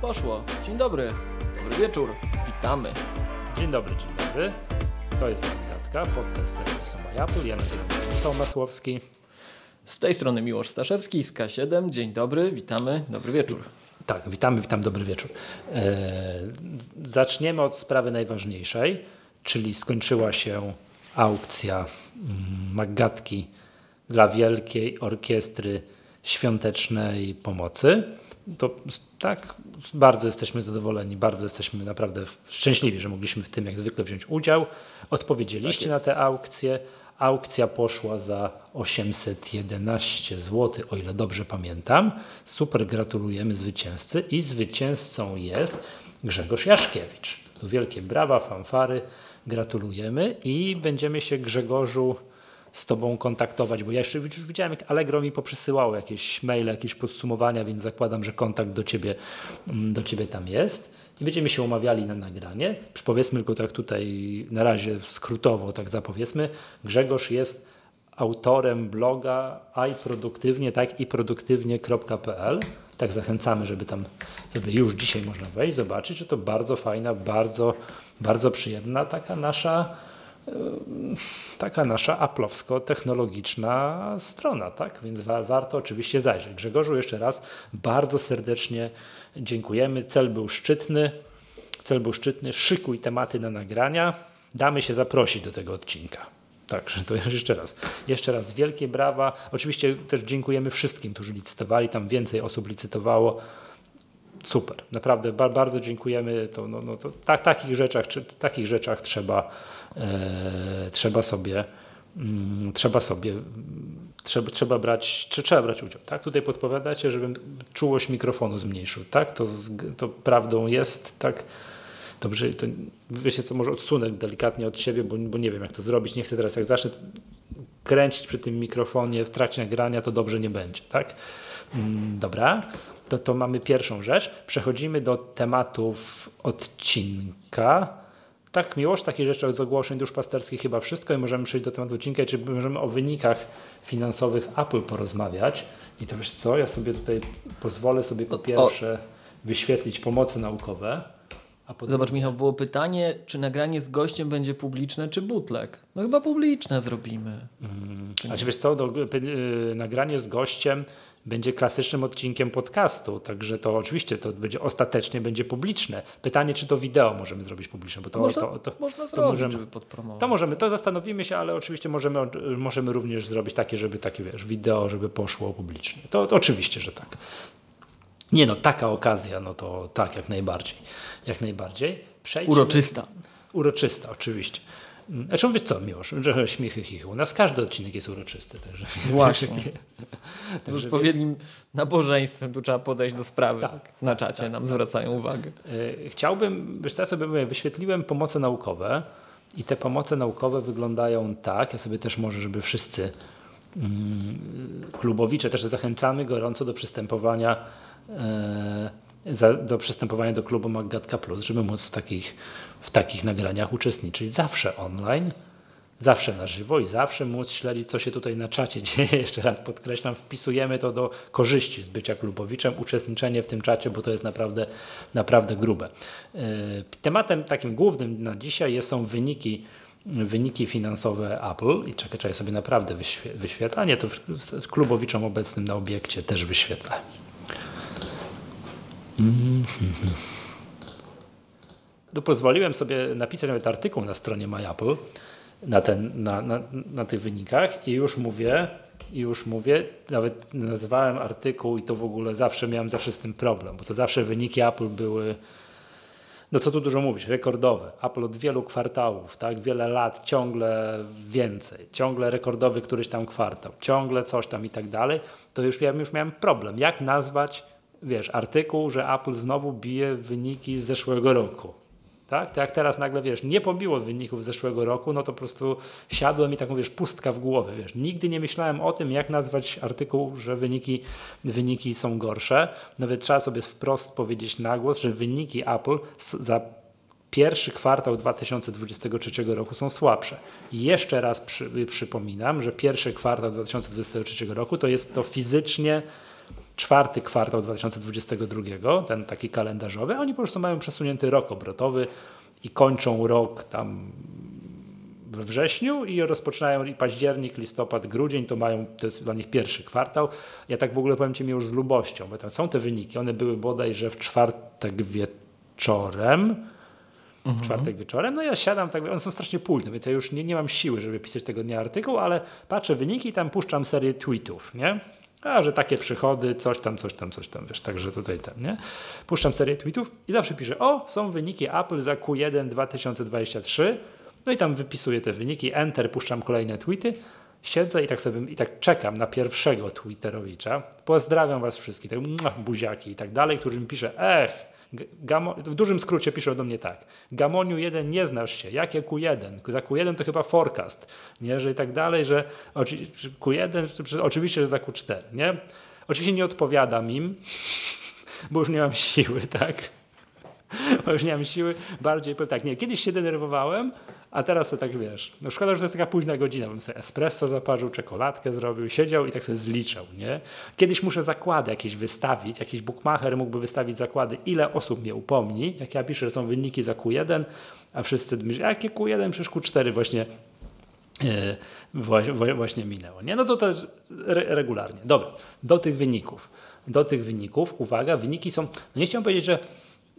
Poszło. Dzień dobry. Dobry wieczór. Witamy. Dzień dobry, dzień dobry. To jest Magatka, podcast serwisu MyApple. Ja nazywam się Michał Masłowski. Z tej strony Miłosz Staszewski z K7. Dzień dobry, witamy. Dobry wieczór. Tak, witamy, witam, dobry wieczór. Eee, zaczniemy od sprawy najważniejszej, czyli skończyła się aukcja mm, Magatki dla Wielkiej Orkiestry Świątecznej Pomocy. To tak, bardzo jesteśmy zadowoleni, bardzo jesteśmy naprawdę szczęśliwi, że mogliśmy w tym jak zwykle wziąć udział. Odpowiedzieliście Tak na jest. tę aukcję. Aukcja poszła za 811 zł, o ile dobrze pamiętam. Super, gratulujemy zwycięzcy i zwycięzcą jest Grzegorz Jaszkiewicz. Tu wielkie brawa, fanfary, gratulujemy i będziemy się Grzegorzu z Tobą kontaktować, bo ja jeszcze już widziałem, jak Allegro mi poprzysyłało jakieś maile, jakieś podsumowania, więc zakładam, że kontakt do Ciebie, mm, do ciebie tam jest. I będziemy się umawiali na nagranie. Powiedzmy tylko tak tutaj na razie skrótowo, tak zapowiedzmy. Grzegorz jest autorem bloga iproduktywnie, tak i produktywnie.pl. Tak zachęcamy, żeby tam sobie już dzisiaj można wejść, zobaczyć, że to bardzo fajna, bardzo, bardzo przyjemna taka nasza taka nasza aplowsko-technologiczna strona, tak? Więc wa warto oczywiście zajrzeć. Grzegorzu jeszcze raz bardzo serdecznie dziękujemy. Cel był szczytny. Cel był szczytny. Szykuj tematy na nagrania. Damy się zaprosić do tego odcinka. Także to jeszcze raz. Jeszcze raz wielkie brawa. Oczywiście też dziękujemy wszystkim, którzy licytowali. Tam więcej osób licytowało. Super, naprawdę ba bardzo dziękujemy. To, no, no, to tak, takich, rzeczach, czy, takich rzeczach trzeba, e, trzeba sobie, mm, trzeba sobie, trzeba, trzeba, brać, czy, trzeba brać udział. Tak? Tutaj podpowiadacie, żebym czułość mikrofonu zmniejszył. Tak? To, to prawdą jest. Tak? Dobrze, to wiecie co, może odsunę delikatnie od siebie, bo, bo nie wiem jak to zrobić. Nie chcę teraz, jak zacznę kręcić przy tym mikrofonie w trakcie nagrania, to dobrze nie będzie. Tak? Mm, Dobra, to, to mamy pierwszą rzecz. Przechodzimy do tematów odcinka. Tak, miłość takich rzeczy od ogłoszeń duszpasterskich chyba wszystko i możemy przejść do tematu odcinka, czy możemy o wynikach finansowych Apple porozmawiać. I to wiesz co, ja sobie tutaj pozwolę sobie po pierwsze wyświetlić pomocy naukowe. A po Zobacz, Michał, było pytanie, czy nagranie z gościem będzie publiczne, czy bootleg? No chyba publiczne zrobimy. A czy wiesz co, do, y, nagranie z gościem będzie klasycznym odcinkiem podcastu, także to oczywiście to będzie ostatecznie będzie publiczne. Pytanie, czy to wideo możemy zrobić publiczne, bo to, można, to, to, można to zrobić, możemy- żeby podpromować. to możemy, to zastanowimy się, ale oczywiście możemy, możemy również zrobić takie, żeby takie, wiesz, wideo, żeby poszło publicznie. To, to oczywiście, że tak. Nie no, taka okazja, no to tak, jak najbardziej. Jak najbardziej. Przejdźmy, Uroczysta. Uroczysta, oczywiście. Znaczy mówisz co, Miłosz, że śmiechy chichu. U nas każdy odcinek jest uroczysty. Także, Właśnie. Z odpowiednim nabożeństwem tu trzeba podejść do sprawy. Tak, Na czacie nam zwracają uwagę. E, Chciałbym, wiesz co, ja sobie mówię, wyświetliłem pomoce naukowe i te pomoce naukowe wyglądają tak, ja sobie też może, żeby wszyscy mm, klubowicze też zachęcamy gorąco do przystępowania e, do przystępowania do klubu Maggatka Plus, żeby móc w takich, w takich nagraniach uczestniczyć zawsze online, zawsze na żywo i zawsze móc śledzić, co się tutaj na czacie dzieje. Jeszcze raz podkreślam, wpisujemy to do korzyści z bycia klubowiczem, uczestniczenie w tym czacie, bo to jest naprawdę, naprawdę grube. E, Tematem takim głównym na dzisiaj są wyniki wyniki finansowe Apple i czekaj, czekaj sobie naprawdę wyświe- wyświetlanie, to z, klubowiczom obecnym na obiekcie też wyświetlę. Tu pozwoliłem sobie napisać nawet artykuł na stronie MyApple na, ten, na, na, na tych wynikach i już mówię, i już mówię, nawet nazywałem artykuł i to w ogóle zawsze miałem zawsze z tym problem, bo to zawsze wyniki Apple były no co tu dużo mówić, rekordowe. Apple od wielu kwartałów, tak, wiele lat, ciągle więcej, ciągle rekordowy któryś tam kwartał, ciągle coś tam i tak dalej, to już ja już miałem problem. Jak nazwać, wiesz, artykuł, że Apple znowu bije wyniki z zeszłego roku? Tak? To jak teraz nagle, wiesz, nie pobiło wyników zeszłego roku, no to po prostu siadłem i taką, wiesz, pustka w głowie, wiesz. Nigdy nie myślałem o tym, jak nazwać artykuł, że wyniki, wyniki są gorsze. Nawet trzeba sobie wprost powiedzieć na głos, że wyniki Apple za pierwszy kwartał 2023 roku są słabsze. I jeszcze raz przy, przypominam, że pierwszy kwartał 2023 roku to jest to fizycznie czwarty kwartał 2022, ten taki kalendarzowy, oni po prostu mają przesunięty rok obrotowy i kończą rok tam we wrześniu i rozpoczynają i październik, listopad, grudzień, to mają, to jest dla nich pierwszy kwartał. Ja tak w ogóle powiem Ci mi już z lubością, bo tam są te wyniki, one były bodajże w czwartek wieczorem, mhm. czwartek wieczorem, no ja siadam, tak, one są strasznie późno, więc ja już nie, nie mam siły, żeby pisać tego dnia artykuł, ale patrzę wyniki i tam puszczam serię tweetów, nie? A, że takie przychody, coś tam, coś tam, coś tam, wiesz, także tutaj ten, nie? Puszczam serię tweetów i zawsze piszę, o, są wyniki Apple za Q1 2023, no i tam wypisuję te wyniki, enter, puszczam kolejne tweety, siedzę i tak sobie i tak czekam na pierwszego Twitterowicza. Pozdrawiam was wszystkich, tak buziaki i tak dalej, którzy mi pisze, ech, Gamo, w dużym skrócie pisze do mnie tak. Gamoniu 1 nie znasz się. Jakie Q1? Za Q1 to chyba forecast. Nie, że i tak dalej, że Q1, oczywiście, że za Q4. Nie? Oczywiście nie odpowiadam im, bo już nie mam siły, tak? Bo już nie mam siły. Bardziej powiem tak, nie, kiedyś się denerwowałem, a teraz to tak wiesz, no szkoda, że to jest taka późna godzina, bym sobie espresso zaparzył, czekoladkę zrobił, siedział i tak sobie zliczał, nie? Kiedyś muszę zakłady jakieś wystawić, jakiś bookmacher mógłby wystawić zakłady, ile osób mnie upomni, jak ja piszę, że są wyniki za Q1, a wszyscy myślą, jakie Q1, przecież Q4 właśnie Yy, właśnie minęło. Nie? No to też re regularnie. Dobra, do tych wyników. Do tych wyników, uwaga, wyniki są, no nie chciałem powiedzieć, że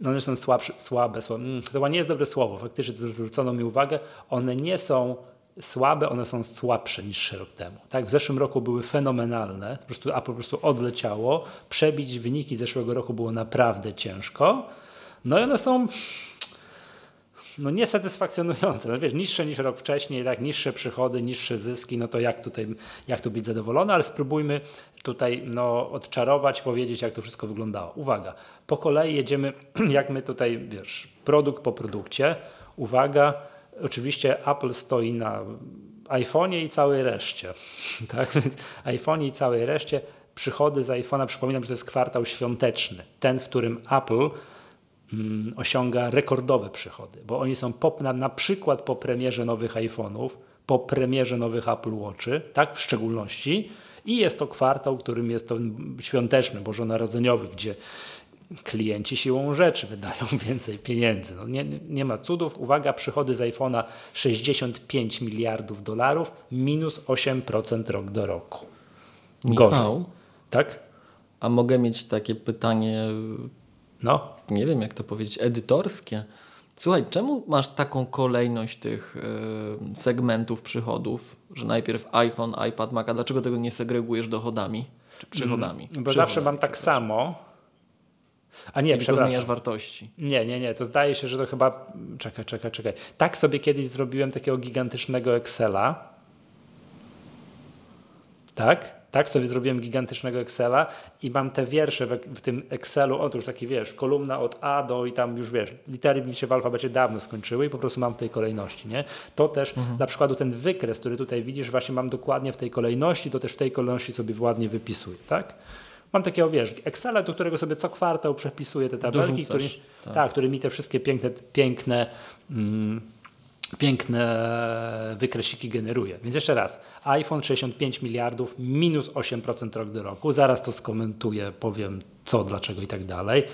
one są słabsze, słabe, słabe. Mm, to chyba nie jest dobre słowo, faktycznie to zwrócono mi uwagę, one nie są słabe, one są słabsze niż rok temu. Tak, w zeszłym roku były fenomenalne, po prostu, a po prostu odleciało. Przebić wyniki zeszłego roku było naprawdę ciężko. No i one są no niesatysfakcjonujące. No wiesz, niższe niż rok wcześniej, tak, niższe przychody, niższe zyski, no to jak tutaj, jak tu być zadowolony, ale spróbujmy tutaj no, odczarować, powiedzieć, jak to wszystko wyglądało. Uwaga, po kolei jedziemy, jak my tutaj, wiesz, produkt po produkcie. Uwaga, oczywiście Apple stoi na iPhone'ie i całej reszcie. Tak? iPhone i całej reszcie. Przychody z iPhone'a, przypominam, że to jest kwartał świąteczny. Ten, w którym Apple osiąga rekordowe przychody, bo oni są po, na, na przykład po premierze nowych iPhone'ów, po premierze nowych Apple Watchy, tak w szczególności, i jest to kwartał, którym jest to świąteczny, bożonarodzeniowy, gdzie klienci siłą rzeczy wydają więcej pieniędzy. No nie, nie ma cudów. Uwaga, przychody z iPhone'a 65 miliardów dolarów, minus 8% rok do roku. Gorzej. Michał, tak? A mogę mieć takie pytanie, no. Nie wiem jak to powiedzieć, edytorskie. Słuchaj, czemu masz taką kolejność tych y, segmentów przychodów, że najpierw iPhone, iPad, Mac, a dlaczego tego nie segregujesz dochodami czy przychodami? Mm, bo zawsze mam tak samo a nie, przepraszam. zmieniasz wartości. Nie, nie, nie. To zdaje się, że to chyba... Czekaj, czekaj, czekaj. Tak sobie kiedyś zrobiłem takiego gigantycznego Excela. Tak? Tak sobie zrobiłem gigantycznego Excela i mam te wiersze w, w tym Excelu, otóż taki wiesz, kolumna od A do i tam już wiesz, litery mi się w alfabecie dawno skończyły i po prostu mam w tej kolejności, nie? To też mhm. na przykład ten wykres, który tutaj widzisz, właśnie mam dokładnie w tej kolejności, to też w tej kolejności sobie ładnie wypisuję, tak? Mam takiego, wiesz, Excela, do którego sobie co kwartał przepisuję te tabelki, który, tak. tak, który mi te wszystkie piękne, piękne, mm, piękne wykresiki generuje. Więc jeszcze raz, iPhone 65 miliardów, minus 8% rok do roku. Zaraz to skomentuję, powiem co, dlaczego i tak dalej.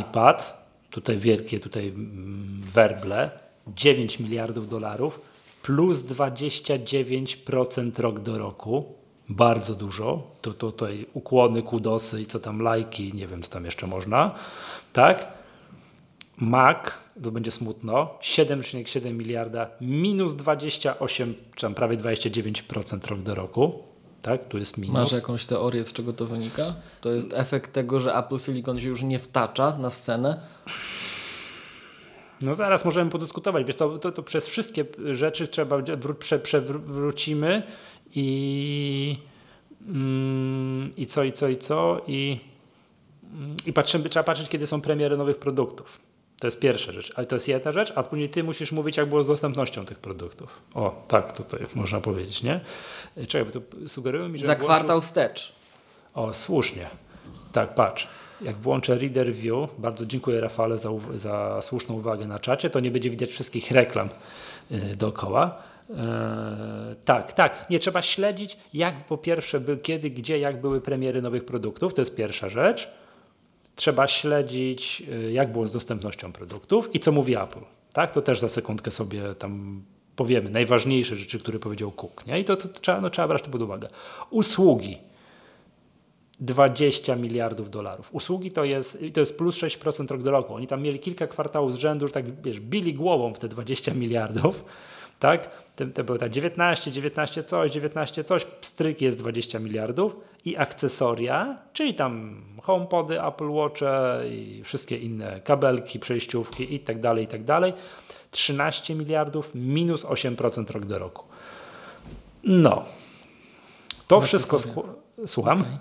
iPad, tutaj wielkie tutaj mm, werble, 9 miliardów dolarów, plus 29% rok do roku bardzo dużo. To, tutaj ukłony, kudosy i co tam lajki, nie wiem co tam jeszcze można. Tak? Mac, to będzie smutno, 7,7 miliarda, minus 28, czy tam prawie 29% rok do roku. Tak, tu jest minus. Masz jakąś teorię, z czego to wynika? To jest efekt tego, że Apple Silicon się już nie wtacza na scenę? No zaraz możemy podyskutować. Wiesz, to, to, to przez wszystkie rzeczy trzeba przewrócimy i, mm, i co, i co, i co, i, i patrzymy, trzeba patrzeć, kiedy są premiery nowych produktów. To jest pierwsza rzecz, ale to jest jedna rzecz, a później ty musisz mówić, jak było z dostępnością tych produktów. O, tak tutaj można powiedzieć, nie? Czekaj, bo to sugerują mi, że... Za włączył... kwartał wstecz. O, słusznie. Tak, patrz. Jak włączę Reader View, bardzo dziękuję Rafale za, za słuszną uwagę na czacie, to nie będzie widać wszystkich reklam yy, dookoła Eee, tak, tak. Nie trzeba śledzić, jak po pierwsze, by, kiedy, gdzie, jak były premiery nowych produktów. To jest pierwsza rzecz. Trzeba śledzić, e, jak było z dostępnością produktów i co mówi Apple. Tak, to też za sekundkę sobie tam powiemy. Najważniejsze rzeczy, które powiedział Cook. Nie? I to, to, to trzeba, no, trzeba brać to pod uwagę. Usługi. 20 miliardów dolarów. Usługi to jest, to jest plus 6% rok do roku. Oni tam mieli kilka kwartałów z rzędu, że tak wiesz, bili głową w te 20 miliardów tak? To, to było tak 19, 19 coś, 19 coś, stryk jest 20 miliardów i akcesoria, czyli tam HomePody, Apple Watche i wszystkie inne kabelki, przejściówki i tak dalej, i tak dalej. 13 miliardów minus 8% rok do roku. No. To wszystko... Słucham? Okay.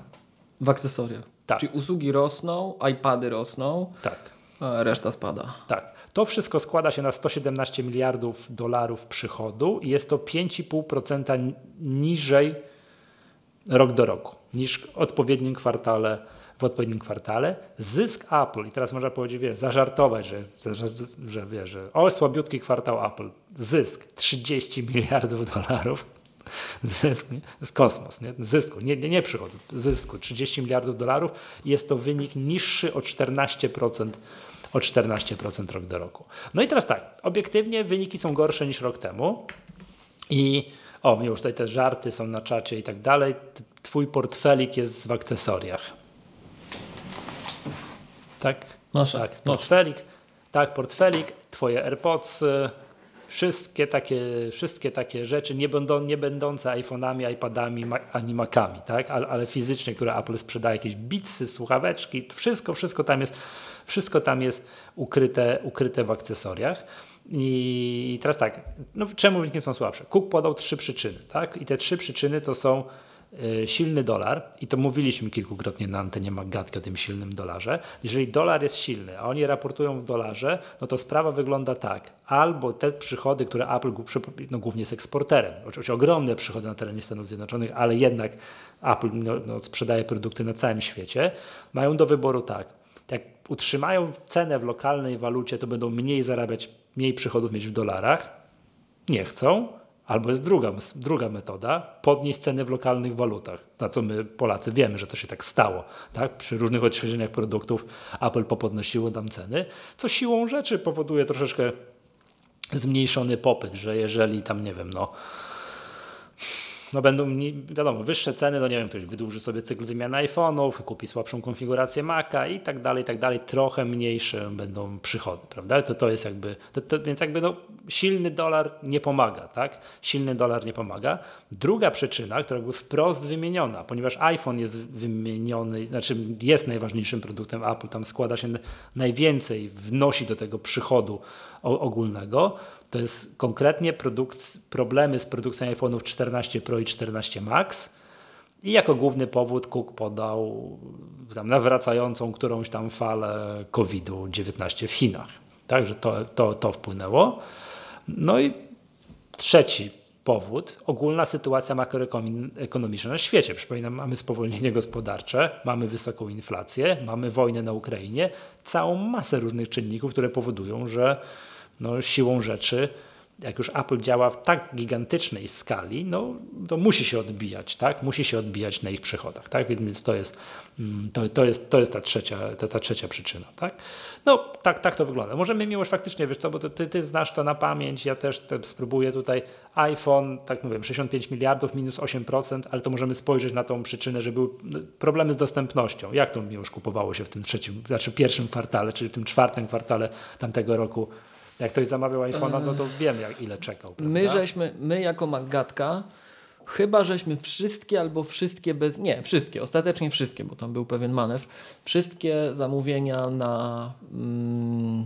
W akcesoriach. Tak. Czyli usługi rosną, iPady rosną. Tak. A reszta spada. Tak. To wszystko składa się na 117 miliardów dolarów przychodu i jest to 5,5% niżej rok do roku niż w odpowiednim kwartale w odpowiednim kwartale. Zysk Apple, i teraz można powiedzieć, wiesz, zażartować, że, że, że, wiesz, że o, słabiutki kwartał Apple, zysk 30 miliardów dolarów, zysk, nie? z kosmos, nie? zysku, nie, nie, nie przychodu, zysku 30 miliardów dolarów, jest to wynik niższy o 14% o 14% rok do roku. No i teraz tak, obiektywnie wyniki są gorsze niż rok temu i o, już tutaj te żarty są na czacie i tak dalej. Twój portfelik jest w akcesoriach. Tak? Noszę, tak, portfelik, tak, portfelik, twoje AirPods, wszystkie takie, wszystkie takie rzeczy, nie, będą, nie będące iPhone'ami, iPadami, ani Macami, tak? ale, ale fizycznie, które Apple sprzedaje, jakieś bitsy, słuchaweczki, wszystko, wszystko tam jest wszystko tam jest ukryte, ukryte w akcesoriach. I teraz tak, no czemu wyniki są słabsze? Cook podał trzy przyczyny, tak? I te trzy przyczyny to są silny dolar, i to mówiliśmy kilkukrotnie na antenie Maggatki o tym silnym dolarze. Jeżeli dolar jest silny, a oni raportują w dolarze, no to sprawa wygląda tak. Albo te przychody, które Apple no, głównie jest eksporterem, oczywiście ogromne przychody na terenie Stanów Zjednoczonych, ale jednak Apple no, no, sprzedaje produkty na całym świecie, mają do wyboru tak jak utrzymają cenę w lokalnej walucie, to będą mniej zarabiać, mniej przychodów mieć w dolarach. Nie chcą. Albo jest druga, druga metoda, podnieść ceny w lokalnych walutach. Na co my Polacy wiemy, że to się tak stało. Tak? Przy różnych odświeżeniach produktów Apple popodnosiło tam ceny, co siłą rzeczy powoduje troszeczkę zmniejszony popyt, że jeżeli tam, nie wiem, no no będą, wiadomo, wyższe ceny, no nie wiem, ktoś wydłuży sobie cykl wymiany iPhone'ów, kupi słabszą konfigurację Maca i tak dalej, i tak dalej, trochę mniejsze będą przychody, prawda? To, to jest jakby, to, to, więc jakby no, silny dolar nie pomaga, tak? Silny dolar nie pomaga. Druga przyczyna, która jakby wprost wymieniona, ponieważ iPhone jest wymieniony, znaczy jest najważniejszym produktem Apple, tam składa się najwięcej, wnosi do tego przychodu ogólnego, to jest konkretnie problemy z produkcją iPhone'ów 14 Pro i 14 Max. I jako główny powód Cook podał tam nawracającą którąś tam falę COVID-19 w Chinach. Także to, to, to wpłynęło. No i trzeci powód, ogólna sytuacja makroekonomiczna na świecie. Przypominam, mamy spowolnienie gospodarcze, mamy wysoką inflację, mamy wojnę na Ukrainie, całą masę różnych czynników, które powodują, że no, siłą rzeczy, jak już Apple działa w tak gigantycznej skali, no, to musi się odbijać, tak? Musi się odbijać na ich przychodach, tak? Więc to jest, mm, to, to jest, to jest ta, trzecia, ta, trzecia przyczyna, tak? No, tak, tak to wygląda. Możemy miłość faktycznie, wiesz co, bo ty, ty znasz to na pamięć, ja też spróbuję tutaj iPhone, tak mówię, 65 miliardów minus 8%, ale to możemy spojrzeć na tą przyczynę, że były no, problemy z dostępnością. Jak to miłość kupowało się w tym trzecim, znaczy pierwszym kwartale, czyli w tym czwartym kwartale tamtego roku jak ktoś zamawiał iPhone'a, no to wiem jak ile czekał. Prawda? My żeśmy, my jako Magatka, chyba żeśmy wszystkie albo wszystkie bez, nie, wszystkie, ostatecznie wszystkie, bo tam był pewien manewr, wszystkie zamówienia na mm,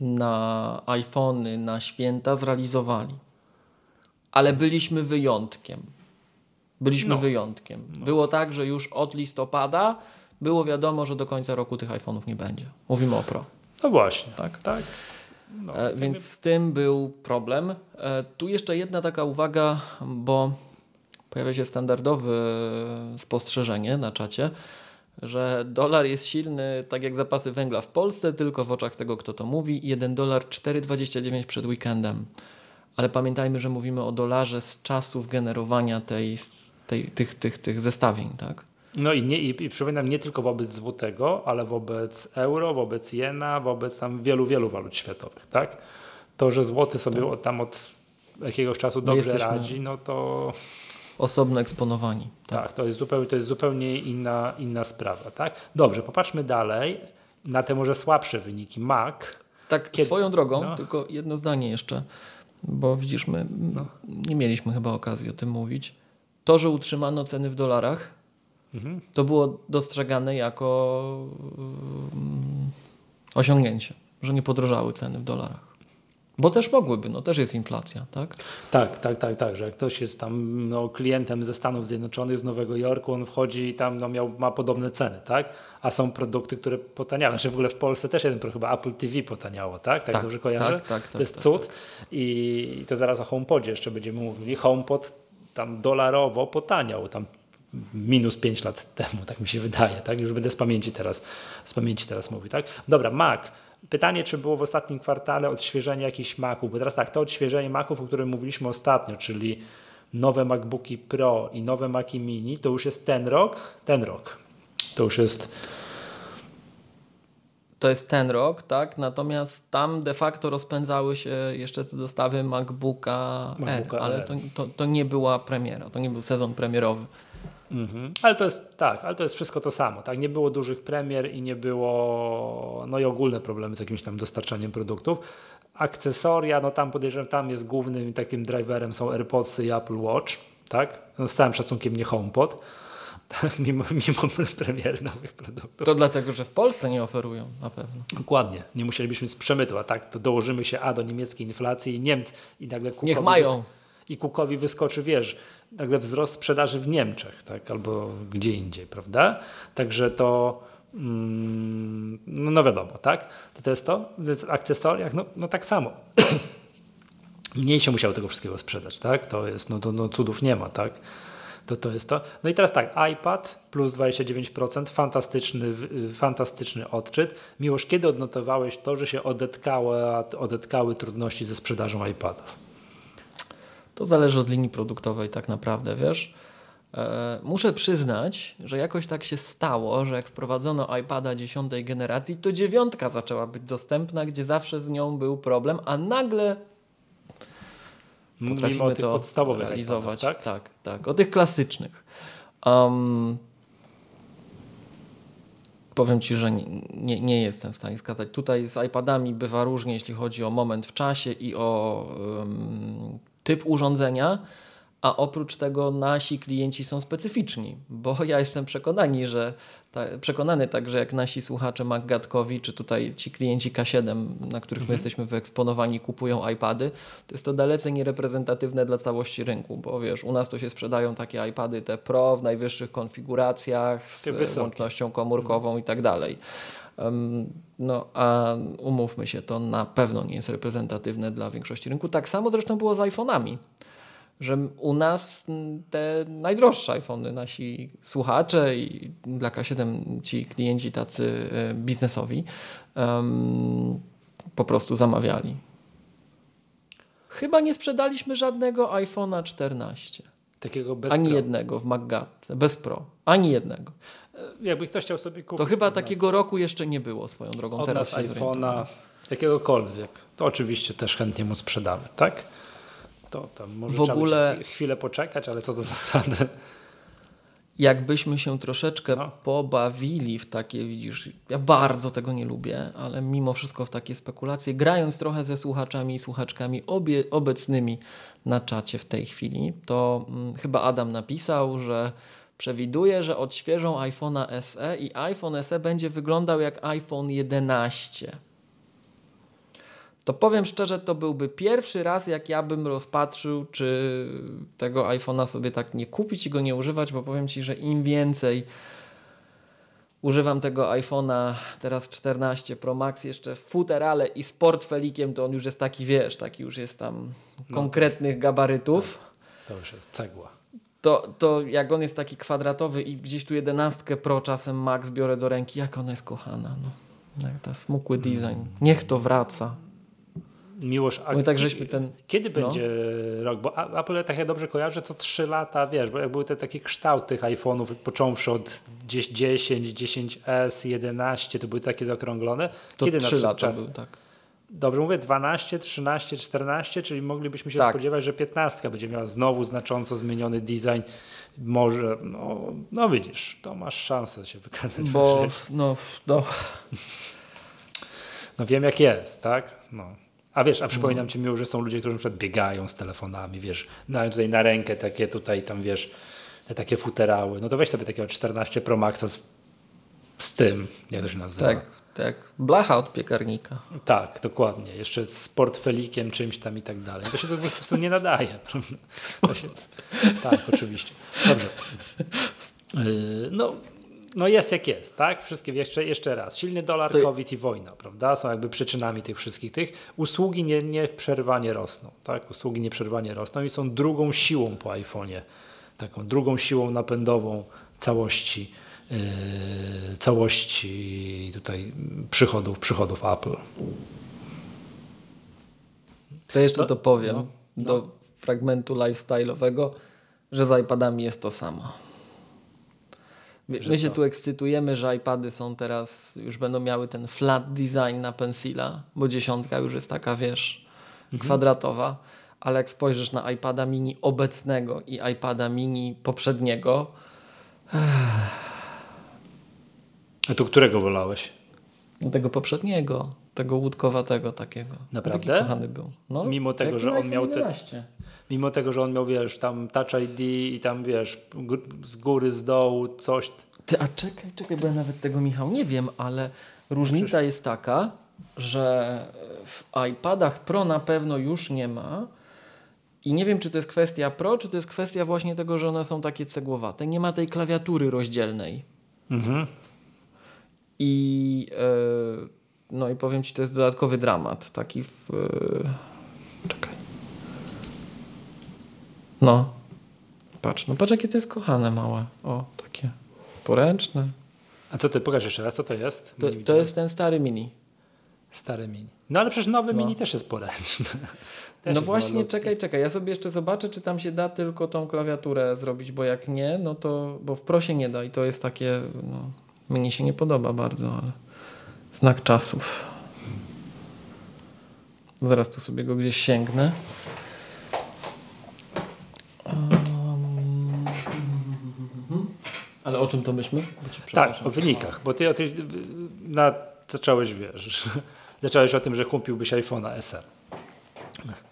na iPhony, na święta zrealizowali. Ale byliśmy wyjątkiem. Byliśmy no. wyjątkiem. No. Było tak, że już od listopada było wiadomo, że do końca roku tych iPhone'ów nie będzie. Mówimy o Pro. No właśnie, tak, tak. No, e, więc z tym był problem. E, tu jeszcze jedna taka uwaga, bo pojawia się standardowe spostrzeżenie na czacie, że dolar jest silny tak jak zapasy węgla w Polsce, tylko w oczach tego, kto to mówi. 1 dolar 4,29 przed weekendem. ale pamiętajmy, że mówimy o dolarze z czasów generowania tej, tej, tych, tych, tych zestawień, tak? No i, nie, i, i przypominam, nie tylko wobec złotego, ale wobec euro, wobec jena, wobec tam wielu, wielu walut światowych, tak? To, że złoty sobie tak. tam od jakiegoś czasu dobrze radzi, no to... Osobno eksponowani. Tak, tak to, jest zupełnie, to jest zupełnie inna, inna sprawa, tak? Dobrze, popatrzmy dalej na te może słabsze wyniki. Mac. Tak, Kiedy... swoją drogą, no. tylko jedno zdanie jeszcze, bo widzisz, my no. nie mieliśmy chyba okazji o tym mówić. To, że utrzymano ceny w dolarach, mhm. to było dostrzegane jako um, osiągnięcie, że nie podrożały ceny w dolarach. Bo też mogłyby, no też jest inflacja, tak? Tak, tak, tak, tak, że jak ktoś jest tam no, klientem ze Stanów Zjednoczonych, z Nowego Jorku, on wchodzi i tam no, miał, ma podobne ceny, tak? A są produkty, które potaniały. Znaczy w ogóle w Polsce też jeden chyba Apple TV potaniało, tak? Tak, tak dobrze kojarzę? Tak, tak, tak, to jest tak, cud. Tak. I to zaraz o HomePodzie jeszcze będziemy mówili. HomePod tam dolarowo potaniał, tam minus 5 lat temu, tak mi się wydaje, tak? Już będę z pamięci teraz, z pamięci teraz mówił, tak? Dobra, Mac Pytanie, czy było w ostatnim kwartale odświeżenie jakichś Maców, bo teraz tak, to odświeżenie Maców, o którym mówiliśmy ostatnio, czyli nowe MacBooki Pro i nowe Maci Mini, to już jest ten rok, ten rok. To już jest to jest ten rok, tak? Natomiast tam de facto rozpędzały się jeszcze te dostawy MacBooka, MacBooka ale to, to, to, nie była premiera, to nie był sezon premierowy. Mhm. Ale to jest tak, ale to jest wszystko to samo. Tak? Nie było dużych premier i nie było no i ogólne problemy z jakimś tam dostarczaniem produktów. Akcesoria, no tam podejrzewam, tam jest głównym takim driverem są AirPodsy i Apple Watch, tak? No z całym szacunkiem nie HomePod. mimo, mimo premiery nowych produktów. To dlatego, że w Polsce nie oferują na pewno. Dokładnie. Nie musielibyśmy z przemytu, a tak to dołożymy się a do niemieckiej inflacji i Niemcy i nagle Niech mają. I Kukowi wyskoczy, wiesz, nagle wzrost sprzedaży w Niemczech, tak, albo gdzie indziej, prawda? Także to mm, no, no, wiadomo, tak? To, to jest to. W akcesoriach, no, no tak samo. Mniej się musiało tego wszystkiego sprzedać, tak? To jest, no, to, no cudów nie ma, tak? To, to jest to. No i teraz tak, iPad plus 29%, fantastyczny, fantastyczny odczyt. Miłość, kiedy odnotowałeś to, że się odetkały, odetkały trudności ze sprzedażą iPadów? To zależy od linii produktowej tak naprawdę, wiesz. E, muszę przyznać, że jakoś tak się stało, że jak wprowadzono iPada dziesiątej generacji, to dziewiątka zaczęła być dostępna, gdzie zawsze z nią był problem, a nagle potrafimy o tych to podstawowych realizować. tak? tak, tak. O tych klasycznych. Um, powiem Ci, że nie, nie, nie, jestem w stanie skazać. Tutaj z iPadami bywa różnie, jeśli chodzi o moment w czasie i o um, typ urządzenia, a oprócz tego nasi klienci są specyficzni, bo ja jestem przekonany, że ta, przekonany także jak nasi słuchacze MacGatkowi, czy tutaj ci klienci K7, na których mhm. my jesteśmy wyeksponowani, kupują iPady, to jest to dalece niereprezentatywne dla całości rynku, bo wiesz, u nas to się sprzedają takie iPady te Pro w najwyższych konfiguracjach z łącznością komórkową mhm. i tak dalej. No a umówmy się, to na pewno nie jest reprezentatywne dla większości rynku. Tak samo zresztą było z iPhone'ami, że u nas te najdroższe iPhony, nasi słuchacze i dla K7 ci klienci tacy e, biznesowi um, po prostu zamawiali. Chyba nie sprzedaliśmy żadnego iPhone'a 14. Takiego bez Ani pro. jednego w MacGatce, bez Pro. Ani jednego. E, jakby ktoś chciał sobie kupić. To chyba takiego nas, roku jeszcze nie było swoją drogą. Od Teraz nas iPhone'a, jakiegokolwiek. To oczywiście też chętnie mu sprzedamy, tak? To tam może w ogóle chwilę poczekać, ale co do zasady. Jakbyśmy się troszeczkę no. pobawili w takie, widzisz, ja bardzo tego nie lubię, ale mimo wszystko w takie spekulacje, grając trochę ze słuchaczami i słuchaczkami obie, obecnymi na czacie w tej chwili, to hmm, chyba Adam napisał, że przewiduje, że odświeżą iPhone'a SE i iPhone SE będzie wyglądał jak iPhone 11. To powiem szczerze, to byłby pierwszy raz, jak ja bym rozpatrzył, czy tego iPhone'a sobie tak nie kupić i go nie używać, bo powiem Ci, że im więcej używam tego iPhone'a teraz 14 Pro Max jeszcze w futerale i z portfelikiem, to on już jest taki, wiesz, taki już jest tam no, konkretnych gabarytów. To, to już jest cegła to, to jak on jest taki kwadratowy i gdzieś tu jedenastkę Pro czasem Max biorę do ręki, jak ona jest kochana. No. Jak ta smukły design. Niech to wraca. Miłosz, a tak żeśmy ten... kiedy no. będzie rok? Bo Apple, tak jak dobrze kojarzę, co 3 lata, wiesz, bo jak były te takie kształty tych iPhone'ów, począwszy od 10, 10S, 11, to były takie zaokrąglone. To kiedy 3 lata czas? Był, tak. Dobrze mówię, 12, 13, 14, czyli moglibyśmy się tak. spodziewać, że 15 będzie miała znowu znacząco zmieniony design. Może, no, no widzisz, to masz szansę się wykazać. Bo, no, no. no wiem jak jest, tak? No. A wiesz, a przypominam no. ci miło, że są ludzie, którzy na przykład biegają z telefonami, wiesz, mają tutaj na rękę takie tutaj tam, wiesz, te takie futerały. No to weź sobie takiego 14 Pro Maxa z, z tym, jak to się nazywa. Tak, tak. Blacha od piekarnika. Tak, dokładnie. Jeszcze z portfelikiem czymś tam i tak dalej. To się to po prostu nie nadaje. Się... tak, oczywiście. Dobrze. Yy, no, no jest jak jest, tak? Wszystkie jeszcze, jeszcze raz. Silny dolar, to... COVID i wojna, prawda? Są jakby przyczynami tych wszystkich tych. Usługi nie, nieprzerwanie rosną, tak? Usługi nieprzerwanie rosną i są drugą siłą po iPhone'ie. Taką drugą siłą napędową całości, całości tutaj przychodów, przychodów Apple. To jeszcze no, to powiem no, no. do fragmentu lifestyle'owego, że z iPadami jest to samo. My się tu ekscytujemy, że iPady są teraz, już będą miały ten flat design na pensila, bo dziesiątka już jest taka, wiesz, mhm. kwadratowa, ale jak spojrzysz na iPada mini obecnego i iPada mini poprzedniego. A to którego wolałeś? Tego poprzedniego, tego łódkowatego takiego. Naprawdę? Taki kochany był. No, Mimo tego, że on miał te mimo tego, że on miał, wiesz, tam Touch ID i tam, wiesz, z góry, z dołu, coś. Ty, a czekaj, czekaj, bo ja nawet tego, Michał, nie wiem, ale różnica jest taka, że w iPadach Pro na pewno już nie ma i nie wiem, czy to jest kwestia Pro, czy to jest kwestia właśnie tego, że one są takie cegłowate. Nie ma tej klawiatury rozdzielnej. Mhm. I yy, no i powiem Ci, to jest dodatkowy dramat. Taki w... Yy, czekaj. No. Patrz, no patrz jakie to jest kochane małe. O, takie poręczne. A co ty, pokaż jeszcze raz, co to jest? To, to jest ten stary mini. Stary mini. No ale przecież nowy no. mini też jest poręczny. Też no właśnie, czekaj, czekaj. Ja sobie jeszcze zobaczę, czy tam się da tylko tą klawiaturę zrobić, bo jak nie, no to, bo w prosie nie da i to jest takie, no, mnie się nie podoba bardzo, ale znak czasów. Zaraz tu sobie go gdzieś sięgnę. Ale o czym to myśmy? Tak, o wynikach, bo ty, ty na, zacząłeś, wiesz, zacząłeś o tym, że kupiłbyś iPhone'a SR.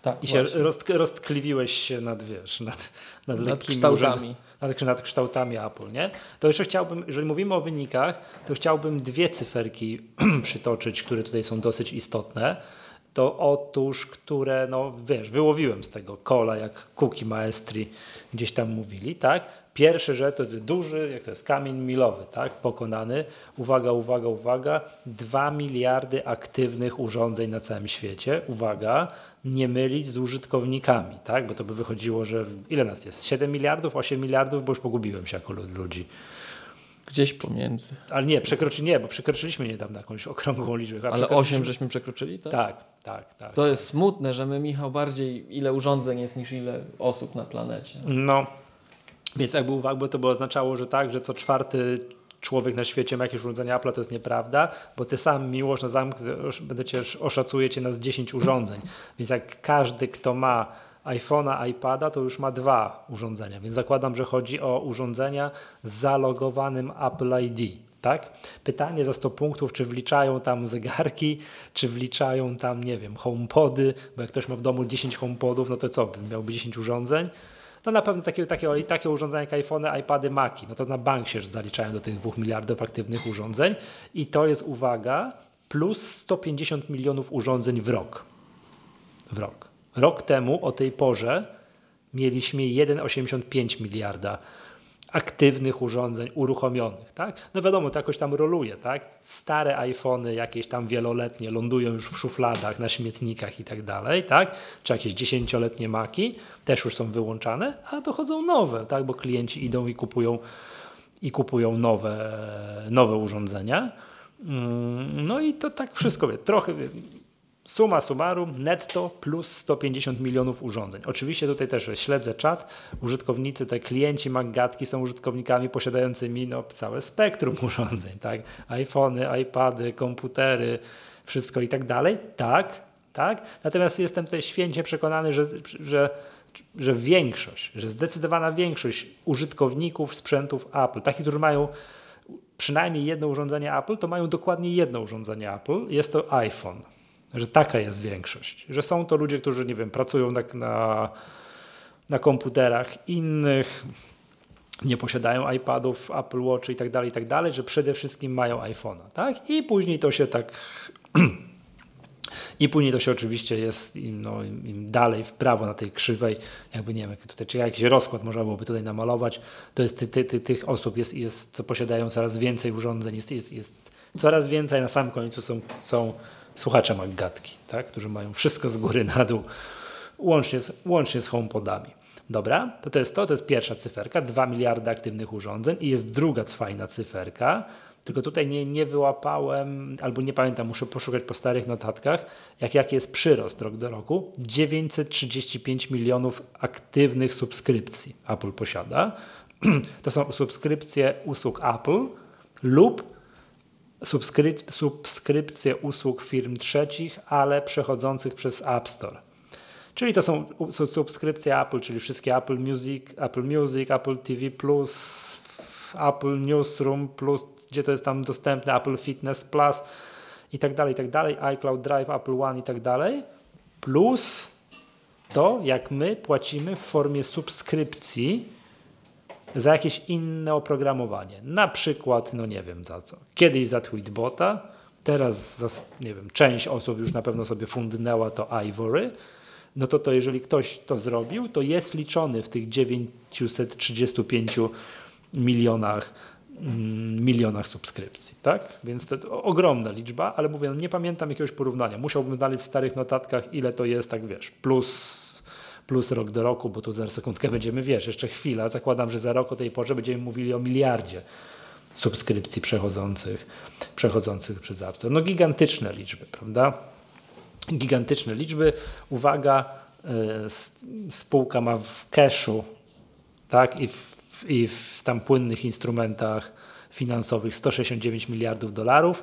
Tak, I się roz, roztkliwiłeś się nad, wiesz, nad, nad, nad kształtami. Nad, nad kształtami Apple, nie? To jeszcze chciałbym, jeżeli mówimy o wynikach, to chciałbym dwie cyferki przytoczyć, które tutaj są dosyć istotne to otóż, które, no wiesz, wyłowiłem z tego kola, jak Kuki Maestri gdzieś tam mówili, tak? Pierwszy, że to duży, jak to jest kamień milowy, tak? Pokonany. Uwaga, uwaga, uwaga. 2 miliardy aktywnych urządzeń na całym świecie. Uwaga, nie mylić z użytkownikami, tak? Bo to by wychodziło, że ile nas jest? 7 miliardów, 8 miliardów, bo już pogubiłem się jako ludzi. Gdzieś pomiędzy. Ale nie, przekroczy, nie, bo przekroczyliśmy niedawno jakąś okrągłą liczbę. Ale 8 żeśmy przekroczyli, tak? Tak, tak, tak. To tak. jest smutne, że my, Michał, bardziej ile urządzeń jest niż ile osób na planecie. No, więc jakby uwagę, to by oznaczało, że tak, że co czwarty człowiek na świecie ma jakieś urządzenie Apple, to jest nieprawda, bo ty sam miłość na zamk będziecie oszacujecie nas 10 urządzeń. Więc jak każdy, kto ma iPhone'a, iPada, to już ma dwa urządzenia, więc zakładam, że chodzi o urządzenia z zalogowanym Apple ID. Tak? Pytanie za 100 punktów, czy wliczają tam zegarki, czy wliczają tam, nie wiem, homepody, bo jak ktoś ma w domu 10 homepodów, no to co, miałby 10 urządzeń? No na pewno takie, takie, takie urządzenia jak iPhone, iPady, Maci, no to na bank się zaliczają do tych 2 miliardów aktywnych urządzeń i to jest, uwaga, plus 150 milionów urządzeń w rok. W rok. Rok temu o tej porze mieliśmy 1,85 miliarda aktywnych urządzeń uruchomionych, tak? No wiadomo, to jakoś tam roluje, tak? Stare iPhony, jakieś tam wieloletnie lądują już w szufladach, na śmietnikach i tak dalej, tak? Czy jakieś dziesięcioletnie Maki też już są wyłączane, a dochodzą nowe, tak? Bo klienci idą i kupują i kupują nowe, nowe urządzenia. Mm, no i to tak wszystko, trochę Suma summarum netto plus 150 milionów urządzeń. Oczywiście tutaj też śledzę czat. Użytkownicy, te klienci Maggatki są użytkownikami posiadającymi no, całe spektrum urządzeń, tak? iPhony, iPady, komputery, wszystko i tak dalej. Tak, tak. Natomiast jestem tutaj święcie przekonany, że, że, że większość, że zdecydowana większość użytkowników sprzętów Apple, takich, którzy mają przynajmniej jedno urządzenie Apple, to mają dokładnie jedno urządzenie Apple. Jest to iPhone że taka jest większość. Że są to ludzie, którzy, nie wiem, pracują na, na, na komputerach innych, nie posiadają iPadów, Apple Watch i tak dalej, i tak dalej, że przede wszystkim mają iPhone'a, tak? I później to się tak... I później to się oczywiście jest im, no, im, dalej w prawo na tej krzywej, jakby nie wiem, tutaj, czy jakiś rozkład można byłoby tutaj namalować, to jest ty, ty, ty, tych osób, jest, jest, co posiadają coraz więcej urządzeń, jest, jest, jest coraz więcej, na samym końcu są, są słuchacze Maggatki, tak? którzy mają wszystko z góry na dół, łącznie z, łącznie z HomePodami. Dobra, to to jest to, to jest pierwsza cyferka, 2 miliardy aktywnych urządzeń i jest druga fajna cyferka, tylko tutaj nie, nie wyłapałem, albo nie pamiętam, muszę poszukać po starych notatkach, jak, jaki jest przyrost rok do roku. 935 milionów aktywnych subskrypcji Apple posiada. To są subskrypcje usług Apple lub subskryp subskrypcje usług firm trzecich, ale przechodzących przez App Store. Czyli to są subskrypcje Apple, czyli wszystkie Apple Music, Apple Music, Apple TV+, Apple Newsroom+, gdzie to jest tam dostępne, Apple Fitness Plus i tak dalej, i tak dalej, iCloud Drive, Apple One i tak dalej, plus to, jak my płacimy w formie subskrypcji za jakieś inne oprogramowanie. Na przykład, no nie wiem za co. Kiedyś za Tweetbota, teraz za, nie wiem, część osób już na pewno sobie fundnęła to Ivory, no to, to jeżeli ktoś to zrobił, to jest liczony w tych 935 milionach mm, milionach subskrypcji, tak? Więc to ogromna liczba, ale mówię, no nie pamiętam jakiegoś porównania. Musiałbym znaleźć w starych notatkach, ile to jest, tak wiesz, plus plus rok do roku, bo tu za sekundkę będziemy, wiesz, jeszcze chwila, zakładam, że za rok o tej porze będziemy mówili o miliardzie subskrypcji przechodzących, przechodzących przez App Store. No gigantyczne liczby, prawda? Gigantyczne liczby. Uwaga, y, spółka ma w cashu tak, i, w, i w tam płynnych instrumentach finansowych 169 miliardów dolarów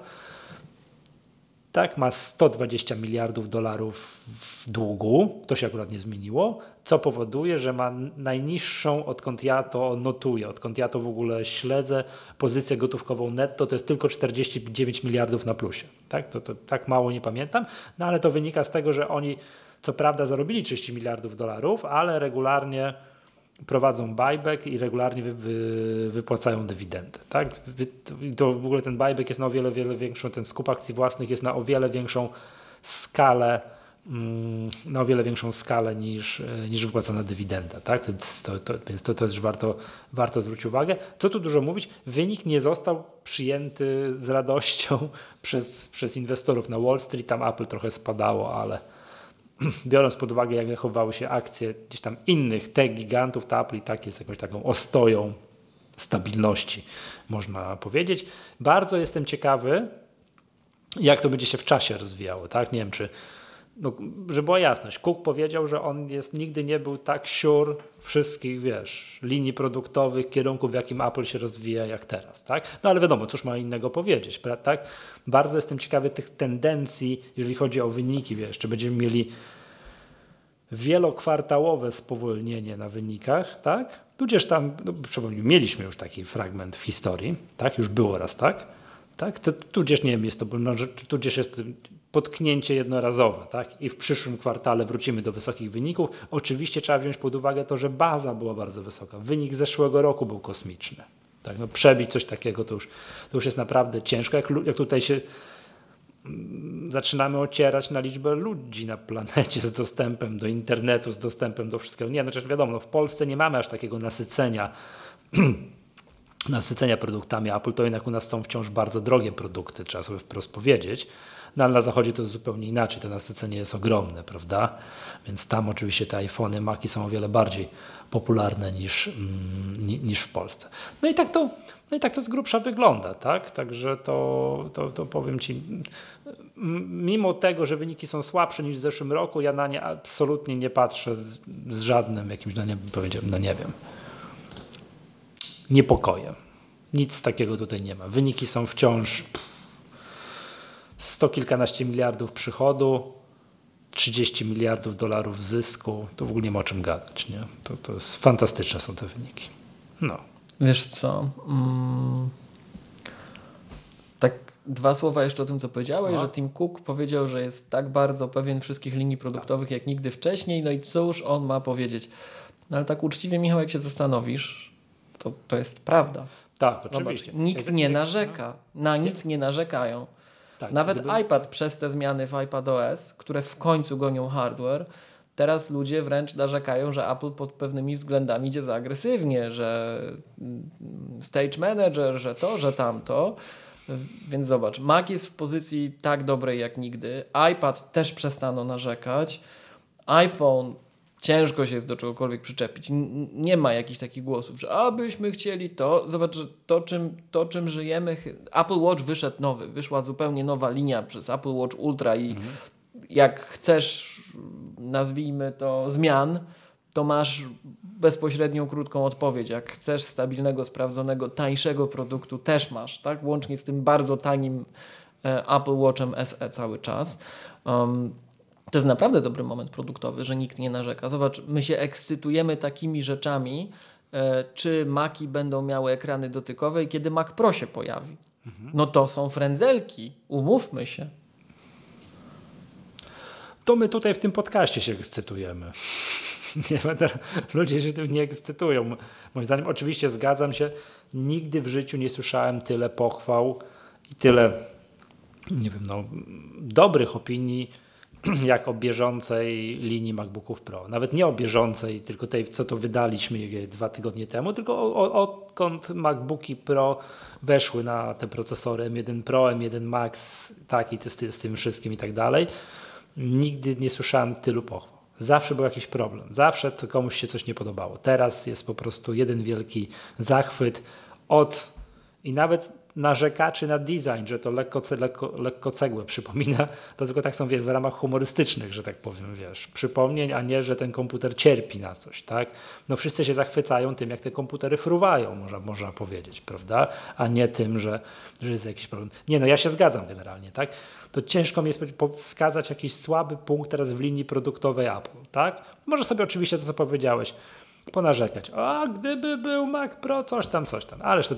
tak, ma 120 miliardów dolarów w długu, to się akurat nie zmieniło, co powoduje, że ma najniższą, odkąd ja to notuję, odkąd ja to w ogóle śledzę, pozycję gotówkową netto, to jest tylko 49 miliardów na plusie. Tak, to, to tak mało nie pamiętam, no ale to wynika z tego, że oni co prawda zarobili 30 miliardów dolarów, ale regularnie prowadzą buyback i regularnie wy, wy, wypłacają dywidendę. Tak? To w ogóle ten buyback jest na o wiele, wiele większą, ten skup akcji własnych jest na o wiele większą skalę mm, na o wiele większą skalę niż, niż wypłacana dywidenda. Tak? To, to, to, więc to też warto, warto zwrócić uwagę. Co tu dużo mówić, wynik nie został przyjęty z radością przez, przez inwestorów na Wall Street. Tam Apple trochę spadało, ale, biorąc pod uwagę, jak zachowały się akcje gdzieś tam innych tech gigantów, to Apple i tak jest jakąś taką ostoją stabilności, można powiedzieć. Bardzo jestem ciekawy, jak to będzie się w czasie rozwijało. Tak? Nie wiem, czy no, żeby była jasność, Cook powiedział, że on jest, nigdy nie był tak sure wszystkich, wiesz, linii produktowych, kierunków, w jakim Apple się rozwija jak teraz, tak? No ale wiadomo, cóż ma innego powiedzieć, tak? Bardzo jestem ciekawy tych tendencji, jeżeli chodzi o wyniki, wiesz, czy będziemy mieli wielokwartałowe spowolnienie na wynikach, tak? Tudzież tam, no, mieliśmy już taki fragment w historii, tak? Już było raz, tak? tak? Tudzież nie wiem, jest to, no, tudzież jest potknięcie jednorazowe, tak? I w przyszłym kwartale wrócimy do wysokich wyników. Oczywiście trzeba wziąć pod uwagę to, że baza była bardzo wysoka. Wynik zeszłego roku był kosmiczny. Tak? No, przebić coś takiego to już, to już jest naprawdę ciężko. Jak, jak tutaj się mm, zaczynamy ocierać na liczbę ludzi na planecie z dostępem do internetu, z dostępem do wszystkiego. Nie, no przecież wiadomo, no w Polsce nie mamy aż takiego nasycenia nasycenia produktami Apple, to jednak u nas są wciąż bardzo drogie produkty, trzeba sobie wprost powiedzieć. No ale na zachodzie to jest zupełnie inaczej, to nasycenie jest ogromne, prawda? Więc tam oczywiście te iPhony, Maci są o wiele bardziej popularne niż, mm, niż w Polsce. No i tak to, no i tak to z grubsza wygląda, tak? Także to, to, to powiem Ci, mimo tego, że wyniki są słabsze niż w zeszłym roku, ja na nie absolutnie nie patrzę z, z żadnym jakimś, no nie, powiedziałem, no nie wiem, niepokojem. Nic takiego tutaj nie ma. Wyniki są wciąż sto kilkanaście miliardów przychodu, 30 miliardów dolarów zysku. To w ogóle nie ma o czym gadać. Nie? To, to jest fantastyczne są te wyniki. No. Wiesz co? Mm, tak dwa słowa jeszcze o tym, co powiedziałeś, no. że Tim Cook powiedział, że jest tak bardzo pewien wszystkich linii produktowych tak. jak nigdy wcześniej. No i cóż on ma powiedzieć? No ale tak uczciwie, Michał, jak się zastanowisz, to, to jest prawda. Tak, oczywiście. Nikt nie narzeka. Na nic nie narzekają. Tak, Nawet gdyby... iPad przez te zmiany w iPadOS, które w końcu gonią hardware, teraz ludzie wręcz narzekają, że Apple pod pewnymi względami idzie za agresywnie, że mm, Stage Manager, że to, że tamto. Więc zobacz, Mac jest w pozycji tak dobrej jak nigdy. iPad też przestano narzekać. iPhone ciężko się jest do czegokolwiek przyczepić. Nie ma jakichś takich głosów, że abyśmy chcieli to. Zobacz, to czym, to, czym żyjemy. Apple Watch wyszedł nowy. Wyszła zupełnie nowa linia przez Apple Watch Ultra i mhm. jak chcesz, nazwijmy to, zmian, to masz bezpośrednią, krótką odpowiedź. Jak chcesz stabilnego, sprawdzonego, tańszego produktu, też masz, tak? Łącznie z tym bardzo tanim e, Apple Watchem SE cały czas. Um, to jest naprawdę dobry moment produktowy, że nikt nie narzeka. Zobacz, my się ekscytujemy takimi rzeczami, e, czy Maki będą miały ekrany dotykowe i kiedy Mac Pro się pojawi. Mhm. No to są frędzelki, umówmy się. To my tutaj w tym podcaście się ekscytujemy. Nie, ludzie się tym nie ekscytują. Moim zdaniem, oczywiście zgadzam się, nigdy w życiu nie słyszałem tyle pochwał i tyle, nie wiem, no, dobrych opinii jak o bieżącej linii MacBooków Pro. Nawet nie o bieżącej, tylko tej, co to wydaliśmy dwa tygodnie temu, tylko o, o, odkąd MacBooki Pro weszły na te procesory M1 Pro, M1 Max, tak i z, z tym wszystkim i tak dalej. Nigdy nie słyszałem tylu pochwał. Zawsze był jakiś problem. Zawsze to komuś się coś nie podobało. Teraz jest po prostu jeden wielki zachwyt od i nawet narzekaczy na design, że to lekko, lekko, lekko cegłę przypomina, to tylko tak są w ramach humorystycznych, że tak powiem, wiesz, przypomnień, a nie, że ten komputer cierpi na coś, tak? No wszyscy się zachwycają tym, jak te komputery fruwają, można, można powiedzieć, prawda? A nie tym, że, że jest jakiś problem. Nie, no ja się zgadzam generalnie, tak? To ciężko mi jest wskazać jakiś słaby punkt teraz w linii produktowej Apple, tak? Może sobie oczywiście to, co powiedziałeś, ponarzekać. A gdyby był Mac Pro, coś tam, coś tam. Ale to,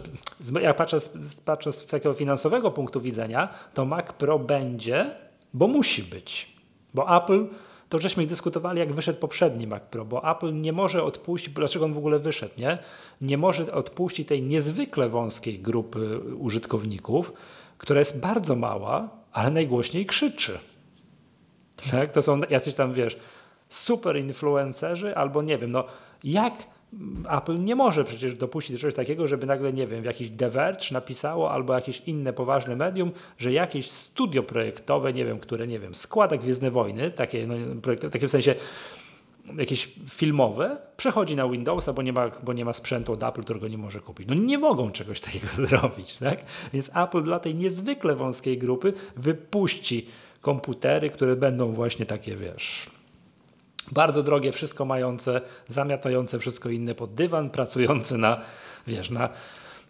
jak patrzę, patrzę z takiego finansowego punktu widzenia, to Mac Pro będzie, bo musi być. Bo Apple, to żeśmy dyskutowali, jak wyszedł poprzedni Mac Pro, bo Apple nie może odpuścić, dlaczego on w ogóle wyszedł, nie? Nie może odpuścić tej niezwykle wąskiej grupy użytkowników, która jest bardzo mała, ale najgłośniej krzyczy. Tak? To są jacyś tam, wiesz, super influencerzy, albo nie wiem, no jak Apple nie może przecież dopuścić czegoś takiego, żeby nagle, nie wiem, jakiś The Verge napisało albo jakieś inne poważne medium, że jakieś studio projektowe, nie wiem, które, nie wiem, składa Gwiezdne Wojny, takie, no, takie w sensie jakieś filmowe, przechodzi na Windowsa, bo nie, ma, bo nie ma sprzętu od Apple, którego nie może kupić. No nie mogą czegoś takiego zrobić, tak? Więc Apple dla tej niezwykle wąskiej grupy wypuści komputery, które będą właśnie takie, wiesz, bardzo drogie, wszystko mające, zamiatające wszystko inne pod dywan, pracujące na, wiesz, na,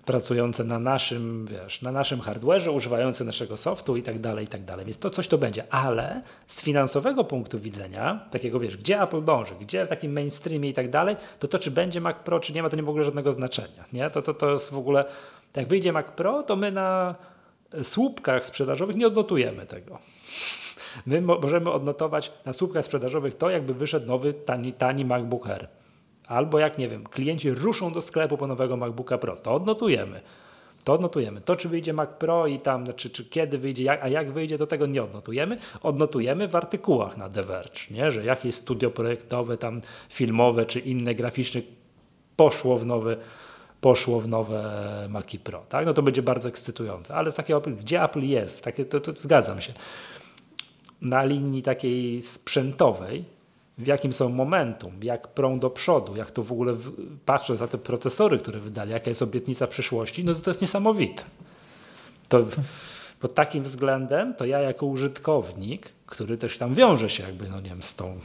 pracujące na naszym, wiesz, na naszym hardware'ze, używające naszego softu i tak dalej, i tak dalej. Więc to coś to będzie. Ale z finansowego punktu widzenia, takiego wiesz, gdzie Apple dąży, gdzie w takim mainstreamie i tak dalej, to to, czy będzie Mac Pro, czy nie ma, to nie ma w ogóle żadnego znaczenia. Nie? To, to, to jest w ogóle, jak wyjdzie Mac Pro, to my na słupkach sprzedażowych nie odnotujemy tego. My możemy odnotować na słupkach sprzedażowych to, jakby wyszedł nowy, tani, tani MacBook Air. Albo jak, nie wiem, klienci ruszą do sklepu po nowego MacBooka Pro. To odnotujemy. To odnotujemy. To, czy wyjdzie Mac Pro i tam, czy, czy kiedy wyjdzie, jak, a jak wyjdzie, to tego nie odnotujemy. Odnotujemy w artykułach na The Verge, nie? że jakieś studio projektowe, tam filmowe, czy inne graficzne poszło w nowy poszło w nowe Maci Pro. Tak? No to będzie bardzo ekscytujące. Ale z takiego, gdzie Apple jest, takie, to, to zgadzam się na linii takiej sprzętowej, w jakim są momentum, jak prą do przodu, jak to w ogóle patrzę za te procesory, które wydali, jaka jest obietnica przyszłości, no to to jest niesamowite. To, Pod takim względem to ja jako użytkownik, który też tam wiąże się jakby, no nie wiem, z tą,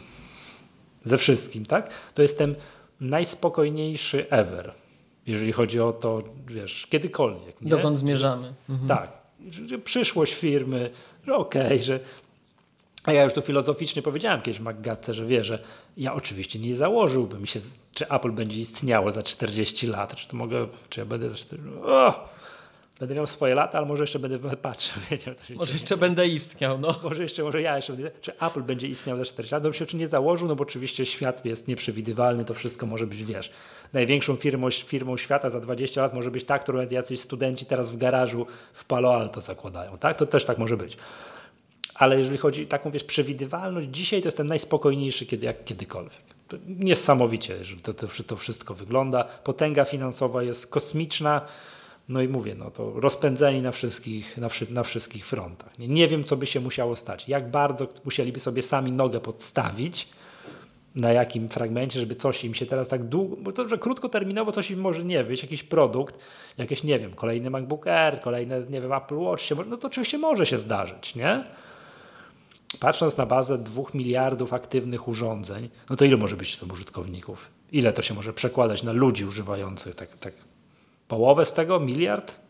ze wszystkim, tak? To jestem najspokojniejszy ever, jeżeli chodzi o to, wiesz, kiedykolwiek. Nie? Dokąd zmierzamy. Mhm. Tak. Przyszłość firmy, że okej, okay, że a ja już to filozoficznie powiedziałem kiedyś Maggatce, że wie, że ja oczywiście nie założyłbym się, czy Apple będzie istniało za 40 lat, czy to mogę, czy ja będę za 40 o! Będę miał swoje lata, ale może jeszcze będę patrzył. Wiedział, może jeszcze będę istniał, no. Może jeszcze, może ja jeszcze będę, czy Apple będzie istniał za 40 lat, to bym się nie założył, no bo oczywiście świat jest nieprzewidywalny, to wszystko może być, wiesz, największą firmą, firmą świata za 20 lat może być ta, którą jacyś studenci teraz w garażu w Palo Alto zakładają, tak? To też tak może być ale jeżeli chodzi o taką wiesz, przewidywalność, dzisiaj to jest ten najspokojniejszy kiedy, jak kiedykolwiek. To niesamowicie, że to, to, to wszystko wygląda. Potęga finansowa jest kosmiczna. No i mówię, no to rozpędzeni na wszystkich, na, wszy na wszystkich frontach. Nie, nie wiem, co by się musiało stać. Jak bardzo musieliby sobie sami nogę podstawić, na jakim fragmencie, żeby coś im się teraz tak długo, bo to, że krótkoterminowo coś im może nie wyjść, jakiś produkt, jakieś, nie wiem, kolejny MacBook Air, kolejne, nie wiem, Apple Watch, no to oczywiście może się zdarzyć, nie? Patrząc na bazę dwóch miliardów aktywnych urządzeń, no to ile może być to użytkowników? Ile to się może przekładać na ludzi używających? Tak, tak połowę z tego? Miliard?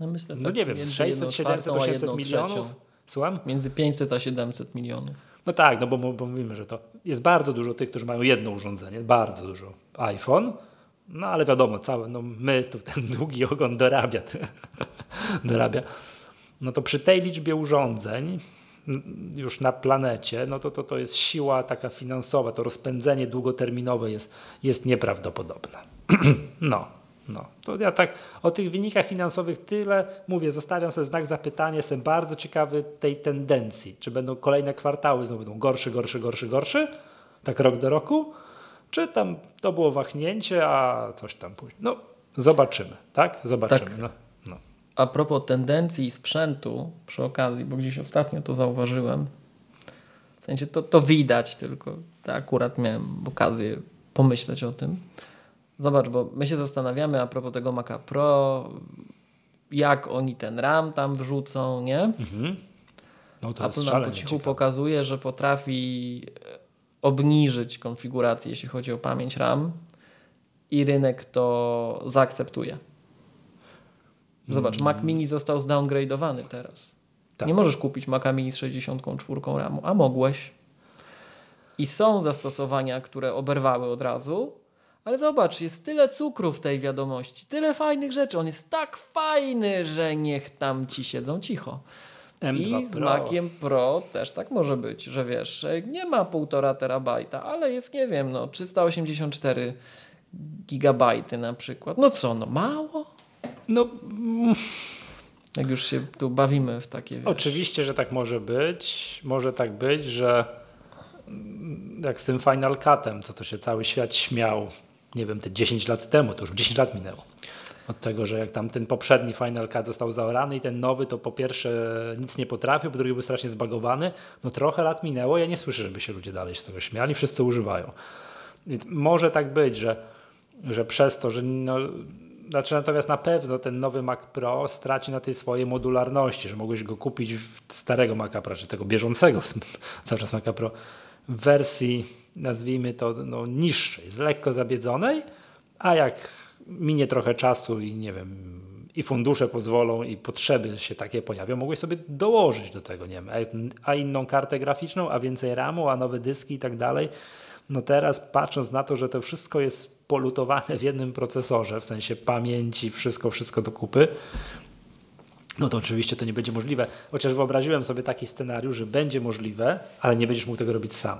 No, myślę, no tak nie wiem, 600, 700, 800 milionów? Słucham? Między 500 a 700 milionów. No tak, no bo, bo mówimy, że to jest bardzo dużo tych, którzy mają jedno urządzenie, bardzo dużo. iPhone, no ale wiadomo, całe, no my, tu ten długi ogon dorabia, dorabia. No to przy tej liczbie urządzeń, już na planecie, no to, to to jest siła taka finansowa, to rozpędzenie długoterminowe jest, jest nieprawdopodobne. no, no. To ja tak o tych wynikach finansowych tyle mówię, zostawiam sobie znak zapytania, jestem bardzo ciekawy tej tendencji. Czy będą kolejne kwartały znowu będą gorsze, gorsze, gorsze, gorsze, tak rok do roku, czy tam to było wahnięcie, a coś tam później. No, zobaczymy, tak? Zobaczymy. Tak. No a propos tendencji sprzętu przy okazji, bo gdzieś ostatnio to zauważyłem, w sensie to, to widać tylko, akurat miałem okazję pomyśleć o tym. Zobacz, bo my się zastanawiamy a propos tego Maca Pro, jak oni ten RAM tam wrzucą, nie? Mhm. No to Apple nam po cichu ciekawe. pokazuje, że potrafi e, obniżyć konfigurację, jeśli chodzi o pamięć RAM i rynek to zaakceptuje. Zobacz, Mac Mini został zdowngrade'owany teraz. Tak. Nie możesz kupić Maca Mini z 64 RAMu, a mogłeś. I są zastosowania, które oberwały od razu, ale zobacz, jest tyle cukru w tej wiadomości, tyle fajnych rzeczy. On jest tak fajny, że niech tam ci siedzą cicho. M2 I z Pro. Maciem Pro też tak może być, że wiesz, nie ma 1,5 terabajta, ale jest, nie wiem, no 384 gigabajty na przykład. No co, no mało? No, jak już się tu bawimy w takie. Wiesz. Oczywiście, że tak może być. Może tak być, że jak z tym Final Cutem, co to się cały świat śmiał, nie wiem, te 10 lat temu, to już 10 lat minęło. Od tego, że jak tam ten poprzedni Final Cut został zaorany i ten nowy, to po pierwsze nic nie potrafił, po drugie był strasznie zbagowany. No trochę lat minęło, ja nie słyszę, żeby się ludzie dalej z tego śmiali, wszyscy używają. Więc może tak być, że, że przez to, że no, znaczy natomiast na pewno ten nowy Mac Pro straci na tej swojej modularności, że mogłeś go kupić starego Maca Pro, czy tego bieżącego cały czas Maca Pro w wersji, nazwijmy to, no, niższej, z lekko zabiedzonej, a jak minie trochę czasu i nie wiem, i fundusze pozwolą i potrzeby się takie pojawią, mogłeś sobie dołożyć do tego, nie wiem, a inną kartę graficzną, a więcej RAMu, a nowe dyski i tak dalej. No teraz patrząc na to, że to wszystko jest polutowane w jednym procesorze, w sensie pamięci, wszystko, wszystko do kupy, no to oczywiście to nie będzie możliwe. Chociaż wyobraziłem sobie taki scenariusz, że będzie możliwe, ale nie będziesz mógł tego robić sam.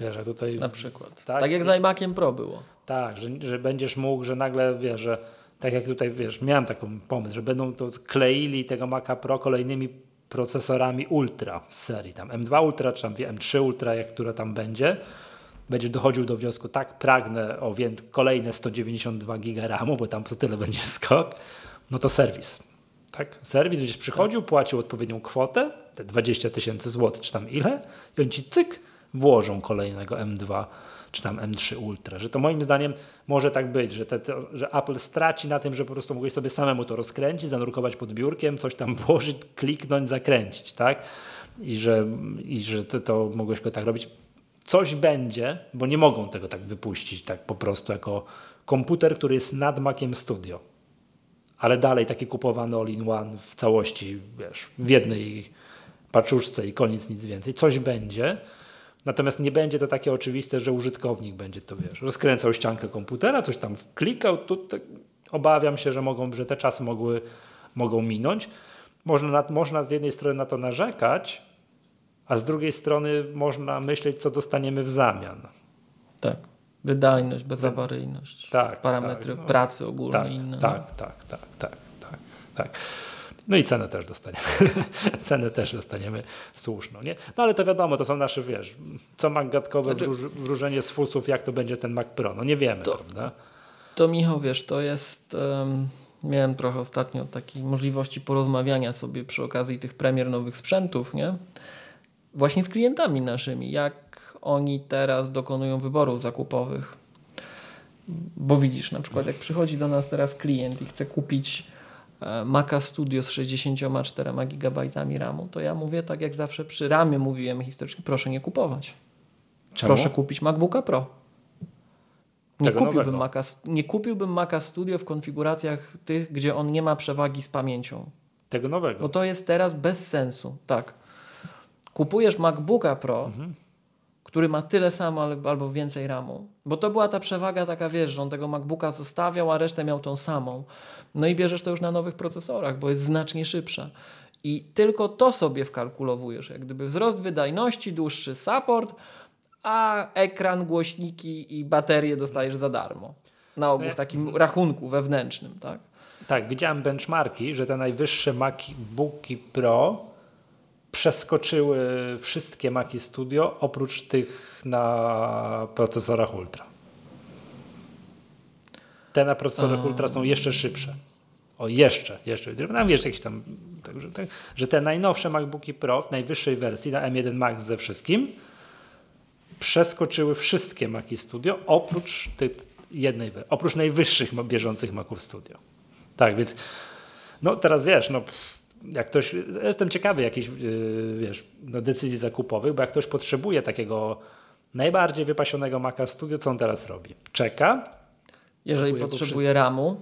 Wiesz, tutaj... Na przykład. Tak, tak jak z iMaciem Pro było. Tak, że, że będziesz mógł, że nagle, wiesz, że tak jak tutaj, wiesz, miałem taką pomysł, że będą to kleili tego Maca Pro kolejnymi procesorami Ultra z serii, tam M2 Ultra, czy tam M3 Ultra, jak która tam będzie, będziesz dochodził do wniosku, tak pragnę o kolejne 192 giga RAMu, bo tam co tyle będzie skok, no to serwis. Tak? Serwis będziesz przychodził, płacił odpowiednią kwotę, te 20 tysięcy złotych, czy tam ile, i on ci cyk, włożą kolejnego M2 czy tam M3 Ultra, że to moim zdaniem może tak być, że, te, to, że Apple straci na tym, że po prostu mogłeś sobie samemu to rozkręcić, zanurkować pod biurkiem, coś tam włożyć, kliknąć, zakręcić, tak? I że, i że to, to mogłeś go tak robić. Coś będzie, bo nie mogą tego tak wypuścić tak po prostu jako komputer, który jest nad Maciem Studio. Ale dalej taki kupowany all-in-one w całości, wiesz, w jednej paczuszce i koniec, nic więcej. Coś będzie, Natomiast nie będzie to takie oczywiste, że użytkownik będzie to, wiesz, rozkręcał ściankę komputera, coś tam klikał, to, to obawiam się, że, mogą, że te czasy mogły, mogą minąć. Można, na, można z jednej strony na to narzekać, a z drugiej strony można myśleć, co dostaniemy w zamian. Tak. Wydajność, bezawaryjność, tak, parametry tak, no, pracy ogólnie tak, inne. Tak, tak, tak, tak, tak, tak. No i cenę też dostaniemy. cenę też dostaniemy słuszną. Nie? No ale to wiadomo, to są nasze, wiesz, co Mac gadkowe znaczy, wróż, wróżenie z fusów, jak to będzie ten Mac Pro. No nie wiemy, to, prawda? To Michał, wiesz, to jest... Um, miałem trochę ostatnio takiej możliwości porozmawiania sobie przy okazji tych premier nowych sprzętów, nie? Właśnie z klientami naszymi, jak oni teraz dokonują wyborów zakupowych. Bo widzisz, na przykład jak przychodzi do nas teraz klient i chce kupić E, Maca Studio z 64 GB RAMu, to ja mówię tak jak zawsze przy RAMie mówiłem historycznie, proszę nie kupować. Czemu? Proszę kupić MacBooka Pro. Nie kupiłbym, Maca, nie kupiłbym Maca Studio w konfiguracjach tych, gdzie on nie ma przewagi z pamięcią. Tego nowego. Bo to jest teraz bez sensu. Tak. Kupujesz MacBooka Pro, mhm który ma tyle samo albo więcej RAMu. Bo to była ta przewaga taka, wiesz, że on tego MacBooka zostawiał, a resztę miał tą samą. No i bierzesz to już na nowych procesorach, bo jest znacznie szybsza. I tylko to sobie wkalkulowujesz, jak gdyby wzrost wydajności, dłuższy support, a ekran, głośniki i baterie dostajesz za darmo. Na ogół w takim rachunku wewnętrznym, tak? Tak, widziałem benchmarki, że te najwyższe MacBooki Pro przeskoczyły wszystkie Maci Studio oprócz tych na procesorach Ultra. Te na procesorach A. Ultra są jeszcze szybsze. O, jeszcze, jeszcze. Nam wiesz, jakieś tam, także, tak, że te najnowsze MacBooki Pro w najwyższej wersji na M1 Max ze wszystkim przeskoczyły wszystkie Maci Studio oprócz tych jednej, oprócz najwyższych bieżących Maców Studio. Tak, więc no teraz wiesz, no pff, jak ktoś, jestem ciekawy jakichś yy, wiesz, no decyzji zakupowych, bo jak ktoś potrzebuje takiego najbardziej wypasionego Maca Studio, co on teraz robi? Czeka. Jeżeli potrzebuje przy... RAMu.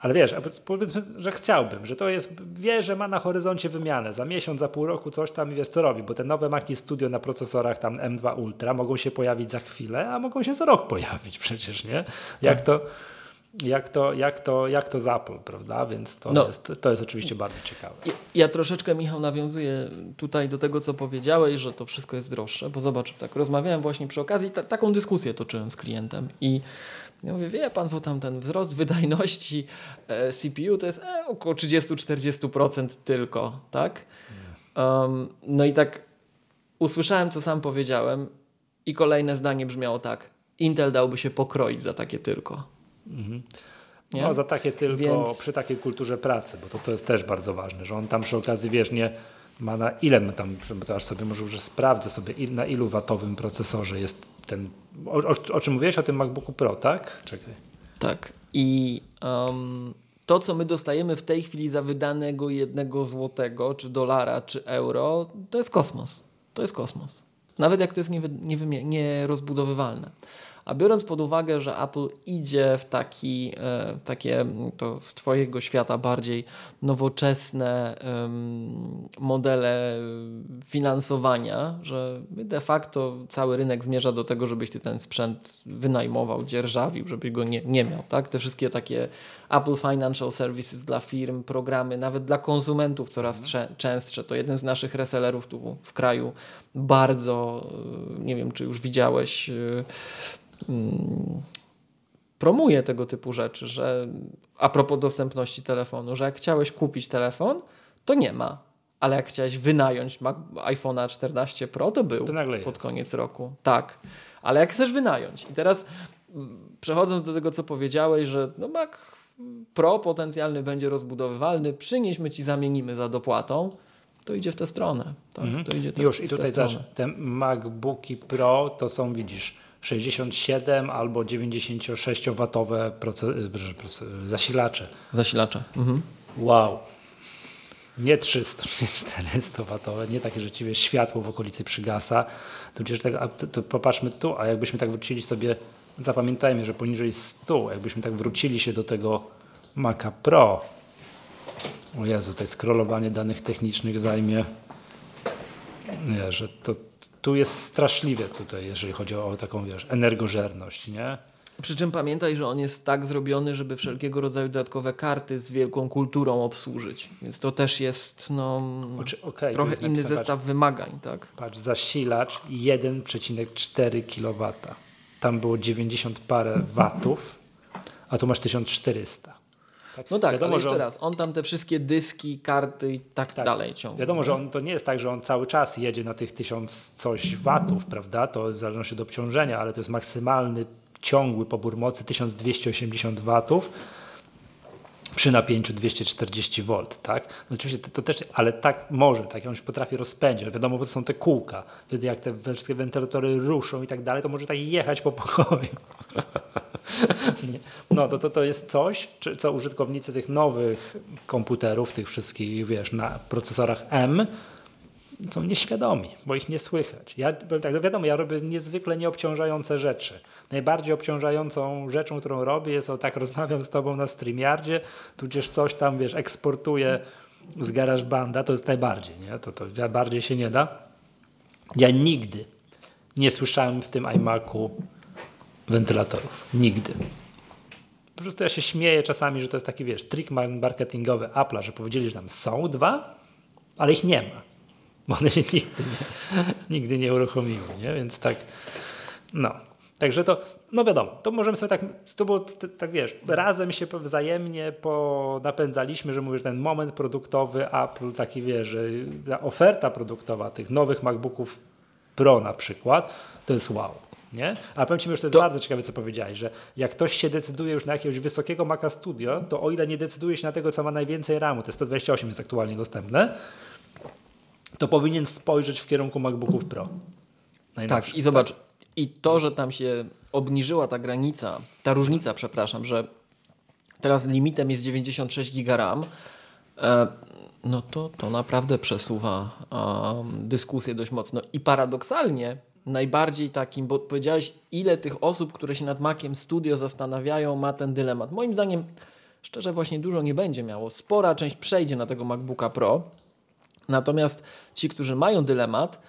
Ale wiesz, powiedzmy, że chciałbym, że to jest, wie, że ma na horyzoncie wymianę. Za miesiąc, za pół roku coś tam i wiesz co robi, bo te nowe Maci Studio na procesorach tam M2 Ultra mogą się pojawić za chwilę, a mogą się za rok pojawić przecież, nie? Jak tak. to jak to, jak to, jak to z Apple, prawda? Więc to, no. jest, to jest oczywiście bardzo ciekawe. Ja, ja, troszeczkę, Michał, nawiązuję tutaj do tego, co powiedziałeś, że to wszystko jest droższe, bo zobacz, tak rozmawiałem właśnie przy okazji, ta, taką dyskusję toczyłem z klientem i ja mówię, wie pan, bo tam ten wzrost wydajności e, CPU to jest e, około 30-40% tylko, tak? Um, no i tak usłyszałem, co sam powiedziałem i kolejne zdanie brzmiało tak. Intel dałby się pokroić za takie tylko. Mhm. No za takie tylko Więc... przy takiej kulturze pracy, bo to, to jest też bardzo ważne, że on tam przy okazji wiesz, nie ma na ile my tam, to aż sobie może że sprawdzę sobie na ilu watowym procesorze jest ten, o, o, o, czym mówiłeś o tym MacBooku Pro, tak? Czekaj. Tak i um, to co my dostajemy w tej chwili za wydanego jednego złotego, czy dolara, czy euro, to jest kosmos. To jest kosmos. Nawet jak to jest nierozbudowywalne. Nie, nie a biorąc pod uwagę, że Apple idzie w taki, e, takie to z Twojego świata bardziej nowoczesne modele finansowania, że de facto cały rynek zmierza do tego, żebyś Ty ten sprzęt wynajmował, dzierżawił, żebyś go nie, nie miał. Tak? Te wszystkie takie Apple Financial Services dla firm, programy, nawet dla konsumentów coraz mhm. częstsze. To jeden z naszych resellerów tu w kraju bardzo, e, nie wiem czy już widziałeś, e, Mm, promuje tego typu rzeczy, że a propos dostępności telefonu, że jak chciałeś kupić telefon, to nie ma. Ale jak chciałeś wynająć iPhone'a 14 Pro, to był to pod koniec roku. Tak. Ale jak chcesz wynająć. I teraz mm, przechodząc do tego, co powiedziałeś, że no Mac Pro potencjalny będzie rozbudowywalny, przynieśmy ci, zamienimy za dopłatą, to idzie w tę stronę. Tak, mhm. to idzie te, Już, i tutaj też te MacBooki Pro to są, widzisz, 67 albo 96-watowe zasilacze. Zasilacze. Mhm. Wow. Nie 300, nie 400 watowe, nie takie rzeczywiście światło w okolicy przygasa. To, tak, to, to popatrzmy tu, a jakbyśmy tak wrócili sobie, zapamiętajmy, że poniżej 100, jakbyśmy tak wrócili się do tego Maca Pro, o Jezu, tutaj scrollowanie danych technicznych zajmie, nie, że to tu jest straszliwie tutaj, jeżeli chodzi o taką, wiesz, energożerność, nie? Przy czym pamiętaj, że on jest tak zrobiony, żeby wszelkiego rodzaju dodatkowe karty z wielką kulturą obsłużyć. Więc to też jest no, okay, trochę jest inny zestaw patrz, wymagań. Tak? Patrz, zasilacz 1,4 kW. Tam było 90 parę watów, a tu masz 1400. Tak? No tak, wiadomo, ale jeszcze on, raz, on tam te wszystkie dyski, karty i tak, tak dalej ciągnie. Wiadomo, że on, to nie jest tak, że on cały czas jedzie na tych tysiąc coś watów, prawda? To w zależności od obciążenia, ale to jest maksymalny ciągły pobór mocy 1280 watów przy napięciu 240 V, tak? No oczywiście to, to, też, ale tak może, tak, on się potrafi rozpędzić. Wiadomo, bo to są te kółka. Wtedy jak te wszystkie wentylatory ruszą i tak dalej, to może tak jechać po pokoju. no to, to, to jest coś, co użytkownicy tych nowych komputerów, tych wszystkich, wiesz, na procesorach M, są nieświadomi, bo ich nie słychać. Ja, tak, wiadomo, ja robię niezwykle nieobciążające rzeczy. Najbardziej obciążającą rzeczą, którą robię jest, o tak rozmawiam z tobą na StreamYardzie, tudzież coś tam, wiesz, eksportuję z GarageBanda, to jest najbardziej, nie? To, to bardziej się nie da. Ja nigdy nie słyszałem w tym iMacu wentylatorów. Nigdy. Po prostu ja się śmieję czasami, że to jest taki, wiesz, trik marketingowy Apple'a, że powiedzieli, że tam są dwa, ale ich nie ma bo one się nigdy nie, nigdy nie uruchomiły, nie? więc tak, no. Także to, no wiadomo, to możemy sobie tak, to było tak wiesz, razem się wzajemnie napędzaliśmy, że mówisz, ten moment produktowy Apple, taki wiesz, że oferta produktowa tych nowych MacBooków Pro na przykład, to jest wow. Nie? Ale powiem Ci, że to jest to... bardzo ciekawe, co powiedziałeś, że jak ktoś się decyduje już na jakiegoś wysokiego Maca Studio, to o ile nie decyduje się na tego, co ma najwięcej RAMu, to 128 jest aktualnie dostępne, to powinien spojrzeć w kierunku MacBooków Pro. Tak, i zobacz, i to, że tam się obniżyła ta granica, ta różnica, przepraszam, że teraz limitem jest 96 GB RAM, e, no to, to naprawdę przesuwa dyskusję dość mocno. I paradoksalnie najbardziej takim, bo powiedziałeś, ile tych osób, które się nad Maciem Studio zastanawiają, ma ten dylemat. Moim zdaniem, szczerze, właśnie dużo nie będzie miało. Spora część przejdzie na tego MacBooka Pro, Natomiast ci, którzy mają dylemat,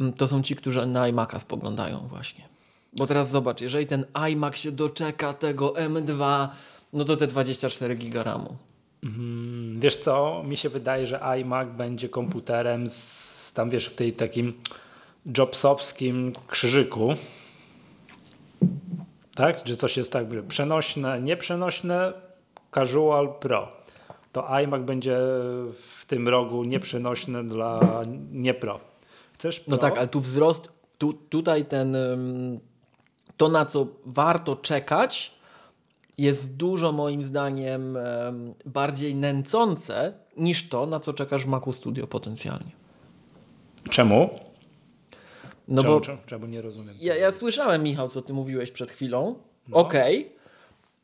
mm, to są ci, którzy na iMac'a spoglądają właśnie. Bo teraz zobacz, jeżeli ten iMac się doczeka tego M2, no to te 24 GB RAMu. Mm, wiesz co, mi się wydaje, że iMac będzie komputerem z, tam wiesz, w tej takim jobsowskim krzyżyku. Tak? Że coś jest tak przenośne, nieprzenośne, casual, pro to iMac będzie w tym rogu nieprzenośny dla niepro. Chcesz pro? No tak, ale tu wzrost, tu, tutaj ten, to na co warto czekać jest dużo moim zdaniem bardziej nęcące niż to, na co czekasz w Macu Studio potencjalnie. Czemu? No czemu, bo czemu, czemu nie rozumiem? Ja, ja, słyszałem, Michał, co ty mówiłeś przed chwilą. No. Okej, okay,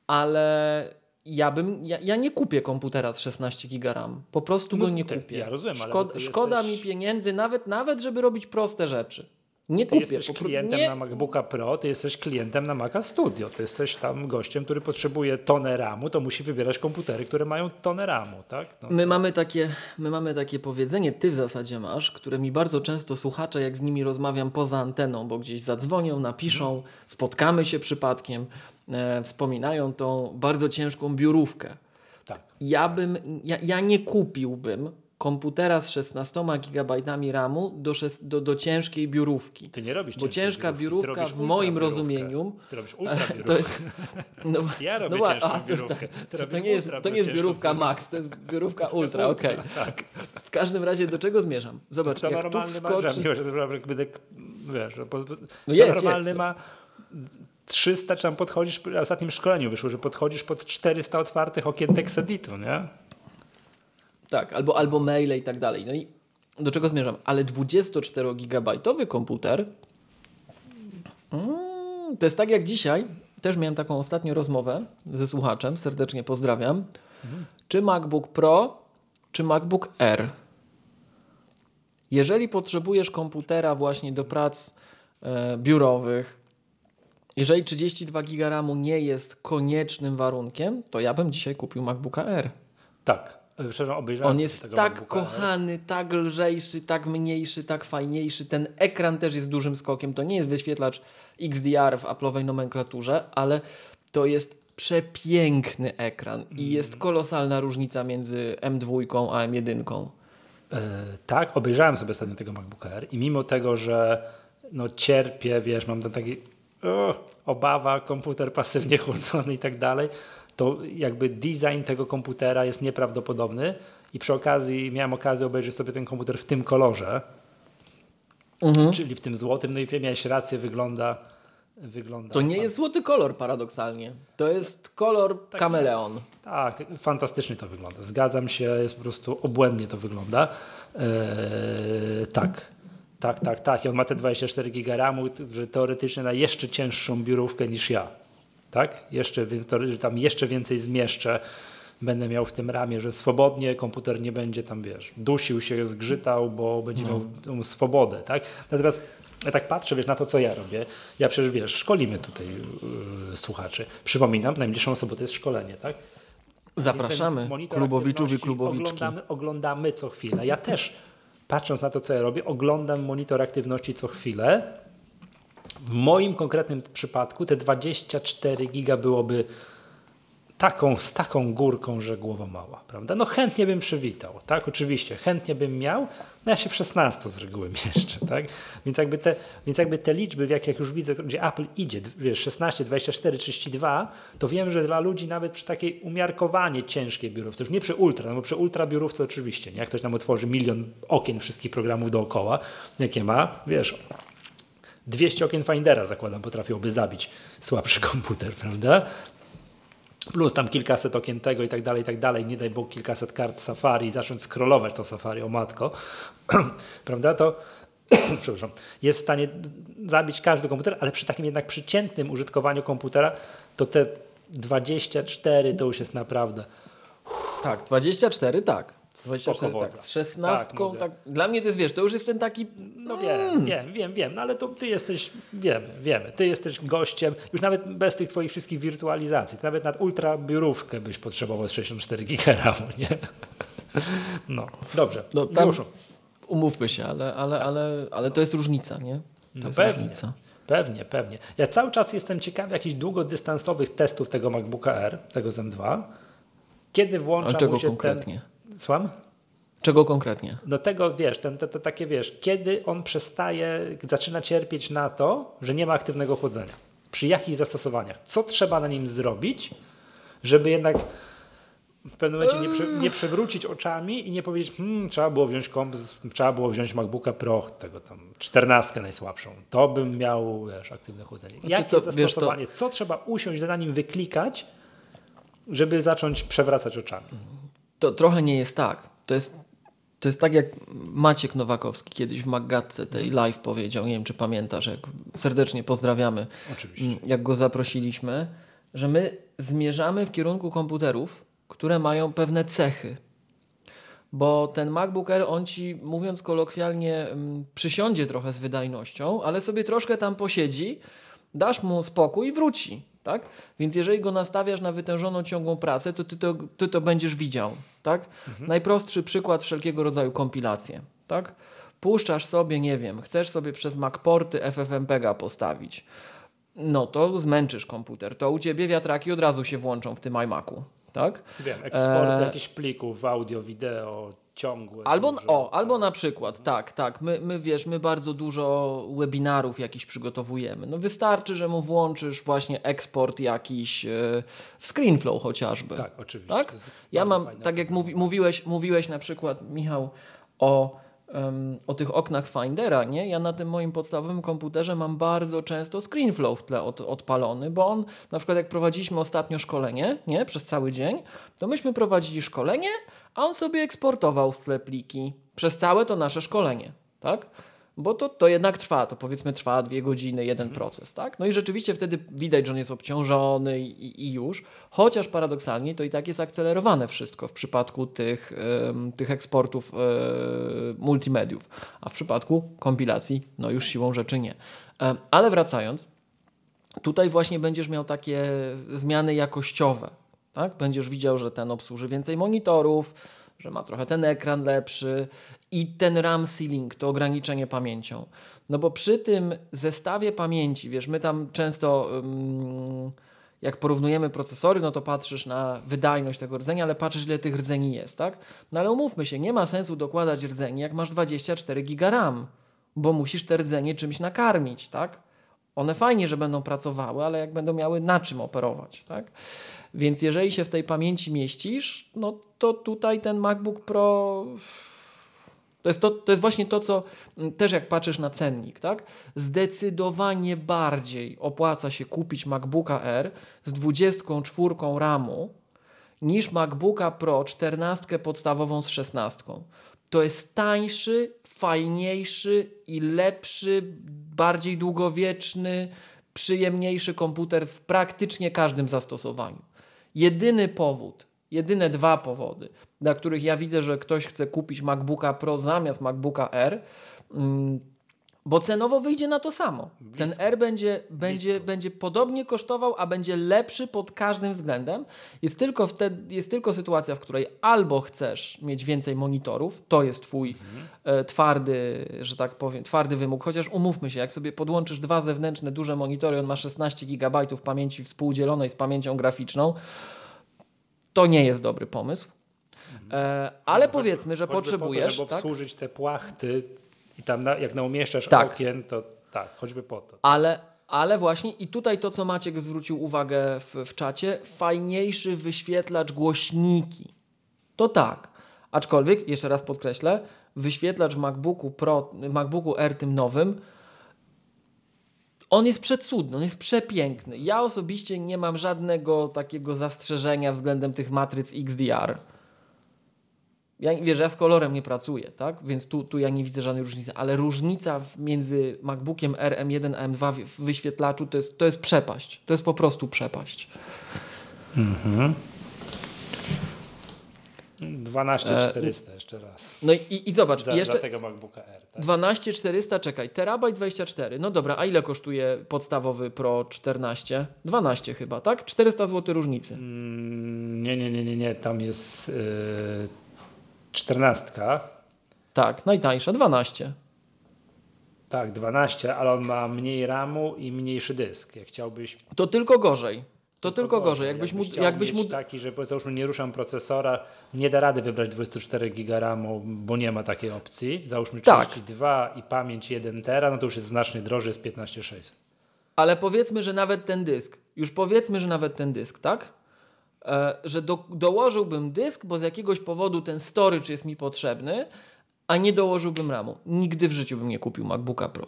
ale ja bym, ja, ja, nie kupię komputera z 16 GB RAM. Po prostu no, go nie kupię. Ja rozumiem, Szkoda, ale szkoda jesteś... mi pieniędzy, nawet, nawet żeby robić proste rzeczy. Nie ty kupię. jesteś klientem nie... na MacBooka Pro, ty jesteś klientem na Maca Studio. Ty jesteś tam gościem, który potrzebuje tonę RAMu, to musi wybierać komputery, które mają tonę RAMu. Tak? No. My, mamy takie, my mamy takie powiedzenie, ty w zasadzie masz, które mi bardzo często słuchacze, jak z nimi rozmawiam poza anteną, bo gdzieś zadzwonią, napiszą, hmm. spotkamy się przypadkiem, e, wspominają tą bardzo ciężką biurówkę. Tak. Ja bym, ja, ja nie kupiłbym komputera z 16 GB RAMu do, do, do ciężkiej biurówki. Ty nie robisz Bo ciężka biurówka w moim rozumieniu. Ty robisz ultra biurówkę. no, ja robię no, ciężką a, biurówkę. To, to, nie jest, to nie jest biurówka max, to jest biurówka ultra, okej. Okay. tak. W każdym razie do czego zmierzam? Zobacz, to jak normalny tu wskoczy... Ma, no normalny ma 300, czy tam podchodzisz, w ostatnim szkoleniu wyszło, że podchodzisz pod 400 otwartych okien Texeditu, nie? Tak, albo, albo maile i tak dalej. No i do czego zmierzam? Ale 24-gigabajtowy komputer mm, to jest tak jak dzisiaj. Też miałem taką ostatnią rozmowę ze słuchaczem, serdecznie pozdrawiam. Mhm. Czy MacBook Pro, czy MacBook Air? Jeżeli potrzebujesz komputera właśnie do prac e, biurowych, jeżeli 32 GB RAMu nie jest koniecznym warunkiem, to ja bym dzisiaj kupił MacBooka Air. Tak. On jest tak kochany, Air. tak lżejszy, tak mniejszy, tak fajniejszy. Ten ekran też jest dużym skokiem. To nie jest wyświetlacz XDR w Apple'owej nomenklaturze, ale to jest przepiękny ekran i mm. jest kolosalna różnica między M2 a M1. E, tak, obejrzałem sobie ostatnio tego MacBooka Air i mimo tego, że no cierpię, wiesz, mam ten taki obawa, komputer pasywnie chłodzony i tak dalej, to jakby design tego komputera jest nieprawdopodobny i przy okazji miałem okazję obejrzeć sobie ten komputer w tym kolorze, mhm. czyli w tym złotym, no i miałeś rację, wygląda wygląda. To nie jest złoty kolor paradoksalnie. To jest kolor tak, kameleon. Tak, fantastycznie to wygląda. Zgadzam się, jest po prostu obłędnie to wygląda. Eee, tak. Tak, tak, tak. I on ma te 24 GB RAMu, że teoretycznie na jeszcze cięższą biurówkę niż ja. Tak? Jeszcze, że tam jeszcze więcej zmieszczę będę miał w tym ramie, że swobodnie komputer nie będzie tam, wiesz, dusił się, zgrzytał, bo będzie no. miał swobodę, tak? Natomiast ja tak patrzę, wiesz, na to, co ja robię. Ja przecież, wiesz, szkolimy tutaj yy, słuchaczy. Przypominam, najbliższą sobotę jest szkolenie, tak? Zapraszamy klubowiczów i klubowiczki. Oglądamy, oglądamy co chwilę. Ja też, patrząc na to, co ja robię, oglądam monitor aktywności co chwilę. W moim konkretnym przypadku te 24 giga byłoby taką, z taką górką, że głowa mała, prawda? No chętnie bym przywitał, tak? Oczywiście, chętnie bym miał, no ja się w 16 z reguły mieszczę, tak? Więc jakby te, więc jakby te liczby, w jakich już widzę, gdzie Apple idzie, wiesz, 16, 24, 32, to wiem, że dla ludzi nawet przy takiej umiarkowanie ciężkiej biurówce, już nie przy ultra, no bo przy ultra biurówce oczywiście, nie? Jak ktoś nam otworzy milion okien wszystkich programów dookoła, jakie ma, wiesz, 200 okien Findera zakładam potrafiłoby zabić słabszy komputer, prawda? Plus tam kilkaset okien tego i tak dalej, i tak dalej, nie daj Bóg kilkaset kart Safari i zacząć scrollować to Safari, o matko, prawda, to przepraszam, jest w stanie zabić każdy komputer, ale przy takim jednak przeciętnym użytkowaniu komputera, to te 24 to już jest naprawdę... Tak, 24 tak. 24, tak, z 16, tak, tak, dla mnie to jest, wiesz, to już jest ten taki... No wiem, mm. wiem, wiem, wiem, no ale to ty jesteś, wiemy, wiemy, ty jesteś gościem, już nawet bez tych twoich wszystkich wirtualizacji, nawet nad ultra biurówkę byś potrzebował 64 giga nie? No, dobrze, no, tam Umówmy się, ale, ale, ale, ale to jest różnica, nie? To no jest pewnie. Różnica. Pewnie, pewnie. Ja cały czas jestem ciekawy jakichś długodystansowych testów tego MacBooka R, tego z M2. Kiedy włącza A czego mu się konkretnie? ten Słucham? Czego konkretnie? Do tego, wiesz, ten, te, te, takie, wiesz, kiedy on przestaje, zaczyna cierpieć na to, że nie ma aktywnego chłodzenia. Przy jakich zastosowaniach? Co trzeba na nim zrobić, żeby jednak w pewnym momencie nie, przy, nie przewrócić oczami i nie powiedzieć, hmm, trzeba było wziąć komp, trzeba było wziąć MacBooka Pro, tego tam 14 najsłabszą. To bym miał, wiesz, aktywne chłodzenie. Znaczy Jakie to, zastosowanie? Wiesz, to... Co trzeba usiąść, na nim wyklikać, żeby zacząć przewracać oczami? To trochę nie jest tak. To jest, to jest tak, jak Maciek Nowakowski kiedyś w Maggatce tej mhm. live powiedział, nie wiem czy pamiętasz, jak serdecznie pozdrawiamy, Oczywiście. Mm, jak go zaprosiliśmy, że my zmierzamy w kierunku komputerów, które mają pewne cechy. Bo ten MacBook Air, on ci, mówiąc kolokwialnie, mm, przysiądzie trochę z wydajnością, ale sobie troszkę tam posiedzi, dasz mu spokój i wróci. Tak? Więc jeżeli go nastawiasz na wytężoną ciągłą pracę, to ty to, ty to będziesz widział. Tak? Mhm. Najprostszy przykład wszelkiego rodzaju kompilacje. Tak? Puszczasz sobie, nie wiem, chcesz sobie przez MacPorty FFmpega postawić. No to zmęczysz komputer. To u ciebie wiatraki od razu się włączą w tym iMacu. Tak? Wiem, eksporty e... jakichś plików, audio, wideo, ciągłe. Albo, o, albo na przykład, tak, tak, my, my wiesz, my bardzo dużo webinarów jakiś przygotowujemy. No wystarczy, że mu włączysz właśnie eksport jakiś e, w ScreenFlow chociażby. Tak, oczywiście. Tak? Ja mam, tak jak mówi, mówiłeś, mówiłeś na przykład, Michał, o o tych oknach Findera, nie? Ja na tym moim podstawowym komputerze mam bardzo często ScreenFlow w tle od, odpalony, bo on, na przykład jak prowadziliśmy ostatnio szkolenie, nie? Przez cały dzień, to myśmy prowadzili szkolenie, a on sobie eksportował w te pliki przez całe to nasze szkolenie, tak? Bo to, to jednak trwa, to powiedzmy trwa dwie godziny, jeden mhm. proces, tak? No i rzeczywiście wtedy widać, że on jest obciążony i, i, już, chociaż paradoksalnie to i tak jest akcelerowane wszystko w przypadku tych, tych eksportów multimediów, a w przypadku kompilacji, no już siłą rzeczy nie. ale wracając, tutaj właśnie będziesz miał takie zmiany jakościowe, tak? Będziesz widział, że ten obsłuży więcej monitorów, że ma trochę ten ekran lepszy i ten RAM ceiling, to ograniczenie pamięcią. No bo przy tym zestawie pamięci, wiesz, my tam często jak porównujemy procesory, no to patrzysz na wydajność tego rdzenia, ale patrzysz ile tych rdzeni jest, tak? No ale umówmy się, nie ma sensu dokładać rdzeni, jak masz 24 GB RAM, bo musisz te rdzenie czymś nakarmić, tak? One fajnie, że będą pracowały, ale jak będą miały na czym operować, tak? Więc jeżeli się w tej pamięci mieścisz, no to tutaj ten MacBook Pro to jest, to, to jest właśnie to, co mm, też jak patrzysz na cennik, tak? Zdecydowanie bardziej opłaca się kupić MacBooka R z 24 RAMu niż MacBooka Pro 14 podstawową z 16. To jest tańszy, fajniejszy i lepszy, bardziej długowieczny, przyjemniejszy komputer w praktycznie każdym zastosowaniu. Jedyny powód, jedyne dwa powody, dla których ja widzę, że ktoś chce kupić MacBooka Pro zamiast MacBooka R, mm, bo cenowo wyjdzie na to samo. Blisko. Ten R będzie, będzie, będzie podobnie kosztował, a będzie lepszy pod każdym względem. Jest tylko, wtedy, jest tylko sytuacja, w której albo chcesz mieć więcej monitorów, to jest twój mhm. e, twardy, że tak powiem, twardy wymóg, chociaż umówmy się, jak sobie podłączysz dwa zewnętrzne duże monitory, on ma 16 GB pamięci współdzielonej z pamięcią graficzną, to nie jest dobry pomysł. E, ale no, powiedzmy, że potrzebujesz. Po to, żeby tak? obsłużyć te płachty i tam na, jak naumieszczasz tak. okien, to tak, choćby po to. Ale, ale właśnie i tutaj to, co Maciek zwrócił uwagę w, w czacie, fajniejszy wyświetlacz głośniki. To tak. Aczkolwiek, jeszcze raz podkreślę, wyświetlacz w MacBooku Pro, MacBooku R tym nowym on jest przecudny, on jest przepiękny. Ja osobiście nie mam żadnego takiego zastrzeżenia względem tych matryc XDR. Ja, wiesz, ja z kolorem nie pracuję, tak? Więc tu, tu ja nie widzę żadnej różnicy, ale różnica między MacBookiem R M1 a M2 w wyświetlaczu to jest, to jest przepaść. To jest po prostu przepaść. Mhm. 12400 e, jeszcze raz. No i, i zobacz, za, jeszcze. Za tego MacBooka R. Tak? 12400, czekaj, terabajt 24. No dobra, a ile kosztuje podstawowy Pro 14? 12 chyba, tak? 400 zł różnicy. Mm, nie, nie, nie, nie, nie, tam jest yy, 14. Tak, najtańsza 12. Tak, 12, ale on ma mniej RAMu i mniejszy dysk. Jak chciałbyś. To tylko gorzej. To tylko gorzej. Jakbyś, jakbyś mu, jakbyś mu... taki, że załóżmy nie ruszam procesora, nie da rady wybrać 24 GB RAMu, bo nie ma takiej opcji. Załóżmy 32 tak. i pamięć 1 tera, no to już jest znacznie drożej, jest 15600. Ale powiedzmy, że nawet ten dysk, już powiedzmy, że nawet ten dysk, tak? E, że do, dołożyłbym dysk, bo z jakiegoś powodu ten storage jest mi potrzebny, a nie dołożyłbym RAMu. Nigdy w życiu bym nie kupił MacBooka Pro.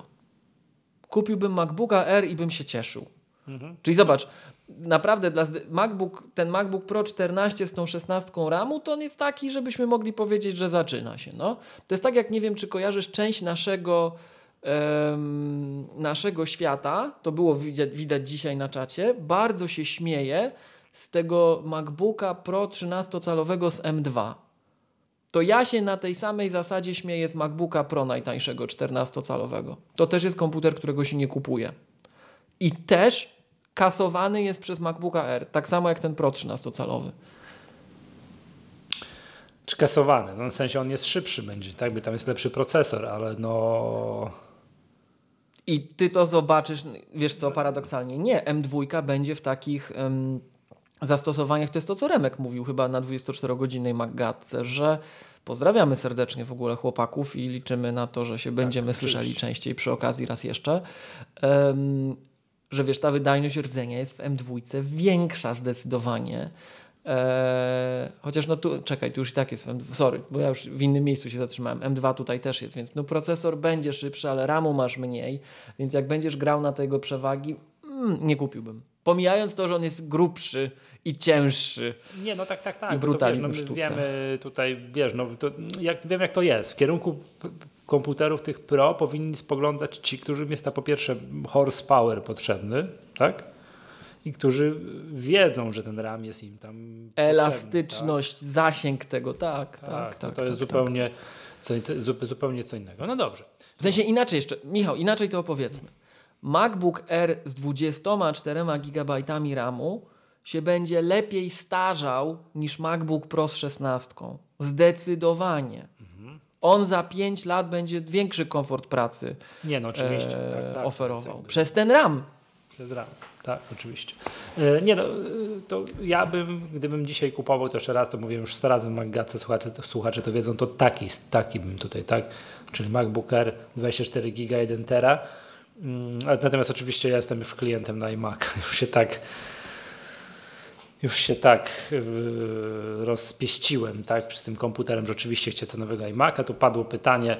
Kupiłbym MacBooka R i bym się cieszył. Mhm. Czyli zobacz, naprawdę dla MacBook, ten MacBook Pro 14 z tą 16 RAMu, to on jest taki, żebyśmy mogli powiedzieć, że zaczyna się. No. To jest tak, jak nie wiem, czy kojarzysz część naszego, naszego świata, to było widać, widać dzisiaj na czacie, bardzo się śmieje z tego MacBooka Pro 13-calowego z M2. To ja się na tej samej zasadzie śmieję z MacBooka Pro najtańszego 14-calowego. To też jest komputer, którego się nie kupuje. I też kasowany jest przez MacBooka R, tak samo jak ten Pro 13-calowy. Czy kasowany? No w sensie on jest szybszy będzie, tak? By tam jest lepszy procesor, ale no... I ty to zobaczysz, wiesz co, paradoksalnie nie. M2 będzie w takich um, zastosowaniach, to jest to, co Remek mówił chyba na 24-godzinnej Maggatce, że pozdrawiamy serdecznie w ogóle chłopaków i liczymy na to, że się tak, będziemy słyszeli częściej przy okazji raz jeszcze. Um, że wiesz, ta wydajność rdzenia jest w M2 większa zdecydowanie. Eee, chociaż no tu, czekaj, tu już i tak jest w M2, sorry, bo ja już w innym miejscu się zatrzymałem. M2 tutaj też jest, więc no procesor będzie szybszy, ale RAMu masz mniej, więc jak będziesz grał na tego przewagi, mm, nie kupiłbym. Pomijając to, że on jest grubszy i cięższy. Nie, no tak, tak, tak. I brutalny no, wiemy tutaj, wiesz, no, to, jak, wiem jak to jest. W kierunku komputerów tych pro powinni spoglądać ci, którym jest ta po pierwsze horsepower potrzebny, tak? I którzy wiedzą, że ten RAM jest im tam. Elastyczność, tak? zasięg tego, tak, tak, tak. tak no to jest tak, zupełnie, Co, zupełnie co innego. No dobrze. W sensie inaczej jeszcze, Michał, inaczej to opowiedzmy. MacBook Air z 24 GB RAMu się będzie lepiej starzał niż MacBook Pro z 16. Zdecydowanie. Mhm. On za 5 lat będzie większy komfort pracy Nie, no oczywiście. E, tak, tak, oferował. Przez ten RAM. Przez RAM, tak, oczywiście. E, nie no, to ja bym, gdybym dzisiaj kupował, to jeszcze raz, to mówię już 100 razy w Maggace, słuchacze, słuchacze to wiedzą, to taki, taki bym tutaj, tak, czyli MacBook Air 24 GB 1 tera. Mm, natomiast oczywiście ja jestem już klientem na iMac, już się tak już się tak yy, rozpieściłem tak, z tym komputerem, że oczywiście chcę nowego iMac'a. Tu padło pytanie,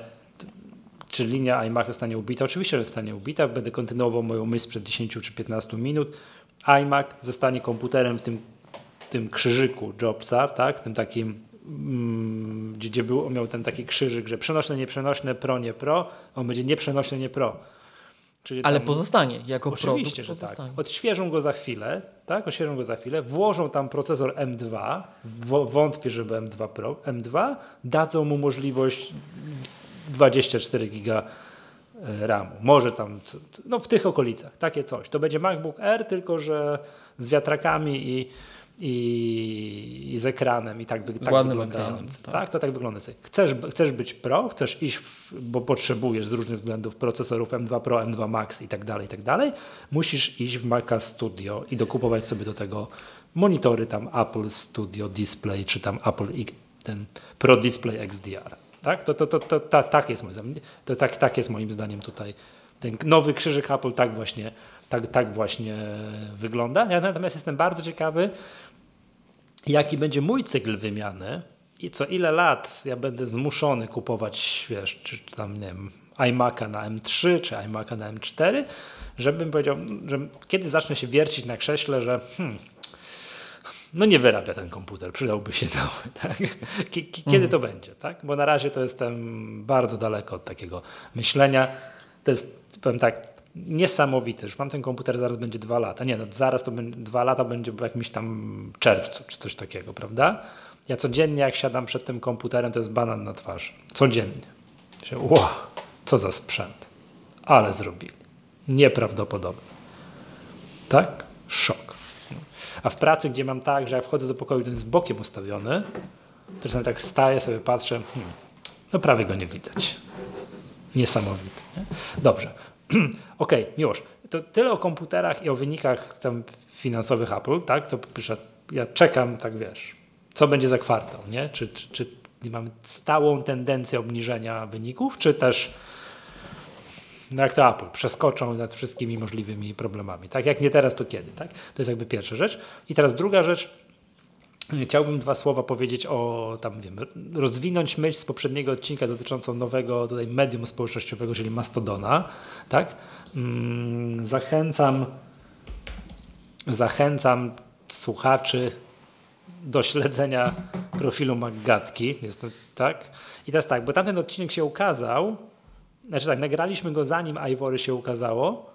czy linia iMac zostanie ubita. Oczywiście, że zostanie ubita. Będę kontynuował moją myśl przed 10 czy 15 minut. iMac zostanie komputerem w tym, tym krzyżyku Jobsa, tak, tym takim, mm, gdzie, gdzie był, miał ten taki krzyżyk, że przenośne, nieprzenośne, pro, nie pro. On będzie nieprzenośny, nie pro. Czyli Ale pozostanie jako Oczywiście, że tak. Odświeżą go za chwilę, tak? Odświeżą go za chwilę, włożą tam procesor M2, wątpię, żeby M2 Pro, M2, dadzą mu możliwość 24 giga e, RAMu. Może tam, no w tych okolicach, takie coś. To będzie MacBook Air, tylko że z wiatrakami i i, i z ekranem i tak, tak wyglądający. Tak. tak. to tak wygląda. Chcesz, chcesz być pro, chcesz iść, w, bo potrzebujesz z różnych względów procesorów M2 Pro, M2 Max i tak dalej, i tak dalej, musisz iść w Maca Studio i dokupować sobie do tego monitory tam Apple Studio Display, czy tam Apple ten Pro Display XDR. Tak? To, to, to, to, to, tak, jest moim zdaniem, to tak, tak jest moim zdaniem tutaj ten nowy krzyżyk Apple tak właśnie, tak, tak właśnie wygląda. Ja natomiast jestem bardzo ciekawy, jaki będzie mój cykl wymiany i co ile lat ja będę zmuszony kupować, wiesz, czy tam, nie wiem, iMac'a na M3 czy iMac'a na M4, żebym powiedział, że kiedy zacznę się wiercić na krześle, że hmm, no nie wyrabia ten komputer, przydałby się nowy. Tak? Kiedy mhm. to będzie? Tak? Bo na razie to jestem bardzo daleko od takiego myślenia. To jest, powiem tak, niesamowite. Już mam ten komputer, zaraz będzie dwa lata. Nie, no zaraz to będzie, dwa lata będzie w jakimś tam czerwcu, czy coś takiego, prawda? Ja codziennie, jak siadam przed tym komputerem, to jest banan na twarzy. Codziennie. Wow, co za sprzęt. Ale zrobili. Nieprawdopodobne. Tak? Szok. A w pracy, gdzie mam tak, że jak wchodzę do pokoju, to jest bokiem ustawiony, to czasami tak staję, sobie patrzę, hmm, no prawie go nie widać. Niesamowite. Nie? Dobrze. OK, Miłosz, to tyle o komputerach i o wynikach tam finansowych Apple, tak? To ja czekam, tak wiesz, co będzie za kwartał, nie? Czy, czy, czy mamy stałą tendencję obniżenia wyników, czy też no jak to Apple, przeskoczą nad wszystkimi możliwymi problemami. Tak jak nie teraz, to kiedy, tak? To jest jakby pierwsza rzecz. I teraz druga rzecz, Chciałbym dwa słowa powiedzieć o, tam wiem, rozwinąć myśl z poprzedniego odcinka dotyczącą nowego tutaj medium społecznościowego, czyli Mastodona, tak? Mm, zachęcam, zachęcam słuchaczy do śledzenia profilu Maggatki, jest to, tak? I teraz tak, bo tamten odcinek się ukazał, znaczy tak, nagraliśmy go zanim Ivory się ukazało,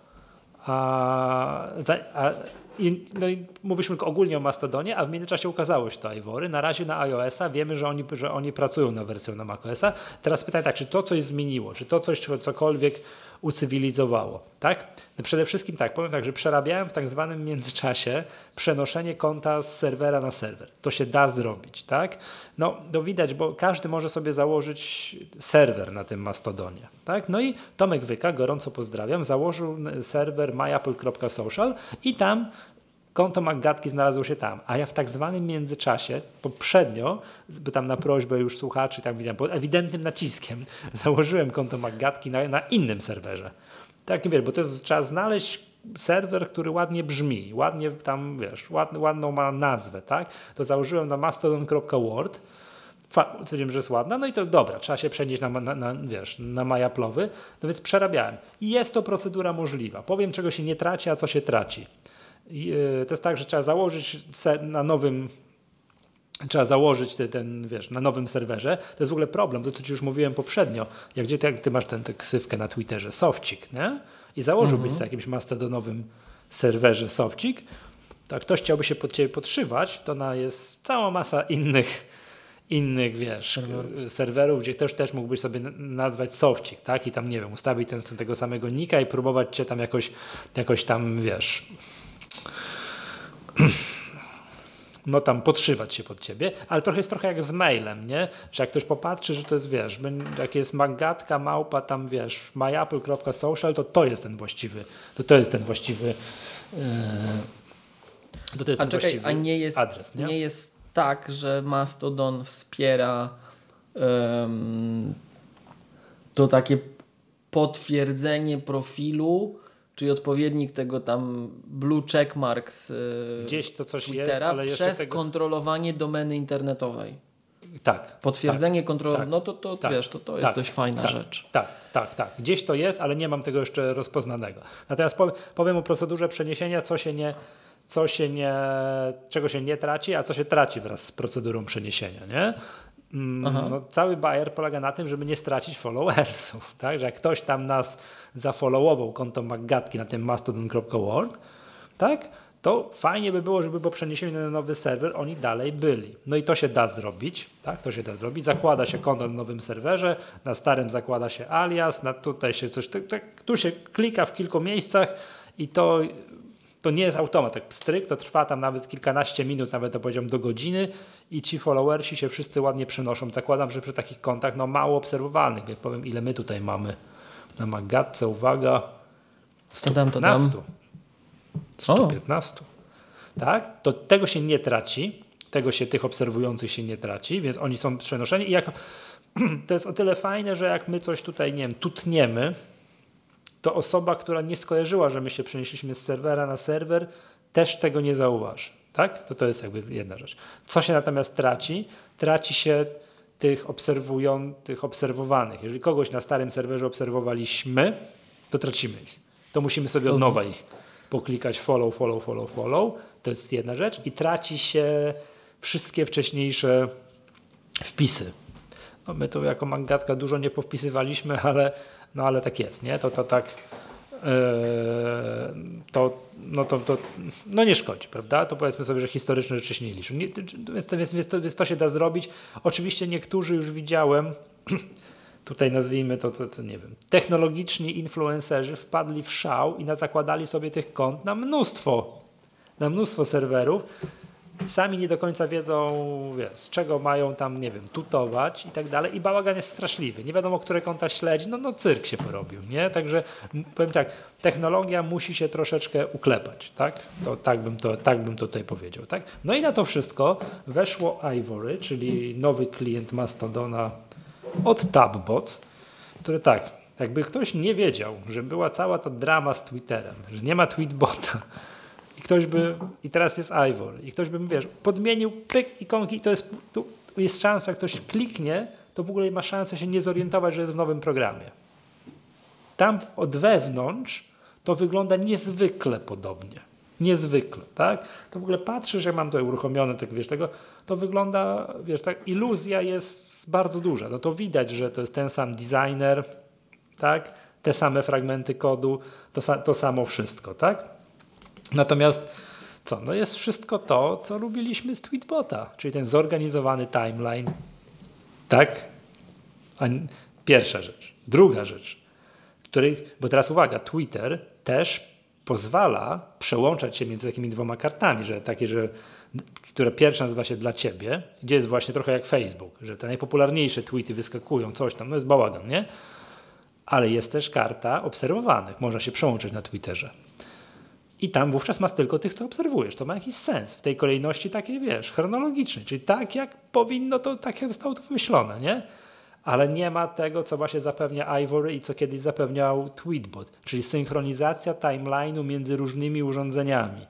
a, a i, no i mówiliśmy ogólnie o Mastodonie, a w międzyczasie ukazało się to Ivory. Na razie na iOS-a wiemy, że oni, że oni pracują na wersję na macOS-a. Teraz pytanie tak, czy to coś zmieniło, czy to coś cokolwiek ucywilizowało, tak? No przede wszystkim tak, powiem tak, że przerabiałem w tak zwanym międzyczasie przenoszenie konta z serwera na serwer. To się da zrobić, tak? No, no widać, bo każdy może sobie założyć serwer na tym Mastodonie, tak? No i Tomek Wyka, gorąco pozdrawiam, założył serwer myapple.social i tam konto Maggatki znalazło się tam, a ja w tak zwanym międzyczasie, poprzednio, tam na prośbę już słuchaczy, tam widziałem, pod ewidentnym naciskiem założyłem konto Maggatki na, na innym serwerze. Tak, wiesz, bo to jest, trzeba znaleźć serwer, który ładnie brzmi, ładnie tam, wiesz, ładny, ładną ma nazwę, tak? To założyłem na mastodon.word, stwierdziłem, że jest ładna, no i to dobra, trzeba się przenieść na, na, na wiesz, na majaplowy, no więc przerabiałem. Jest to procedura możliwa. Powiem, czego się nie traci, a co się traci. To jest tak, że trzeba założyć na nowym trzeba założyć ten, ten, wiesz, na nowym serwerze. To jest w ogóle problem, to co ci już mówiłem poprzednio. Jak gdzie ty, ty masz tę ksywkę na Twitterze, Sofcik, nie? I założyłbyś mhm. sobie jakimś mastodonowym serwerze Sofcik, to jak ktoś chciałby się pod ciebie podszywać, to na jest cała masa innych innych, wiesz, serwerów, serwerów gdzie też, też mógłbyś sobie nazwać Sofcik, tak? I tam, nie wiem, ustawić ten, tego samego nika i próbować cię tam jakoś, jakoś tam, wiesz, no tam podszywać się pod ciebie, ale trochę jest trochę jak z mailem, nie? Że jak ktoś popatrzy, że to jest, wiesz, jak jest magatka, małpa, tam, wiesz, myapple.social, to to jest ten właściwy, to to jest ten właściwy yy, to, to jest a ten czekaj, właściwy a nie jest, adres, nie? nie jest tak, że Mastodon wspiera um, to takie potwierdzenie profilu, czyli odpowiednik tego tam blue checkmark z e, Gdzieś to coś Twittera jest, ale przez tego... kontrolowanie domeny internetowej. Tak. Potwierdzenie tak, kontrolowane, tak, no to, to tak, wiesz, to, to jest tak, dość fajna tak, rzecz. Tak, tak, tak. Gdzieś to jest, ale nie mam tego jeszcze rozpoznanego. Natomiast powiem o procedurze przeniesienia, co się nie, co się nie, czego się nie traci, a co się traci wraz z procedurą przeniesienia. Nie? Mm, no, cały Bayer polega na tym, żeby nie stracić followersów. Tak? Że jak ktoś tam nas zafollowował konto Maggatki na tym mastodon.org, tak? to fajnie by było, żeby po przeniesieniu na nowy serwer oni dalej byli. No i to się da zrobić, tak? To się da zrobić. Zakłada się konto na nowym serwerze, na starym zakłada się alias, na tutaj się coś, tak, tak, tu się klika w kilku miejscach i to to nie jest automat, tak stryk, to trwa tam nawet kilkanaście minut, nawet to powiedziałem do godziny i ci followersi się wszyscy ładnie przenoszą. Zakładam, że przy takich kontach no mało obserwowalnych, jak powiem ile my tutaj mamy na Magatce, uwaga, 115. To 115. Tak? To tego się nie traci, tego się tych obserwujących się nie traci, więc oni są przenoszeni i jak to jest o tyle fajne, że jak my coś tutaj, nie wiem, tutniemy, to osoba, która nie skojarzyła, że my się przenieśliśmy z serwera na serwer, też tego nie zauważy. Tak? To to jest jakby jedna rzecz. Co się natomiast traci? Traci się tych, obserwują, tych obserwowanych. Jeżeli kogoś na starym serwerze obserwowaliśmy, to tracimy ich. To musimy sobie od nowa ich poklikać follow, follow, follow, follow. To jest jedna rzecz. I traci się wszystkie wcześniejsze wpisy. No my tu jako mangatka dużo nie powpisywaliśmy, ale no ale tak jest, nie? To, to tak yy, to, no to, to no nie szkodzi, prawda? To powiedzmy sobie, że historyczne rzeczy się nie liczą. Nie, więc, więc, więc, to, więc to się da zrobić. Oczywiście niektórzy już widziałem, tutaj nazwijmy to, to, to, nie wiem, technologiczni influencerzy wpadli w szał i zakładali sobie tych kont na mnóstwo, na mnóstwo serwerów sami nie do końca wiedzą, z czego mają tam, nie wiem, tutować i tak dalej. I bałagan jest straszliwy. Nie wiadomo, które konta śledzi. No, no cyrk się porobił, nie? Także powiem tak, technologia musi się troszeczkę uklepać, tak? To, tak, bym to, tak bym to tutaj powiedział, tak? No i na to wszystko weszło Ivory, czyli nowy klient Mastodona od Tabbots, który tak, jakby ktoś nie wiedział, że była cała ta drama z Twitterem, że nie ma tweetbota, ktoś by, i teraz jest Ivor, i ktoś by, wiesz, podmienił pyk ikonki, to jest, tu jest szansa, jak ktoś kliknie, to w ogóle ma szansę się nie zorientować, że jest w nowym programie. Tam od wewnątrz to wygląda niezwykle podobnie. Niezwykle, tak? To w ogóle patrzysz, że mam to uruchomione, tak wiesz, tego, to wygląda, wiesz, tak, iluzja jest bardzo duża. No to widać, że to jest ten sam designer, tak? Te same fragmenty kodu, to, to samo wszystko, tak? Natomiast co? No jest wszystko to, co lubiliśmy z Tweetbota, czyli ten zorganizowany timeline. Tak? Pierwsza rzecz. Druga rzecz, której, bo teraz uwaga, Twitter też pozwala przełączać się między takimi dwoma kartami, że takie, że które pierwsza nazywa się dla ciebie, gdzie jest właśnie trochę jak Facebook, że te najpopularniejsze tweety wyskakują, coś tam, no jest bałagan, nie? Ale jest też karta obserwowanych, można się przełączyć na Twitterze. I tam wówczas masz tylko tych, co obserwujesz. To ma jakiś sens w tej kolejności takiej, wiesz, chronologicznej. Czyli tak, jak powinno, to tak jak zostało to wymyślone, nie? Ale nie ma tego, co właśnie zapewnia Ivory i co kiedyś zapewniał Tweetbot, czyli synchronizacja timeline'u między różnymi urządzeniami.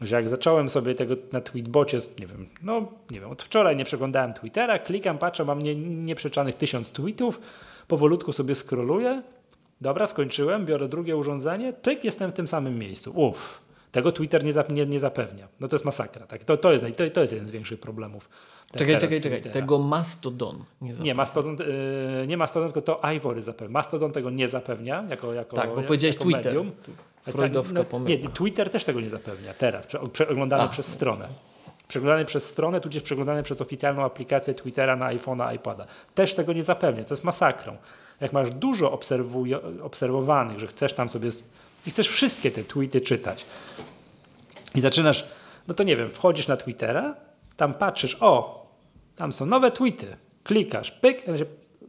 Że jak zacząłem sobie tego na Tweetbocie, nie wiem, no nie wiem, od wczoraj nie przeglądałem Twittera, klikam, patrzę, mam nie, nieprzeczanych tysiąc tweetów, powolutku sobie scrolluję, Dobra, skończyłem, biorę drugie urządzenie, pyk, jestem w tym samym miejscu. Uff, Tego Twitter nie, nie, nie zapewnia. No to jest masakra. Tak? To, to, jest, to, to jest jeden z większych problemów. Czekaj, czekaj, czekaj. Tego Mastodon nie zapewnia. Nie, Mastodon, yy, nie Mastodon, tylko to Ivory zapewnia. Mastodon tego nie zapewnia jako, jako Tak, bo powiedziałeś Twitter. Medium. Freudowska tak, no, Nie, Twitter też tego nie zapewnia teraz, przeglądany przez stronę. Przeglądany przez stronę, tudzież przeglądany przez oficjalną aplikację Twittera na iPhone'a, iPada. Też tego nie zapewnia. To jest masakrą. Jak masz dużo obserwowanych, że chcesz tam sobie i chcesz wszystkie te tweety czytać i zaczynasz, no to nie wiem, wchodzisz na Twittera, tam patrzysz, o, tam są nowe tweety, klikasz, pyk,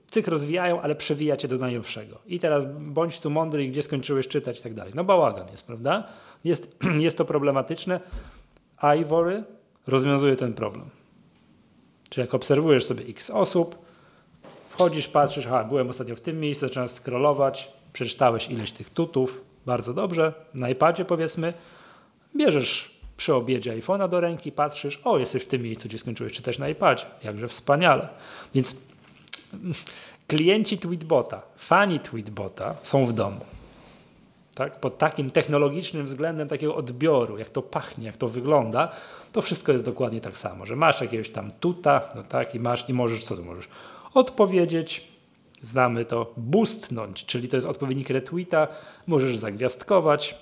cyk rozwijają, ale przewija cię do najnowszego. I teraz bądź tu mądry i gdzie skończyłeś czytać i tak dalej. No bałagan jest, prawda? Jest, jest to problematyczne. Ivory rozwiązuje ten problem. Czyli jak obserwujesz sobie x osób, wchodzisz, patrzysz, aha, byłem ostatnio w tym miejscu, zaczynasz scrollować, przeczytałeś ileś tych tutów, bardzo dobrze, na iPadzie powiedzmy, bierzesz przy obiedzie iPhone'a do ręki, patrzysz, o, jesteś w tym miejscu, gdzie skończyłeś czytać na iPadzie. Jakże wspaniale. Więc klienci Tweetbota, fani Tweetbota są w domu. Tak? Pod takim technologicznym względem takiego odbioru, jak to pachnie, jak to wygląda, to wszystko jest dokładnie tak samo, że masz jakiegoś tam tuta, no tak, i masz, i możesz, co tu możesz? Odpowiedzieć, znamy to, boostnąć, czyli to jest odpowiednik retweeta, możesz zagwiazdkować,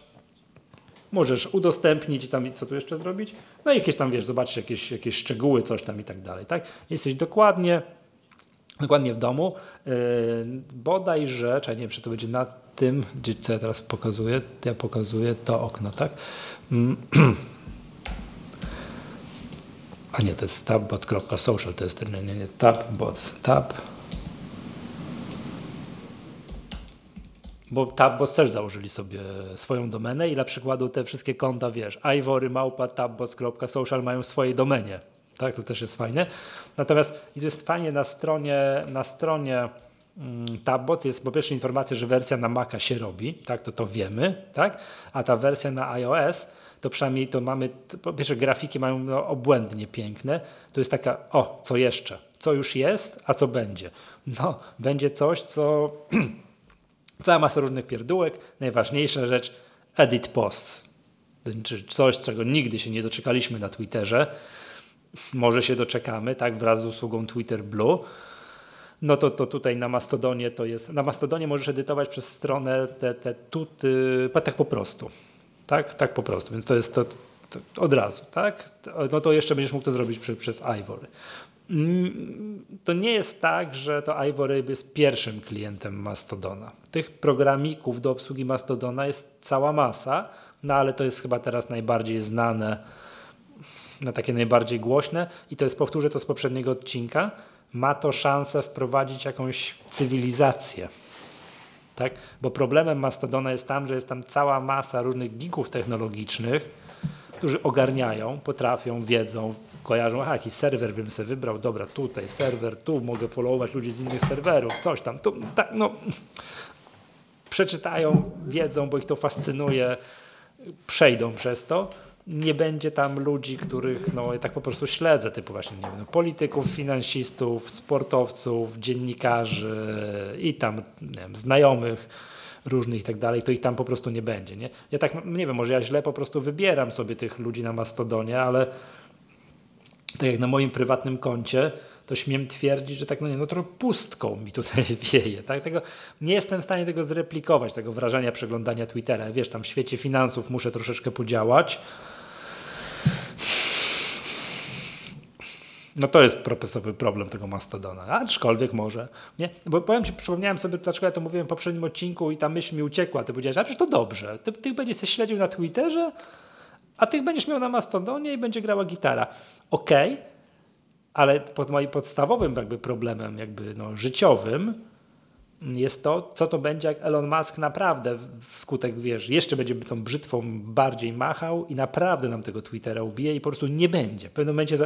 możesz udostępnić i tam co tu jeszcze zrobić, no i jakieś tam, wiesz, zobaczysz jakieś, jakieś szczegóły, coś tam i tak dalej, tak? Jesteś dokładnie dokładnie w domu. Yy, bodajże, czy nie wiem, czy to będzie na tym, gdzie, co ja teraz pokazuję, ja pokazuję to okno, tak? A nie, to jest tabbot.social, to jest nie, nie, nie, tabbot, tab. Bo tabbot też założyli sobie swoją domenę i dla przykładu te wszystkie konta, wiesz, ivory, małpa, tabbots.social mają w swojej domenie. Tak, to też jest fajne. Natomiast jest fajnie na stronie, na stronie mm, Tabbots jest po pierwsze informacja, że wersja na Maca się robi, tak, to to wiemy, tak, a ta wersja na iOS to przynajmniej to mamy, po pierwsze grafiki mają no, obłędnie piękne, to jest taka, o, co jeszcze, co już jest, a co będzie. No, będzie coś, co cała masa różnych pierdółek, najważniejsza rzecz, edit posts, czyli coś, czego nigdy się nie doczekaliśmy na Twitterze, może się doczekamy, tak, wraz z usługą Twitter Blue, no to, to tutaj na Mastodonie to jest, na Mastodonie możesz edytować przez stronę te, te tuty, tak po prostu, tak, tak po prostu, więc to jest to, to od razu, tak, no to jeszcze będziesz mógł to zrobić przy, przez Ivory. Mm, to nie jest tak, że to Ivory jest pierwszym klientem Mastodona. Tych programików do obsługi Mastodona jest cała masa, no ale to jest chyba teraz najbardziej znane na takie najbardziej głośne i to jest, powtórzę to z poprzedniego odcinka, ma to szansę wprowadzić jakąś cywilizację. Tak? Bo problemem Mastodona jest tam, że jest tam cała masa różnych geeków technologicznych, którzy ogarniają, potrafią, wiedzą, kojarzą, aha, jakiś serwer bym sobie wybrał, dobra, tutaj serwer, tu mogę followować ludzi z innych serwerów, coś tam, tu, tak, no, przeczytają, wiedzą, bo ich to fascynuje, przejdą przez to nie będzie tam ludzi, których no, ja tak po prostu śledzę, typu właśnie nie wiem, no, polityków, finansistów, sportowców, dziennikarzy i tam wiem, znajomych różnych i tak dalej, to ich tam po prostu nie będzie. Nie? Ja tak, nie wiem, może ja źle po prostu wybieram sobie tych ludzi na Mastodonie, ale tak jak na moim prywatnym koncie, to śmiem twierdzić, że tak no nie, no trochę pustką mi tutaj wieje. Tak? Tego, nie jestem w stanie tego zreplikować, tego wrażenia przeglądania Twittera. Wiesz, tam w świecie finansów muszę troszeczkę podziałać, No to jest podstawowy problem tego Mastodona, aczkolwiek może, nie? Bo powiem Ci, przypomniałem sobie, dlaczego ja to mówiłem w poprzednim odcinku i ta myśl mi uciekła, ty powiedziałeś, a przecież to dobrze, ty, ty będziesz się śledził na Twitterze, a ty będziesz miał na Mastodonie i będzie grała gitara. Okej, okay, ale pod moim podstawowym jakby problemem jakby no, życiowym jest to, co to będzie, jak Elon Musk naprawdę wskutek, wiesz, jeszcze będzie tą brzytwą bardziej machał i naprawdę nam tego Twittera ubije i po prostu nie będzie. W pewnym momencie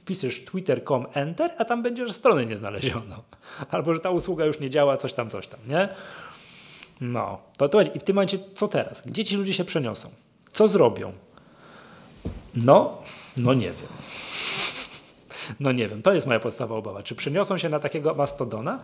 wpiszesz twitter.com enter, a tam będzie, że strony nie znaleziono. Albo, że ta usługa już nie działa, coś tam, coś tam, nie? No, to, to i w tym momencie co teraz? Gdzie ci ludzie się przeniosą? Co zrobią? No, no nie wiem. No nie wiem, to jest moja podstawowa obawa. Czy przeniosą się na takiego mastodona,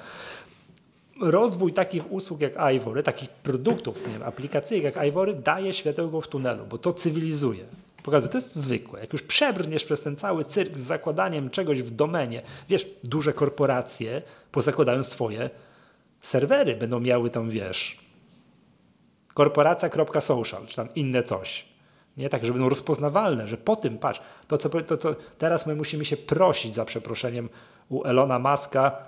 rozwój takich usług jak Ivory, takich produktów, nie wiem, aplikacyjek jak Ivory daje światełko w tunelu, bo to cywilizuje. Pokazuje, to jest zwykłe. Jak już przebrniesz przez ten cały cyrk z zakładaniem czegoś w domenie, wiesz, duże korporacje pozakładają swoje serwery, będą miały tam, wiesz, korporacja.social, czy tam inne coś. Nie tak, że będą rozpoznawalne, że po tym, patrz, to co, to, co teraz my musimy się prosić za przeproszeniem u Elona Muska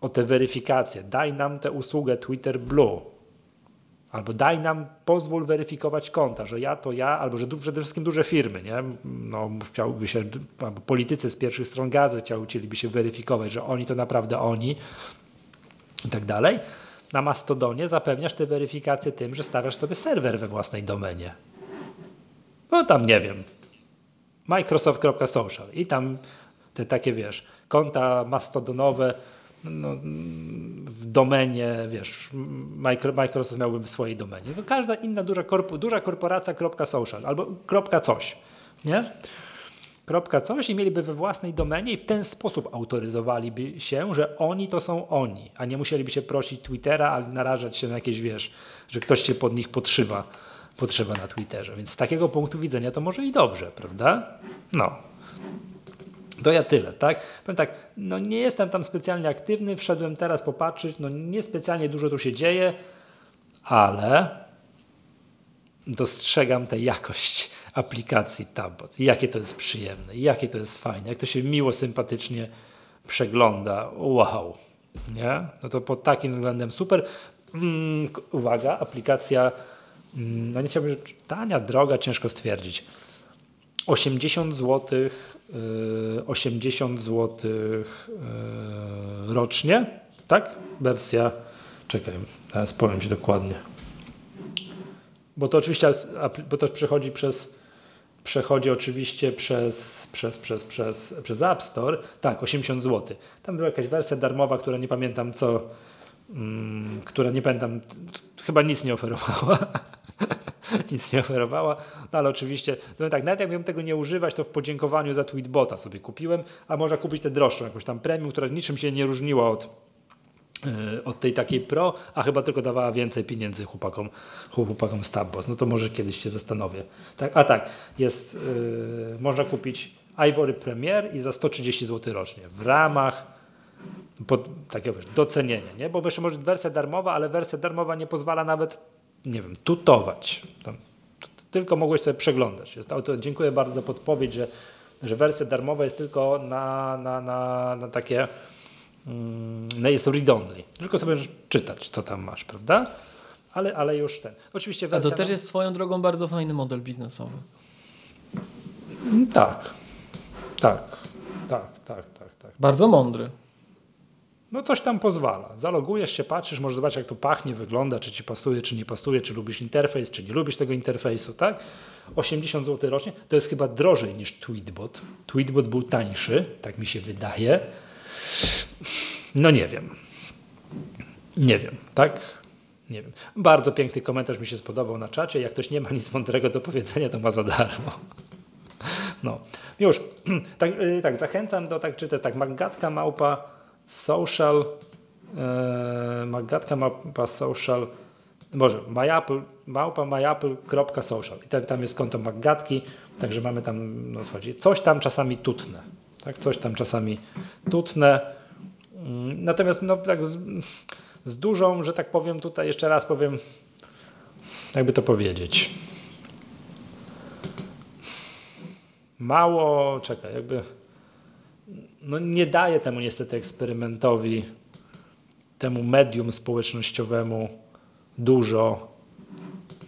o te weryfikacje. Daj nam tę usługę Twitter Blue. Albo daj nam, pozwól weryfikować konta, że ja to ja, albo że przede wszystkim duże firmy, nie? No, chciałby się, albo politycy z pierwszych stron gazet chcieliby się weryfikować, że oni to naprawdę oni i tak dalej. Na Mastodonie zapewniasz te weryfikacje tym, że stawiasz sobie serwer we własnej domenie. No tam nie wiem. Microsoft.social i tam te takie, wiesz, konta mastodonowe no, w domenie, wiesz, Microsoft miałby w swojej domenie. No, każda inna duża, korpo, duża korporacja .social albo kropka coś, nie? Kropka coś i mieliby we własnej domenie i w ten sposób autoryzowaliby się, że oni to są oni, a nie musieliby się prosić Twittera, ale narażać się na jakieś, wiesz, że ktoś cię pod nich podszywa, podszywa na Twitterze. Więc z takiego punktu widzenia to może i dobrze, prawda? No. To ja tyle, tak? Powiem tak, no nie jestem tam specjalnie aktywny, wszedłem teraz popatrzeć, no niespecjalnie dużo tu się dzieje, ale dostrzegam tę jakość aplikacji Tabbots. Jakie to jest przyjemne, jakie to jest fajne, jak to się miło, sympatycznie przegląda. Wow, nie? No to pod takim względem super. Mm, uwaga, aplikacja, mm, no nie chciałbym, tania, droga, ciężko stwierdzić. 80 zł, 80 zł rocznie, tak? Wersja, czekaj, teraz powiem Ci dokładnie. Bo to oczywiście, bo to przechodzi przez, przechodzi oczywiście przez, przez, przez, przez, przez App Store. Tak, 80 zł. Tam była jakaś wersja darmowa, która nie pamiętam co, mm, która nie pamiętam, chyba nic nie oferowała. nic nie oferowała, no ale oczywiście, no tak, nawet jakbym tego nie używać, to w podziękowaniu za Tweetbota sobie kupiłem, a można kupić tę droższą, jakąś tam premium, która niczym się nie różniła od, yy, od tej takiej pro, a chyba tylko dawała więcej pieniędzy chłopakom, chłopakom z Tabbos. No to może kiedyś się zastanowię. Tak, a tak, jest, yy, można kupić Ivory Premier i za 130 zł rocznie w ramach pod, takie wiesz, docenienie, nie? bo jeszcze może wersja darmowa, ale wersja darmowa nie pozwala nawet nie wiem, tutować. Tam, tylko mogłeś sobie przeglądać. Jest auto, dziękuję bardzo za podpowiedź, że, że wersja darmowa jest tylko na, na, na, na takie no jest read-only. Tylko sobie czytać, co tam masz, prawda? Ale, ale już ten. Oczywiście A to też jest swoją drogą bardzo fajny model biznesowy. Tak. Tak. Tak, tak, tak, tak. Bardzo mądry. No coś tam pozwala. Zalogujesz się, patrzysz, możesz zobaczyć jak to pachnie, wygląda, czy ci pasuje, czy nie pasuje, czy lubisz interfejs, czy nie lubisz tego interfejsu, tak? 80 zł rocznie, to jest chyba drożej niż Tweetbot. Tweetbot był tańszy, tak mi się wydaje. No nie wiem. Nie wiem, tak? Nie wiem. Bardzo piękny komentarz mi się spodobał na czacie. Jak ktoś nie ma nic mądrego do powiedzenia, to ma za darmo. No, już. Tak, yy, tak zachęcam do, tak, czy to jest tak, magatka małpa social, e, magatka małpa social, może myapple, małpa myapple.social i tam, tam jest konto magatki, także mamy tam, no słuchajcie, coś tam czasami tutne, tak, coś tam czasami tutne, mm, natomiast no tak z, z dużą, że tak powiem tutaj, jeszcze raz powiem, jakby to powiedzieć, mało, czekaj, jakby no nie daje temu niestety eksperymentowi, temu medium społecznościowemu dużo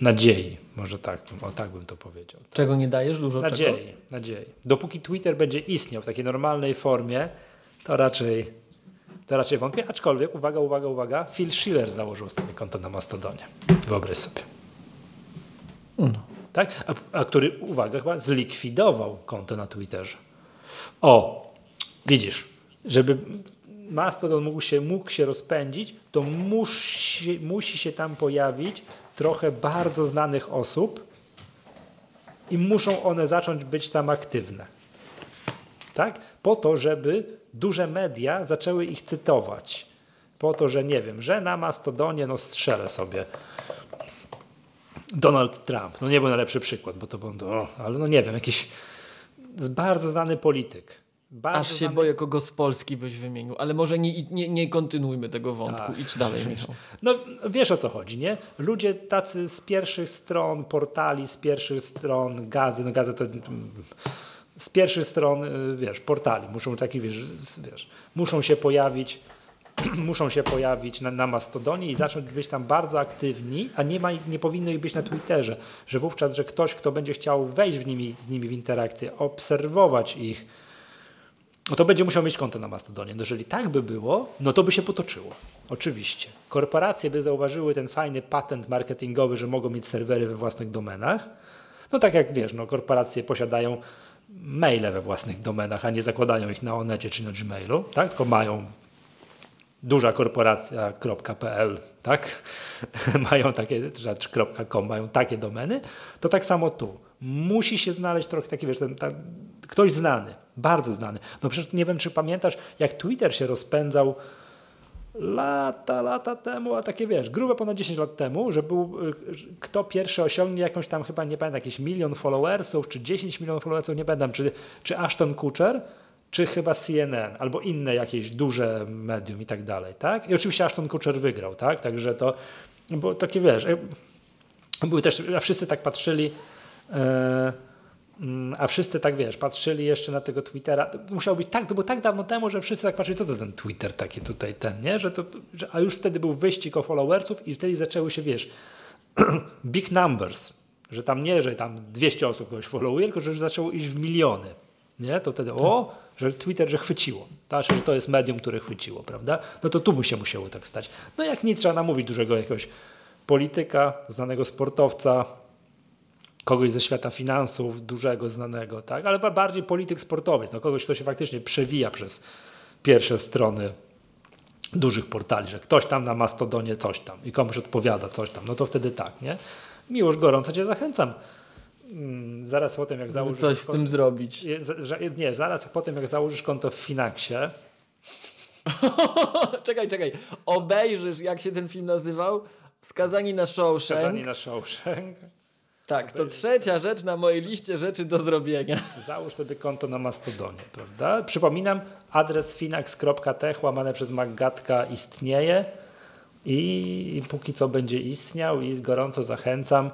nadziei. Może tak, o tak bym to powiedział. Czego nie dajesz? Dużo nadziei, czego? nadziei. Dopóki Twitter będzie istniał w takiej normalnej formie, to raczej, to raczej wątpię. Aczkolwiek, uwaga, uwaga, uwaga, Phil Schiller założył ostatnie konto na Mastodonie. Wyobraź sobie. No. Tak? A, a który, uwaga, chyba zlikwidował konto na Twitterze. O, Widzisz, żeby Mastodon mógł się, mógł się rozpędzić, to musi, musi się tam pojawić trochę bardzo znanych osób i muszą one zacząć być tam aktywne. Tak? Po to, żeby duże media zaczęły ich cytować. po to, że nie wiem, że na Mastodonie no strzelę sobie Donald Trump. No nie był najlepszy przykład, bo to był, o, ale no nie wiem, jakiś bardzo znany polityk. Bardzo Aż się znany... boję, kogo z Polski byś wymienił, ale może nie, nie, nie kontynuujmy tego wątku. Tak. Idź dalej, Michał. No wiesz o co chodzi, nie? Ludzie tacy z pierwszych stron portali, z pierwszych stron gazy, no gazy to z pierwszych stron, y, wiesz, portali muszą taki, wiesz, wiesz muszą się pojawić muszą się pojawić na, na Mastodonie i zacząć być tam bardzo aktywni, a nie, ma, nie powinno ich być na Twitterze, że wówczas, że ktoś, kto będzie chciał wejść w nimi, z nimi w interakcję, obserwować ich, no to będzie musiał mieć konto na Mastodonie. No jeżeli tak by było, no to by się potoczyło. Oczywiście. Korporacje by zauważyły ten fajny patent marketingowy, że mogą mieć serwery we własnych domenach. No tak jak wiesz, no korporacje posiadają maile we własnych domenach, a nie zakładają ich na Onecie czy na Gmailu, tak? tylko mają duża korporacja.pl, tak? mają takie, czy .com, mają takie domeny, to tak samo tu. Musi się znaleźć trochę taki, wiesz, ten, ktoś znany, bardzo znany. No przecież nie wiem, czy pamiętasz, jak Twitter się rozpędzał lata, lata temu, a takie wiesz, grube ponad 10 lat temu, że był, y, kto pierwszy osiągnie jakąś tam chyba, nie pamiętam, jakiś milion followersów, czy 10 milionów followersów, nie pamiętam, czy, czy Ashton Kutcher, czy chyba CNN, albo inne jakieś duże medium i tak dalej, tak? I oczywiście Ashton Kutcher wygrał, tak? Także to, bo takie wiesz, y, były też, wszyscy tak patrzyli, yy, a wszyscy tak wiesz, patrzyli jeszcze na tego Twittera. To musiało być tak, to było tak dawno temu, że wszyscy tak patrzyli, co to ten Twitter taki tutaj, ten, nie? Że to, że, a już wtedy był wyścig o followersów i wtedy zaczęły się, wiesz, big numbers, że tam nie, że tam 200 osób kogoś followuje, tylko że już zaczęło iść w miliony, nie? To wtedy, o, że Twitter, że chwyciło, tak? że to jest medium, które chwyciło, prawda? No to tu by się musiało tak stać. No jak nic, trzeba namówić dużego jakiegoś polityka, znanego sportowca, kogoś ze świata finansów, dużego, znanego, tak? ale bardziej polityk sportowiec, no kogoś, kto się faktycznie przewija przez pierwsze strony dużych portali, że ktoś tam na Mastodonie coś tam i komuś odpowiada coś tam, no to wtedy tak, nie? Miłość gorąco Cię zachęcam. Mm, zaraz po tym, jak założysz... Coś z tym zrobić. Nie, zaraz po tym, jak założysz konto w Finaxie... czekaj, czekaj. Obejrzysz, jak się ten film nazywał? Skazani na Shawshank. Skazani na Shawshank. Tak, to trzecia rzecz na mojej liście rzeczy do zrobienia. Załóż sobie konto na Mastodonie, prawda? Przypominam, adres finax.tech łamane przez Maggatka istnieje i, póki co będzie istniał i gorąco zachęcam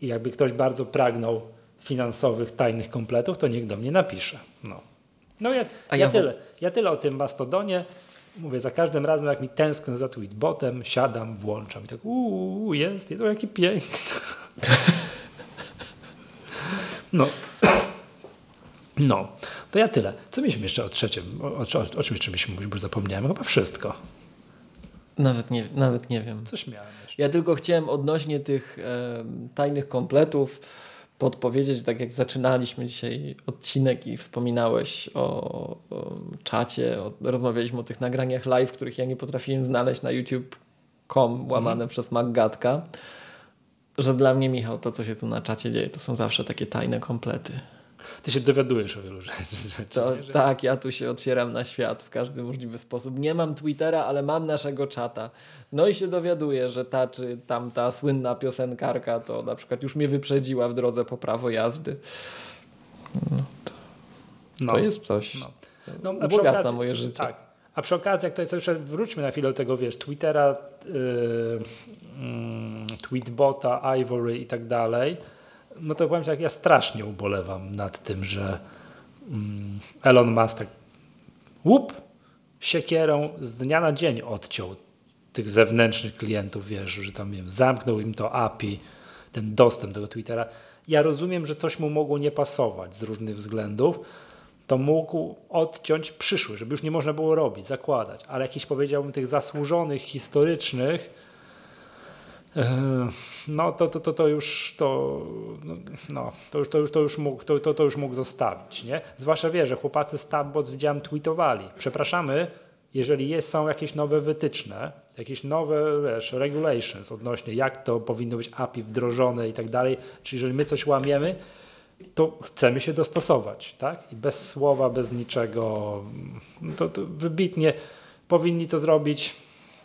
i jakby ktoś bardzo pragnął finansowych, tajnych kompletów, to niech do mnie napisze. No, no ja, ja, ja, tyle, ja tyle o tym Mastodonie. Mówię, za każdym razem jak mi tęsknę za tweetbotem, siadam, włączam i tak uuu, jest, jest to jaki piękny. No. No, to ja tyle. Co mieliśmy jeszcze o trzecim? O, o, o czym jeszcze mieliśmy mówić, bo zapomniałem. Chyba wszystko. Nawet nie, nawet nie wiem. Coś miałem jeszcze. Ja tylko chciałem odnośnie tych e, tajnych kompletów podpowiedzieć, tak jak zaczynaliśmy dzisiaj odcinek i wspominałeś o, o czacie, o, rozmawialiśmy o tych nagraniach live, których ja nie potrafiłem znaleźć na youtube.com łamane mhm. przez Maggatka że dla mnie, Michał, to co się tu na czacie dzieje, to są zawsze takie tajne komplety. Ty się dowiadujesz o wielu rzeczach. To, tak, ja tu się otwieram na świat w każdy możliwy sposób. Nie mam Twittera, ale mam naszego czata. No i się dowiaduję, że ta czy tamta słynna piosenkarka to na przykład już mnie wyprzedziła w drodze po prawo jazdy. No, to, no. to jest coś. No. No, Ubogaca moje życie. Tak. A przy okazji, jak to jest, jeszcze wróćmy na chwilę do tego, wiesz, Twittera, yy, yy, Tweetbota, Ivory i tak dalej, no to powiem tak, ja strasznie ubolewam nad tym, że yy, Elon Musk tak łup, siekierą z dnia na dzień odciął tych zewnętrznych klientów, wiesz, że tam wiem, zamknął im to API, ten dostęp do Twittera. Ja rozumiem, że coś mu mogło nie pasować z różnych względów, to mógł odciąć przyszły, żeby już nie można było robić, zakładać, ale jakiś powiedziałbym tych zasłużonych, historycznych, e, no to, to, to, to już to, no, to już, to już, to już mógł, to, to, to już mógł zostawić, nie? Zwłaszcza wie, że chłopacy z Tabbots widziałem tweetowali. Przepraszamy, jeżeli jest, są jakieś nowe wytyczne, jakieś nowe wiesz, regulations odnośnie jak to powinno być API wdrożone i tak dalej, czyli jeżeli my coś łamiemy, to chcemy się dostosować, tak? I bez słowa, bez niczego, to, to wybitnie powinni to zrobić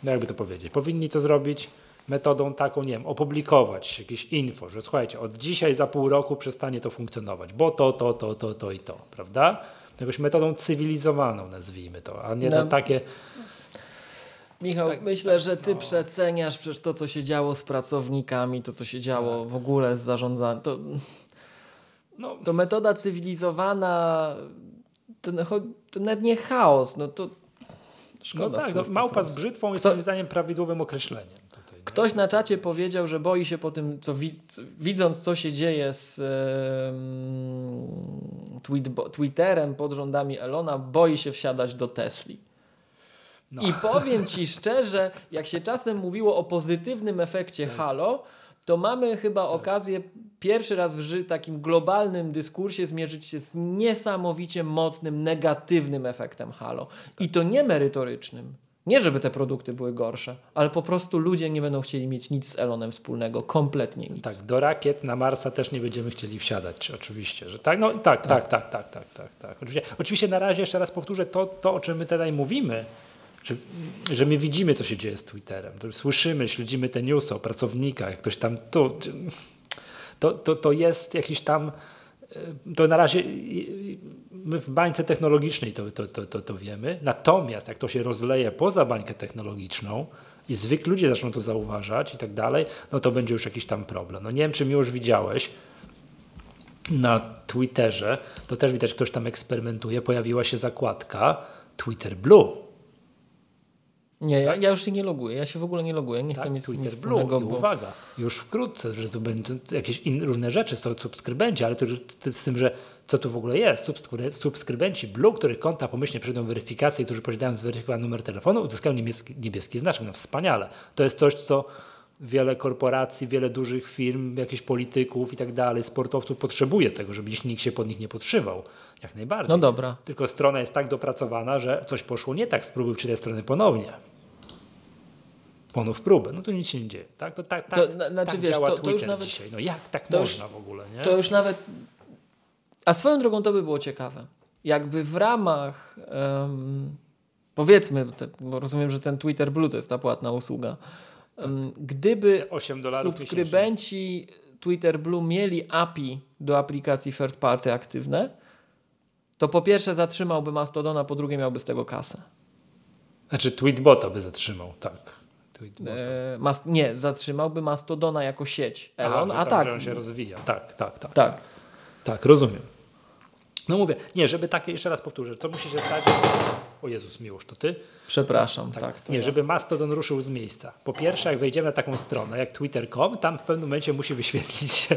no jakby to powiedzieć, powinni to zrobić metodą taką, nie wiem, opublikować jakieś info, że słuchajcie, od dzisiaj za pół roku przestanie to funkcjonować, bo to, to, to, to, to i to, prawda? Jakąś metodą cywilizowaną nazwijmy to, a nie no. takie... Michał, tak, myślę, tak, że ty no. przeceniasz przecież to, co się działo z pracownikami, to, co się działo tak. w ogóle z zarządzaniem. To, no. to metoda cywilizowana, to, to nawet nie chaos, no to szkoda. No tak, no, małpa z brzytwą jest to, moim zdaniem prawidłowym określeniem. Ktoś na czacie powiedział, że boi się po tym, co widząc, co się dzieje z tweet, Twitterem pod rządami Elona, boi się wsiadać do Tesli. No. I powiem Ci szczerze, jak się czasem mówiło o pozytywnym efekcie tak. Halo, to mamy chyba tak. okazję pierwszy raz w takim globalnym dyskursie zmierzyć się z niesamowicie mocnym, negatywnym efektem Halo. I to nie merytorycznym, nie, żeby te produkty były gorsze, ale po prostu ludzie nie będą chcieli mieć nic z Elonem wspólnego, kompletnie nic. Tak, do rakiet na Marsa też nie będziemy chcieli wsiadać, oczywiście, że tak, no tak, tak, tak, tak, tak, tak, tak. Oczywiście, oczywiście na razie jeszcze raz powtórzę to, to o czym my tutaj mówimy, że, że my widzimy, co się dzieje z Twitterem, słyszymy, śledzimy te newsy o pracownikach, jak ktoś tam, to, to, to, jest jakiś tam to na razie my w bańce technologicznej to, to, to, to, to wiemy. Natomiast jak to się rozleje poza bańkę technologiczną i zwykli ludzie zaczną to zauważać i tak dalej, no to będzie już jakiś tam problem. No nie wiem, czy mi już widziałeś na Twitterze, to też widać, ktoś tam eksperymentuje, pojawiła się zakładka Twitter Blue nie, ja, ja, już się nie loguję, ja się w ogóle nie loguję, nie tak, chcę mieć Twitter nic wspólnego. Bo... Uwaga, już wkrótce, że tu będą jakieś in, różne rzeczy, są subskrybenci, ale to, to, z tym, że co tu w ogóle jest, subskrybenci Blue, których konta pomyślnie przejdą weryfikację, którzy posiadają zweryfikowany numer telefonu, uzyskają niebieski, niebieski znaczek. No wspaniale. To jest coś, co wiele korporacji, wiele dużych firm, jakichś polityków i tak dalej, sportowców potrzebuje tego, żeby nikt się pod nich nie podszywał. Jak najbardziej. No dobra. Tylko strona jest tak dopracowana, że coś poszło nie tak, spróbuj tej strony ponownie. Ponów próbę. No to nic się nie dzieje. Tak? To, tak, tak, to, znaczy, tak wiesz, działa to, to już nawet, dzisiaj. No jak tak można już, w ogóle? Nie? To już nawet... A swoją drogą to by było ciekawe. Jakby w ramach... Um, powiedzmy, bo rozumiem, że ten Twitter Blue to jest ta płatna usługa. Gdyby subskrybenci Twitter Blue mieli API do aplikacji third party aktywne, to po pierwsze zatrzymałby Mastodona, po drugie miałby z tego kasę. Znaczy Tweetbota by zatrzymał, tak. E, mas, nie, zatrzymałby Mastodona jako sieć. Elon, Aha, a tak. Że on się rozwija. Tak, tak, tak. Tak, tak rozumiem. No mówię, nie, żeby takie, jeszcze raz powtórzę, co musi się stać? O Jezus, miłość, to ty? Przepraszam, tak. tak nie, ja. żeby Mastodon ruszył z miejsca. Po pierwsze, jak wejdziemy na taką stronę, jak twitter.com, tam w pewnym momencie musi wyświetlić się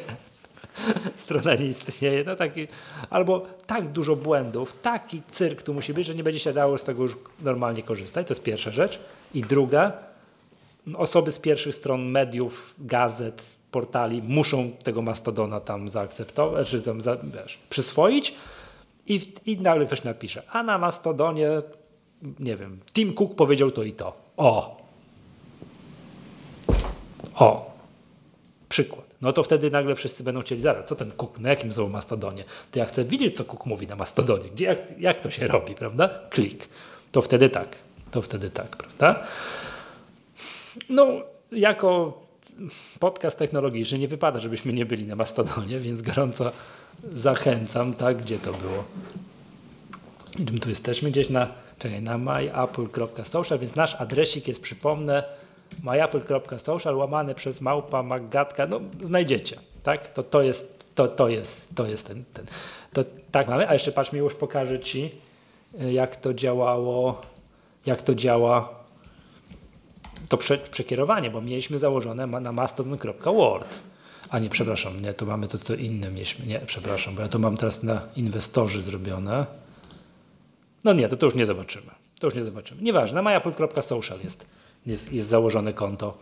strona nie istnieje. No taki, albo tak dużo błędów, taki cyrk tu musi być, że nie będzie się dało z tego już normalnie korzystać. To jest pierwsza rzecz. I druga, osoby z pierwszych stron mediów, gazet, portali muszą tego mastodona tam zaakceptować, czy tam za, wiesz, przyswoić i, i nagle ktoś napisze, a na mastodonie, nie wiem, Tim Cook powiedział to i to. O! O! Przykład no to wtedy nagle wszyscy będą chcieli, zaraz, co ten Cook, na jakim znowu Mastodonie? To ja chcę widzieć, co Cook mówi na Mastodonie, gdzie, jak, jak to się robi, prawda? Klik. To wtedy tak, to wtedy tak, prawda? No, jako podcast technologiczny nie wypada, żebyśmy nie byli na Mastodonie, więc gorąco zachęcam, tak, gdzie to było. I tu jesteśmy gdzieś na, czekaj, na myapple.social, więc nasz adresik jest, przypomnę, myapple.social łamane przez małpa magatka, no znajdziecie, tak? To, to jest, to, to jest, to jest ten, ten. To tak mamy, a jeszcze patrz mi już pokażę Ci, y, jak to działało, jak to działa to prze, przekierowanie, bo mieliśmy założone na mastodon.word. A nie, przepraszam, nie, to mamy to, to inne mieliśmy, nie, przepraszam, bo ja to mam teraz na inwestorzy zrobione. No nie, to, to już nie zobaczymy. To już nie zobaczymy. Nieważne, myapple.social jest jest, jest założone konto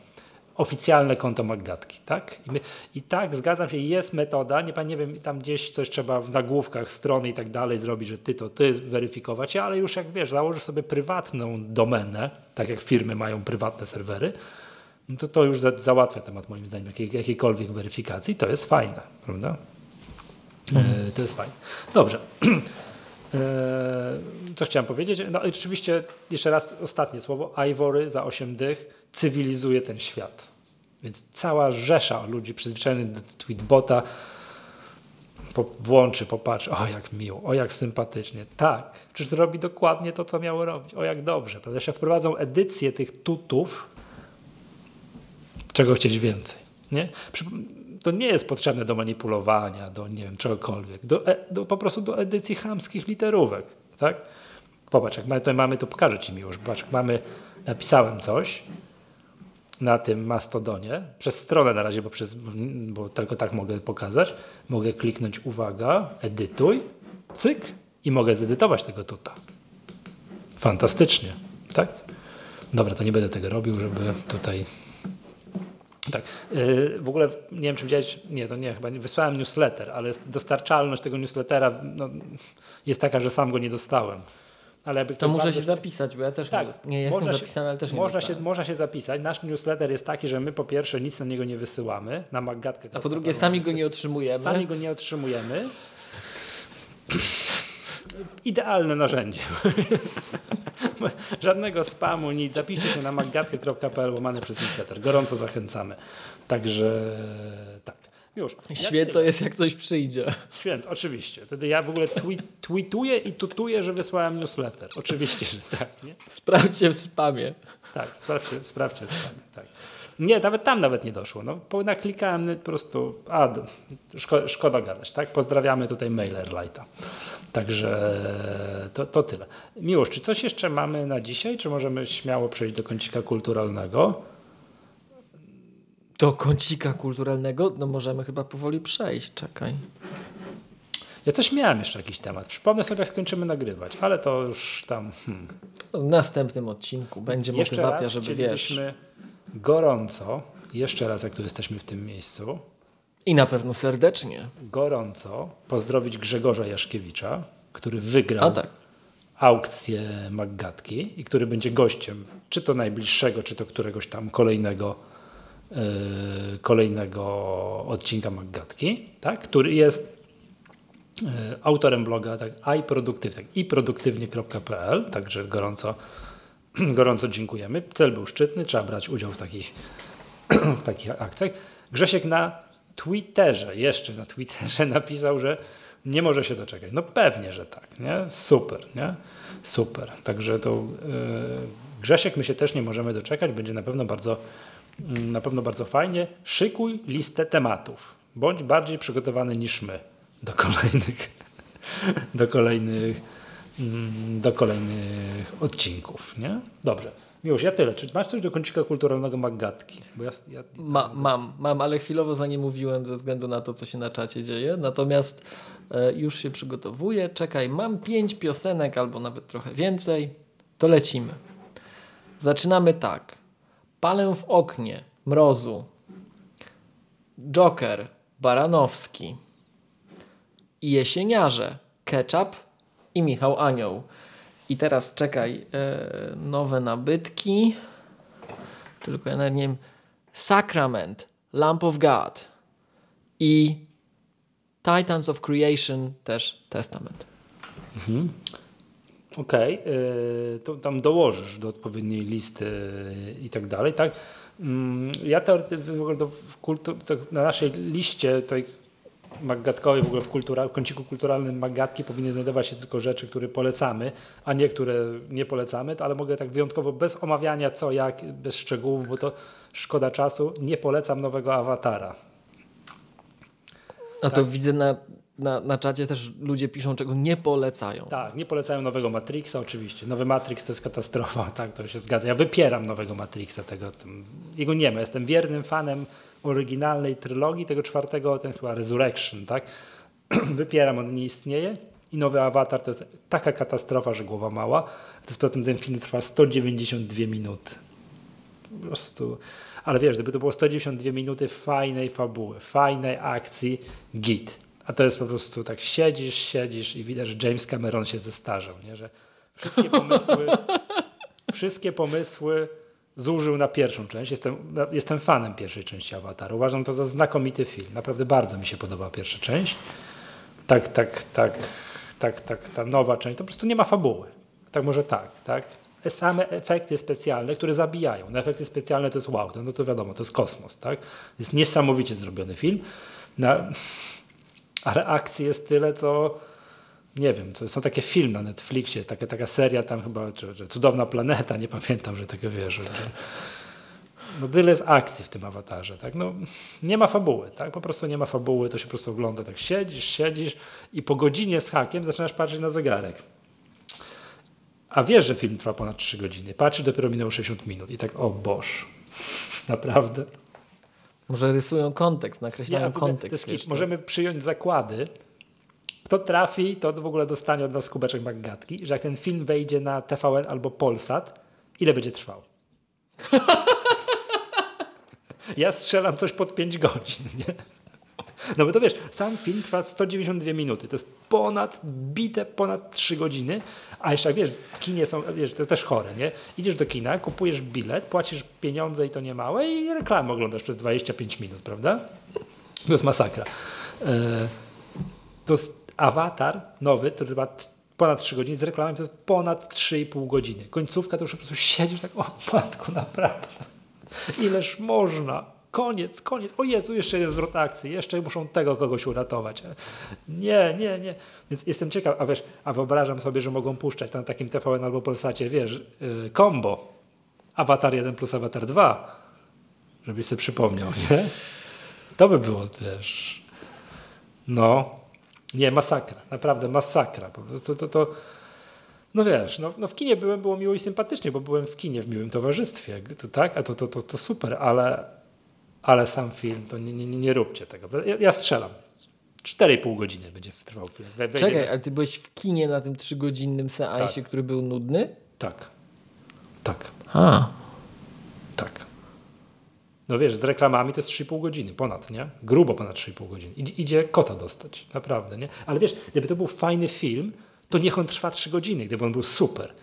oficjalne konto Maggatki, tak? I, my, I, tak, zgadzam się, jest metoda, nie, nie wiem, tam gdzieś coś trzeba w nagłówkach strony i tak dalej zrobić, że ty to ty weryfikować, ale już jak wiesz, założysz sobie prywatną domenę, tak jak firmy mają prywatne serwery, no to to już za, załatwia temat moim zdaniem jakiej, jakiejkolwiek weryfikacji, to jest fajne, prawda? Mhm. E, to jest fajne. Dobrze. co chciałem powiedzieć? No oczywiście, jeszcze raz ostatnie słowo, Ivory za 8 dych cywilizuje ten świat. Więc cała rzesza ludzi przyzwyczajonych do tweetbota po, włączy, popatrzy, o jak miło, o jak sympatycznie. Tak, przecież robi dokładnie to, co miało robić, o jak dobrze. Prawda? Jeszcze wprowadzą edycję tych tutów, czego chcieć więcej. Nie? To nie jest potrzebne do manipulowania, do nie wiem, czegokolwiek, do, e, do po prostu do edycji chamskich literówek. Tak? Popatrz, jak tutaj mamy, to pokażę Ci miłość. Popatrz, jak mamy, napisałem coś, na tym Mastodonie, przez stronę na razie, bo, przez, bo tylko tak mogę pokazać, mogę kliknąć uwaga, edytuj, cyk i mogę zedytować tego tuta. Fantastycznie, tak? Dobra, to nie będę tego robił, żeby tutaj... Tak, yy, w ogóle nie wiem, czy widziałeś, nie, to nie, chyba nie, wysłałem newsletter, ale dostarczalność tego newslettera no, jest taka, że sam go nie dostałem. Ale to muszę się zapisać, bo ja też tak, nie, nie jestem się, zapisany, ale też nie można się, można się zapisać. Nasz newsletter jest taki, że my po pierwsze nic na niego nie wysyłamy, na Maggatkę. A po drugie sami go nie otrzymujemy. Sami go nie otrzymujemy. Idealne narzędzie. Żadnego spamu, nic. Zapiszcie się na maggatkę.pl łamane przez newsletter. Gorąco zachęcamy. Także tak. Już. Świetlo jest, jak coś przyjdzie. Święto, oczywiście. Wtedy ja w ogóle tweet, tweetuję i tutuję, że wysłałem newsletter. Oczywiście, że tak. Nie? Sprawdźcie w spamie. Tak, sprawdźcie, sprawdźcie w spamie. Tak. Nie, nawet tam nawet nie doszło. No, naklikałem po prostu, a szko, szkoda gadać, tak? Pozdrawiamy tutaj MailerLite'a. Także to, to tyle. Miłość, czy coś jeszcze mamy na dzisiaj, czy możemy śmiało przejść do kącika kulturalnego? do kącika kulturalnego, no możemy chyba powoli przejść, czekaj. Ja coś miałem jeszcze jakiś temat. Przypomnę sobie, jak skończymy nagrywać, ale to już tam. Hmm. W następnym odcinku będzie jeszcze motywacja, raz żeby wiesz. Gorąco, jeszcze raz, jak tu jesteśmy w tym miejscu. I na pewno serdecznie. Gorąco pozdrowić Grzegorza Jaszkiewicza, który wygrał tak. aukcję Maggatki i który będzie gościem, czy to najbliższego, czy to któregoś tam kolejnego Y, kolejnego odcinka Maggatki, tak, który jest y, autorem bloga tak, iProductive, tak, iproduktywnie.pl, także gorąco, gorąco dziękujemy. Cel był szczytny, trzeba brać udział w takich, w takich akcjach. Grzesiek na Twitterze, jeszcze na Twitterze napisał, że nie może się doczekać. No pewnie, że tak, nie? Super, nie? Super. Także to yy, Grzesiek my się też nie możemy doczekać, będzie na pewno bardzo Mm, na pewno bardzo fajnie. Szykuj listę tematów. Bądź bardziej przygotowany niż my do kolejnych, do kolejnych, do kolejnych odcinków. Nie? Dobrze. Miłość, ja tyle. Czy masz coś do kącika kulturalnego Maggatki? Bo ja, ja, Ma, mam, mam, ale chwilowo za nie mówiłem ze względu na to, co się na czacie dzieje. Natomiast e, już się przygotowuję. Czekaj, mam pięć piosenek albo nawet trochę więcej. To lecimy. Zaczynamy tak. Palę w oknie, mrozu. Joker, Baranowski. I jesieniarze, Ketchup i Michał Anioł. I teraz czekaj, e, nowe nabytki. Tylko ja nie wiem. Sacrament, Lamp of God i Titans of Creation też Testament. Mhm. Okej, okay, to tam dołożysz do odpowiedniej listy i tak dalej, tak? Mm, ja teoretycznie na naszej liście tej magatkowej, w ogóle w, kultura, w kąciku kulturalnym magatki powinny znajdować się tylko rzeczy, które polecamy, a nie które nie polecamy, ale mogę tak wyjątkowo bez omawiania co, jak, bez szczegółów, bo to szkoda czasu, nie polecam nowego awatara. A tak? to widzę na na, na czacie też ludzie piszą, czego nie polecają. Tak, nie polecają nowego Matrixa oczywiście. Nowy Matrix to jest katastrofa, tak, to się zgadza. Ja wypieram nowego Matrixa, tego, tam, jego nie ma. Jestem wiernym fanem oryginalnej trylogii, tego czwartego, ten chyba Resurrection, tak. wypieram, on nie istnieje. I nowy Avatar to jest taka katastrofa, że głowa mała. To jest potem ten film trwa 192 minuty. Po prostu. Ale wiesz, gdyby to było 192 minuty fajnej fabuły, fajnej akcji, git a to jest po prostu tak siedzisz, siedzisz i widać, że James Cameron się zestarzał, nie? że wszystkie pomysły, wszystkie pomysły zużył na pierwszą część. Jestem, jestem fanem pierwszej części Awataru. Uważam to za znakomity film. Naprawdę bardzo mi się podoba pierwsza część. Tak, tak, tak, tak, tak, ta nowa część, to po prostu nie ma fabuły. Tak może tak, tak? Same efekty specjalne, które zabijają. No efekty specjalne to jest wow, no to wiadomo, to jest kosmos, tak? Jest niesamowicie zrobiony film. Na, ale akcji jest tyle, co nie wiem, to są takie filmy na Netflixie, jest taka, taka seria tam chyba, czy, czy Cudowna Planeta, nie pamiętam, że takie wiesz, że, no tyle jest akcji w tym awatarze, tak? No, nie ma fabuły, tak? Po prostu nie ma fabuły, to się po prostu ogląda, tak siedzisz, siedzisz i po godzinie z hakiem zaczynasz patrzeć na zegarek. A wiesz, że film trwa ponad 3 godziny. Patrzysz, dopiero minęło 60 minut i tak, o boż, naprawdę. Może rysują kontekst, nakreślają kontekst. Wiesz, możemy przyjąć zakłady, kto trafi, to w ogóle dostanie od nas kubeczek magatki, że jak ten film wejdzie na TVN albo Polsat, ile będzie trwał? ja strzelam coś pod 5 godzin, nie? No bo to wiesz, sam film trwa 192 minuty. To jest ponad, bite ponad 3 godziny. A jeszcze wiesz, w kinie są, wiesz, to też chore, nie? Idziesz do kina, kupujesz bilet, płacisz pieniądze i to nie małe i reklamę oglądasz przez 25 minut, prawda? To jest masakra. E, to jest awatar nowy, to trwa ponad 3 godziny, z reklamą to jest ponad 3,5 godziny. Końcówka to już po prostu siedzisz tak, o matko, naprawdę. Ileż można? Koniec, koniec. O Jezu, jeszcze jest zwrot akcji, jeszcze muszą tego kogoś uratować. Nie, nie, nie. Więc jestem ciekaw, a wiesz, a wyobrażam sobie, że mogą puszczać na takim TVN albo Polsacie, wiesz, yy, combo. Avatar 1 plus Avatar 2. Żebyś sobie przypomniał, nie? To by było też. No. Nie, masakra. Naprawdę masakra. To, to, to, no wiesz, no, no w kinie byłem, było miło i sympatycznie, bo byłem w kinie w miłym towarzystwie, to, tak? A to, to, to, to super, ale, ale sam film, to nie, nie, nie róbcie tego. Ja, ja strzelam. 4,5 godziny będzie trwał film. Czekaj, ale ty byłeś w kinie na tym trzygodzinnym seansie, tak. który był nudny? Tak. Tak. A. Tak. No wiesz, z reklamami to jest 3,5 godziny, ponad, nie? Grubo ponad 3,5 godziny. Idzie kota dostać, naprawdę, nie? Ale wiesz, gdyby to był fajny film, to niech on trwa 3 godziny, gdyby on był super.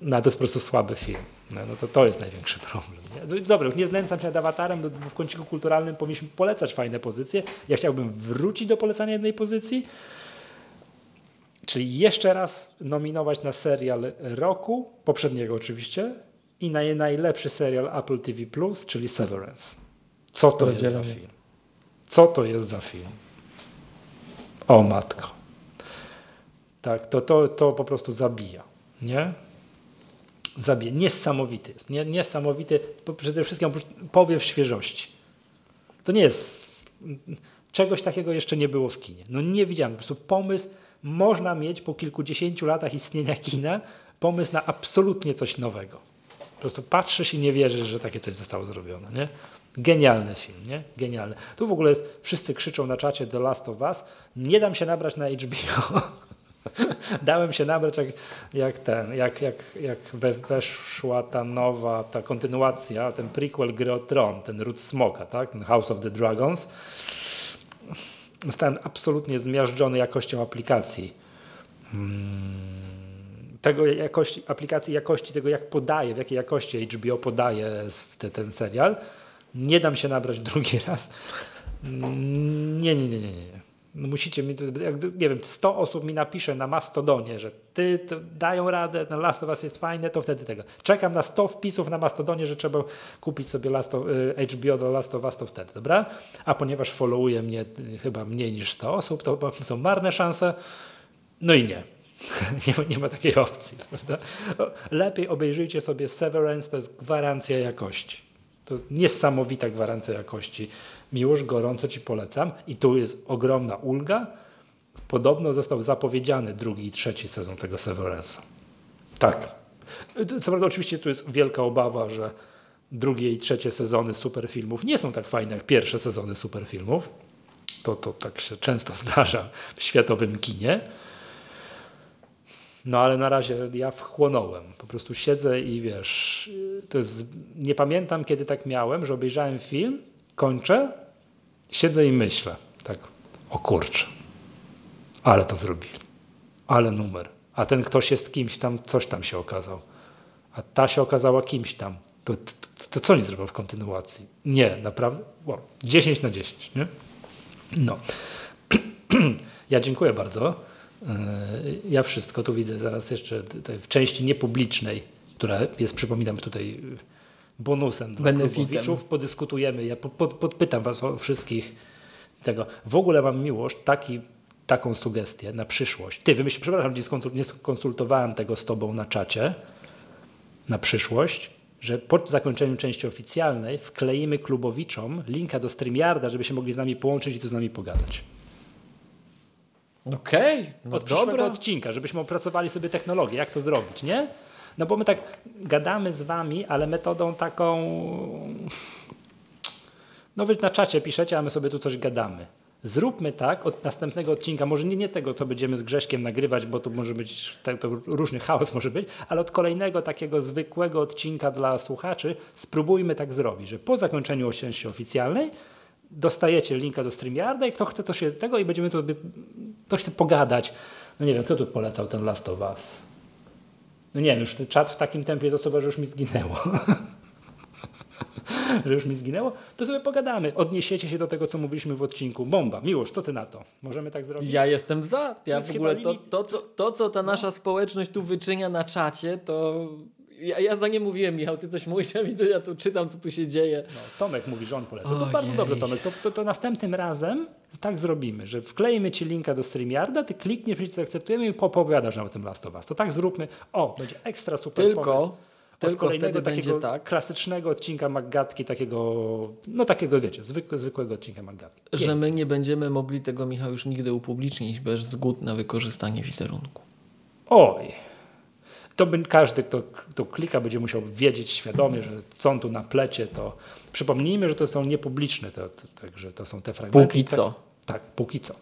No to jest po prostu słaby film. No, no to, to jest największy problem. Nie? No dobra, nie znęcam się nad awatarem, bo w kąciku kulturalnym powinniśmy polecać fajne pozycje. Ja chciałbym wrócić do polecania jednej pozycji, czyli jeszcze raz nominować na serial roku, poprzedniego oczywiście, i na najlepszy serial Apple TV+, czyli Severance. Co to jest za film? Co to jest za film? O matko. Tak, to, to, to po prostu zabija. Nie? Zabija. Niesamowity jest. Nie, niesamowity. Przede wszystkim powiew świeżości. To nie jest... Czegoś takiego jeszcze nie było w kinie. No nie widziałem. Po prostu pomysł można mieć po kilkudziesięciu latach istnienia kina pomysł na absolutnie coś nowego. Prostu patrzysz i nie wierzysz, że takie coś zostało zrobione. Nie? Genialny film, nie? Genialny. Tu w ogóle jest, wszyscy krzyczą na czacie The Last of Us. Nie dam się nabrać na HBO. Dałem się nabrać jak, jak ten, jak, jak, jak we, weszła ta nowa, ta kontynuacja, ten prequel gry o Tron, ten Root Smoka, tak? ten House of the Dragons. Zostałem absolutnie zmiażdżony jakością aplikacji. Hmm tego jakości, aplikacji, jakości tego, jak podaje, w jakiej jakości HBO podaje te, ten serial. Nie dam się nabrać drugi raz. Nie, nie, nie, nie. nie. No musicie mi, nie wiem, 100 osób mi napisze na Mastodonie, że ty dają radę, ten Last of Us jest fajne, to wtedy tego. Czekam na 100 wpisów na Mastodonie, że trzeba kupić sobie Last of, y, HBO do Last of Us, to wtedy, dobra? A ponieważ followuje mnie y, chyba mniej niż 100 osób, to są marne szanse. No i nie. nie, nie ma takiej opcji. Prawda? Lepiej obejrzyjcie sobie Severance, to jest gwarancja jakości. To jest niesamowita gwarancja jakości. Miłość, gorąco Ci polecam. I tu jest ogromna ulga. Podobno został zapowiedziany drugi i trzeci sezon tego Severance'a. Tak. Co prawda oczywiście tu jest wielka obawa, że drugie i trzecie sezony superfilmów nie są tak fajne jak pierwsze sezony superfilmów. To, to tak się często zdarza w światowym kinie. No ale na razie ja wchłonąłem. Po prostu siedzę i wiesz, to jest, nie pamiętam kiedy tak miałem, że obejrzałem film, kończę, siedzę i myślę, tak, o kurczę, ale to zrobili, ale numer. A ten ktoś jest kimś tam, coś tam się okazał. A ta się okazała kimś tam. To, to, to, co oni zrobią w kontynuacji? Nie, naprawdę, wow, 10 na 10, nie? No. ja dziękuję bardzo. Ja wszystko tu widzę zaraz jeszcze w części niepublicznej, która jest, przypominam, tutaj bonusem dla klubowiczów. Podyskutujemy, ja podpytam Was o wszystkich tego. W ogóle mam miłość, taki, taką sugestię na przyszłość. Ty, wymyśl, przepraszam, nie skonsultowałem tego z Tobą na czacie, na przyszłość, że po zakończeniu części oficjalnej wkleimy klubowiczom linka do StreamYarda, żeby się mogli z nami połączyć i tu z nami pogadać. Okej, okay, no Od przyszłego odcinka, żebyśmy opracowali sobie technologię, jak to zrobić, nie? No bo my tak gadamy z wami, ale metodą taką... No wy na czacie piszecie, a my sobie tu coś gadamy. Zróbmy tak od następnego odcinka, może nie, nie tego, co będziemy z Grześkiem nagrywać, bo to może być, to, to różny chaos może być, ale od kolejnego takiego zwykłego odcinka dla słuchaczy spróbujmy tak zrobić, że po zakończeniu części oficjalnej dostajecie linka do StreamYarda i kto chce to się tego i będziemy to, to chce pogadać. No nie wiem, kto tu polecał ten Last of Us? No nie wiem, już ten czat w takim tempie zasuwa, że już mi zginęło. że już mi zginęło, to sobie pogadamy. Odniesiecie się do tego, co mówiliśmy w odcinku. Bomba, miłość, co ty na to? Możemy tak zrobić? Ja jestem za. Ja w ogóle to, to, co, to, co ta nasza no. społeczność tu wyczynia na czacie, to ja, ja za nie mówiłem, Michał, ty coś mówisz, ja, widzę, ja tu czytam, co tu się dzieje. No, Tomek mówi, że on poleca. To bardzo dobrze, Tomek. To, to, to, następnym razem tak zrobimy, że wklejmy ci linka do StreamYarda, ty klikniesz, przycisk akceptujemy i popowiadasz na tym Last of Us. To tak zróbmy. O, będzie ekstra super Tylko... Pomysł tylko wtedy będzie tak. klasycznego odcinka Maggatki, takiego, no takiego wiecie, zwykłego, zwykłego odcinka Maggatki. Że my nie będziemy mogli tego, Michał, już nigdy upublicznić bez zgód na wykorzystanie wizerunku. Oj, to każdy, kto, kto klika, będzie musiał wiedzieć świadomie, że co on tu na plecie, to przypomnijmy, że to są niepubliczne, to, to, także to są te fragmenty. Póki co. Tak, póki co.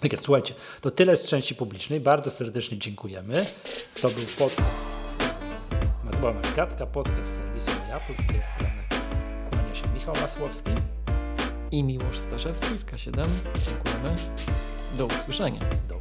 Tak jest, słuchajcie, to tyle z części publicznej. Bardzo serdecznie dziękujemy. To był podcast. Była Magatka, podcast serwisu Apple. Z tej strony kłania się Michał Masłowski i Miłosz Staszewski z K7. Dziękujemy. Do usłyszenia. Do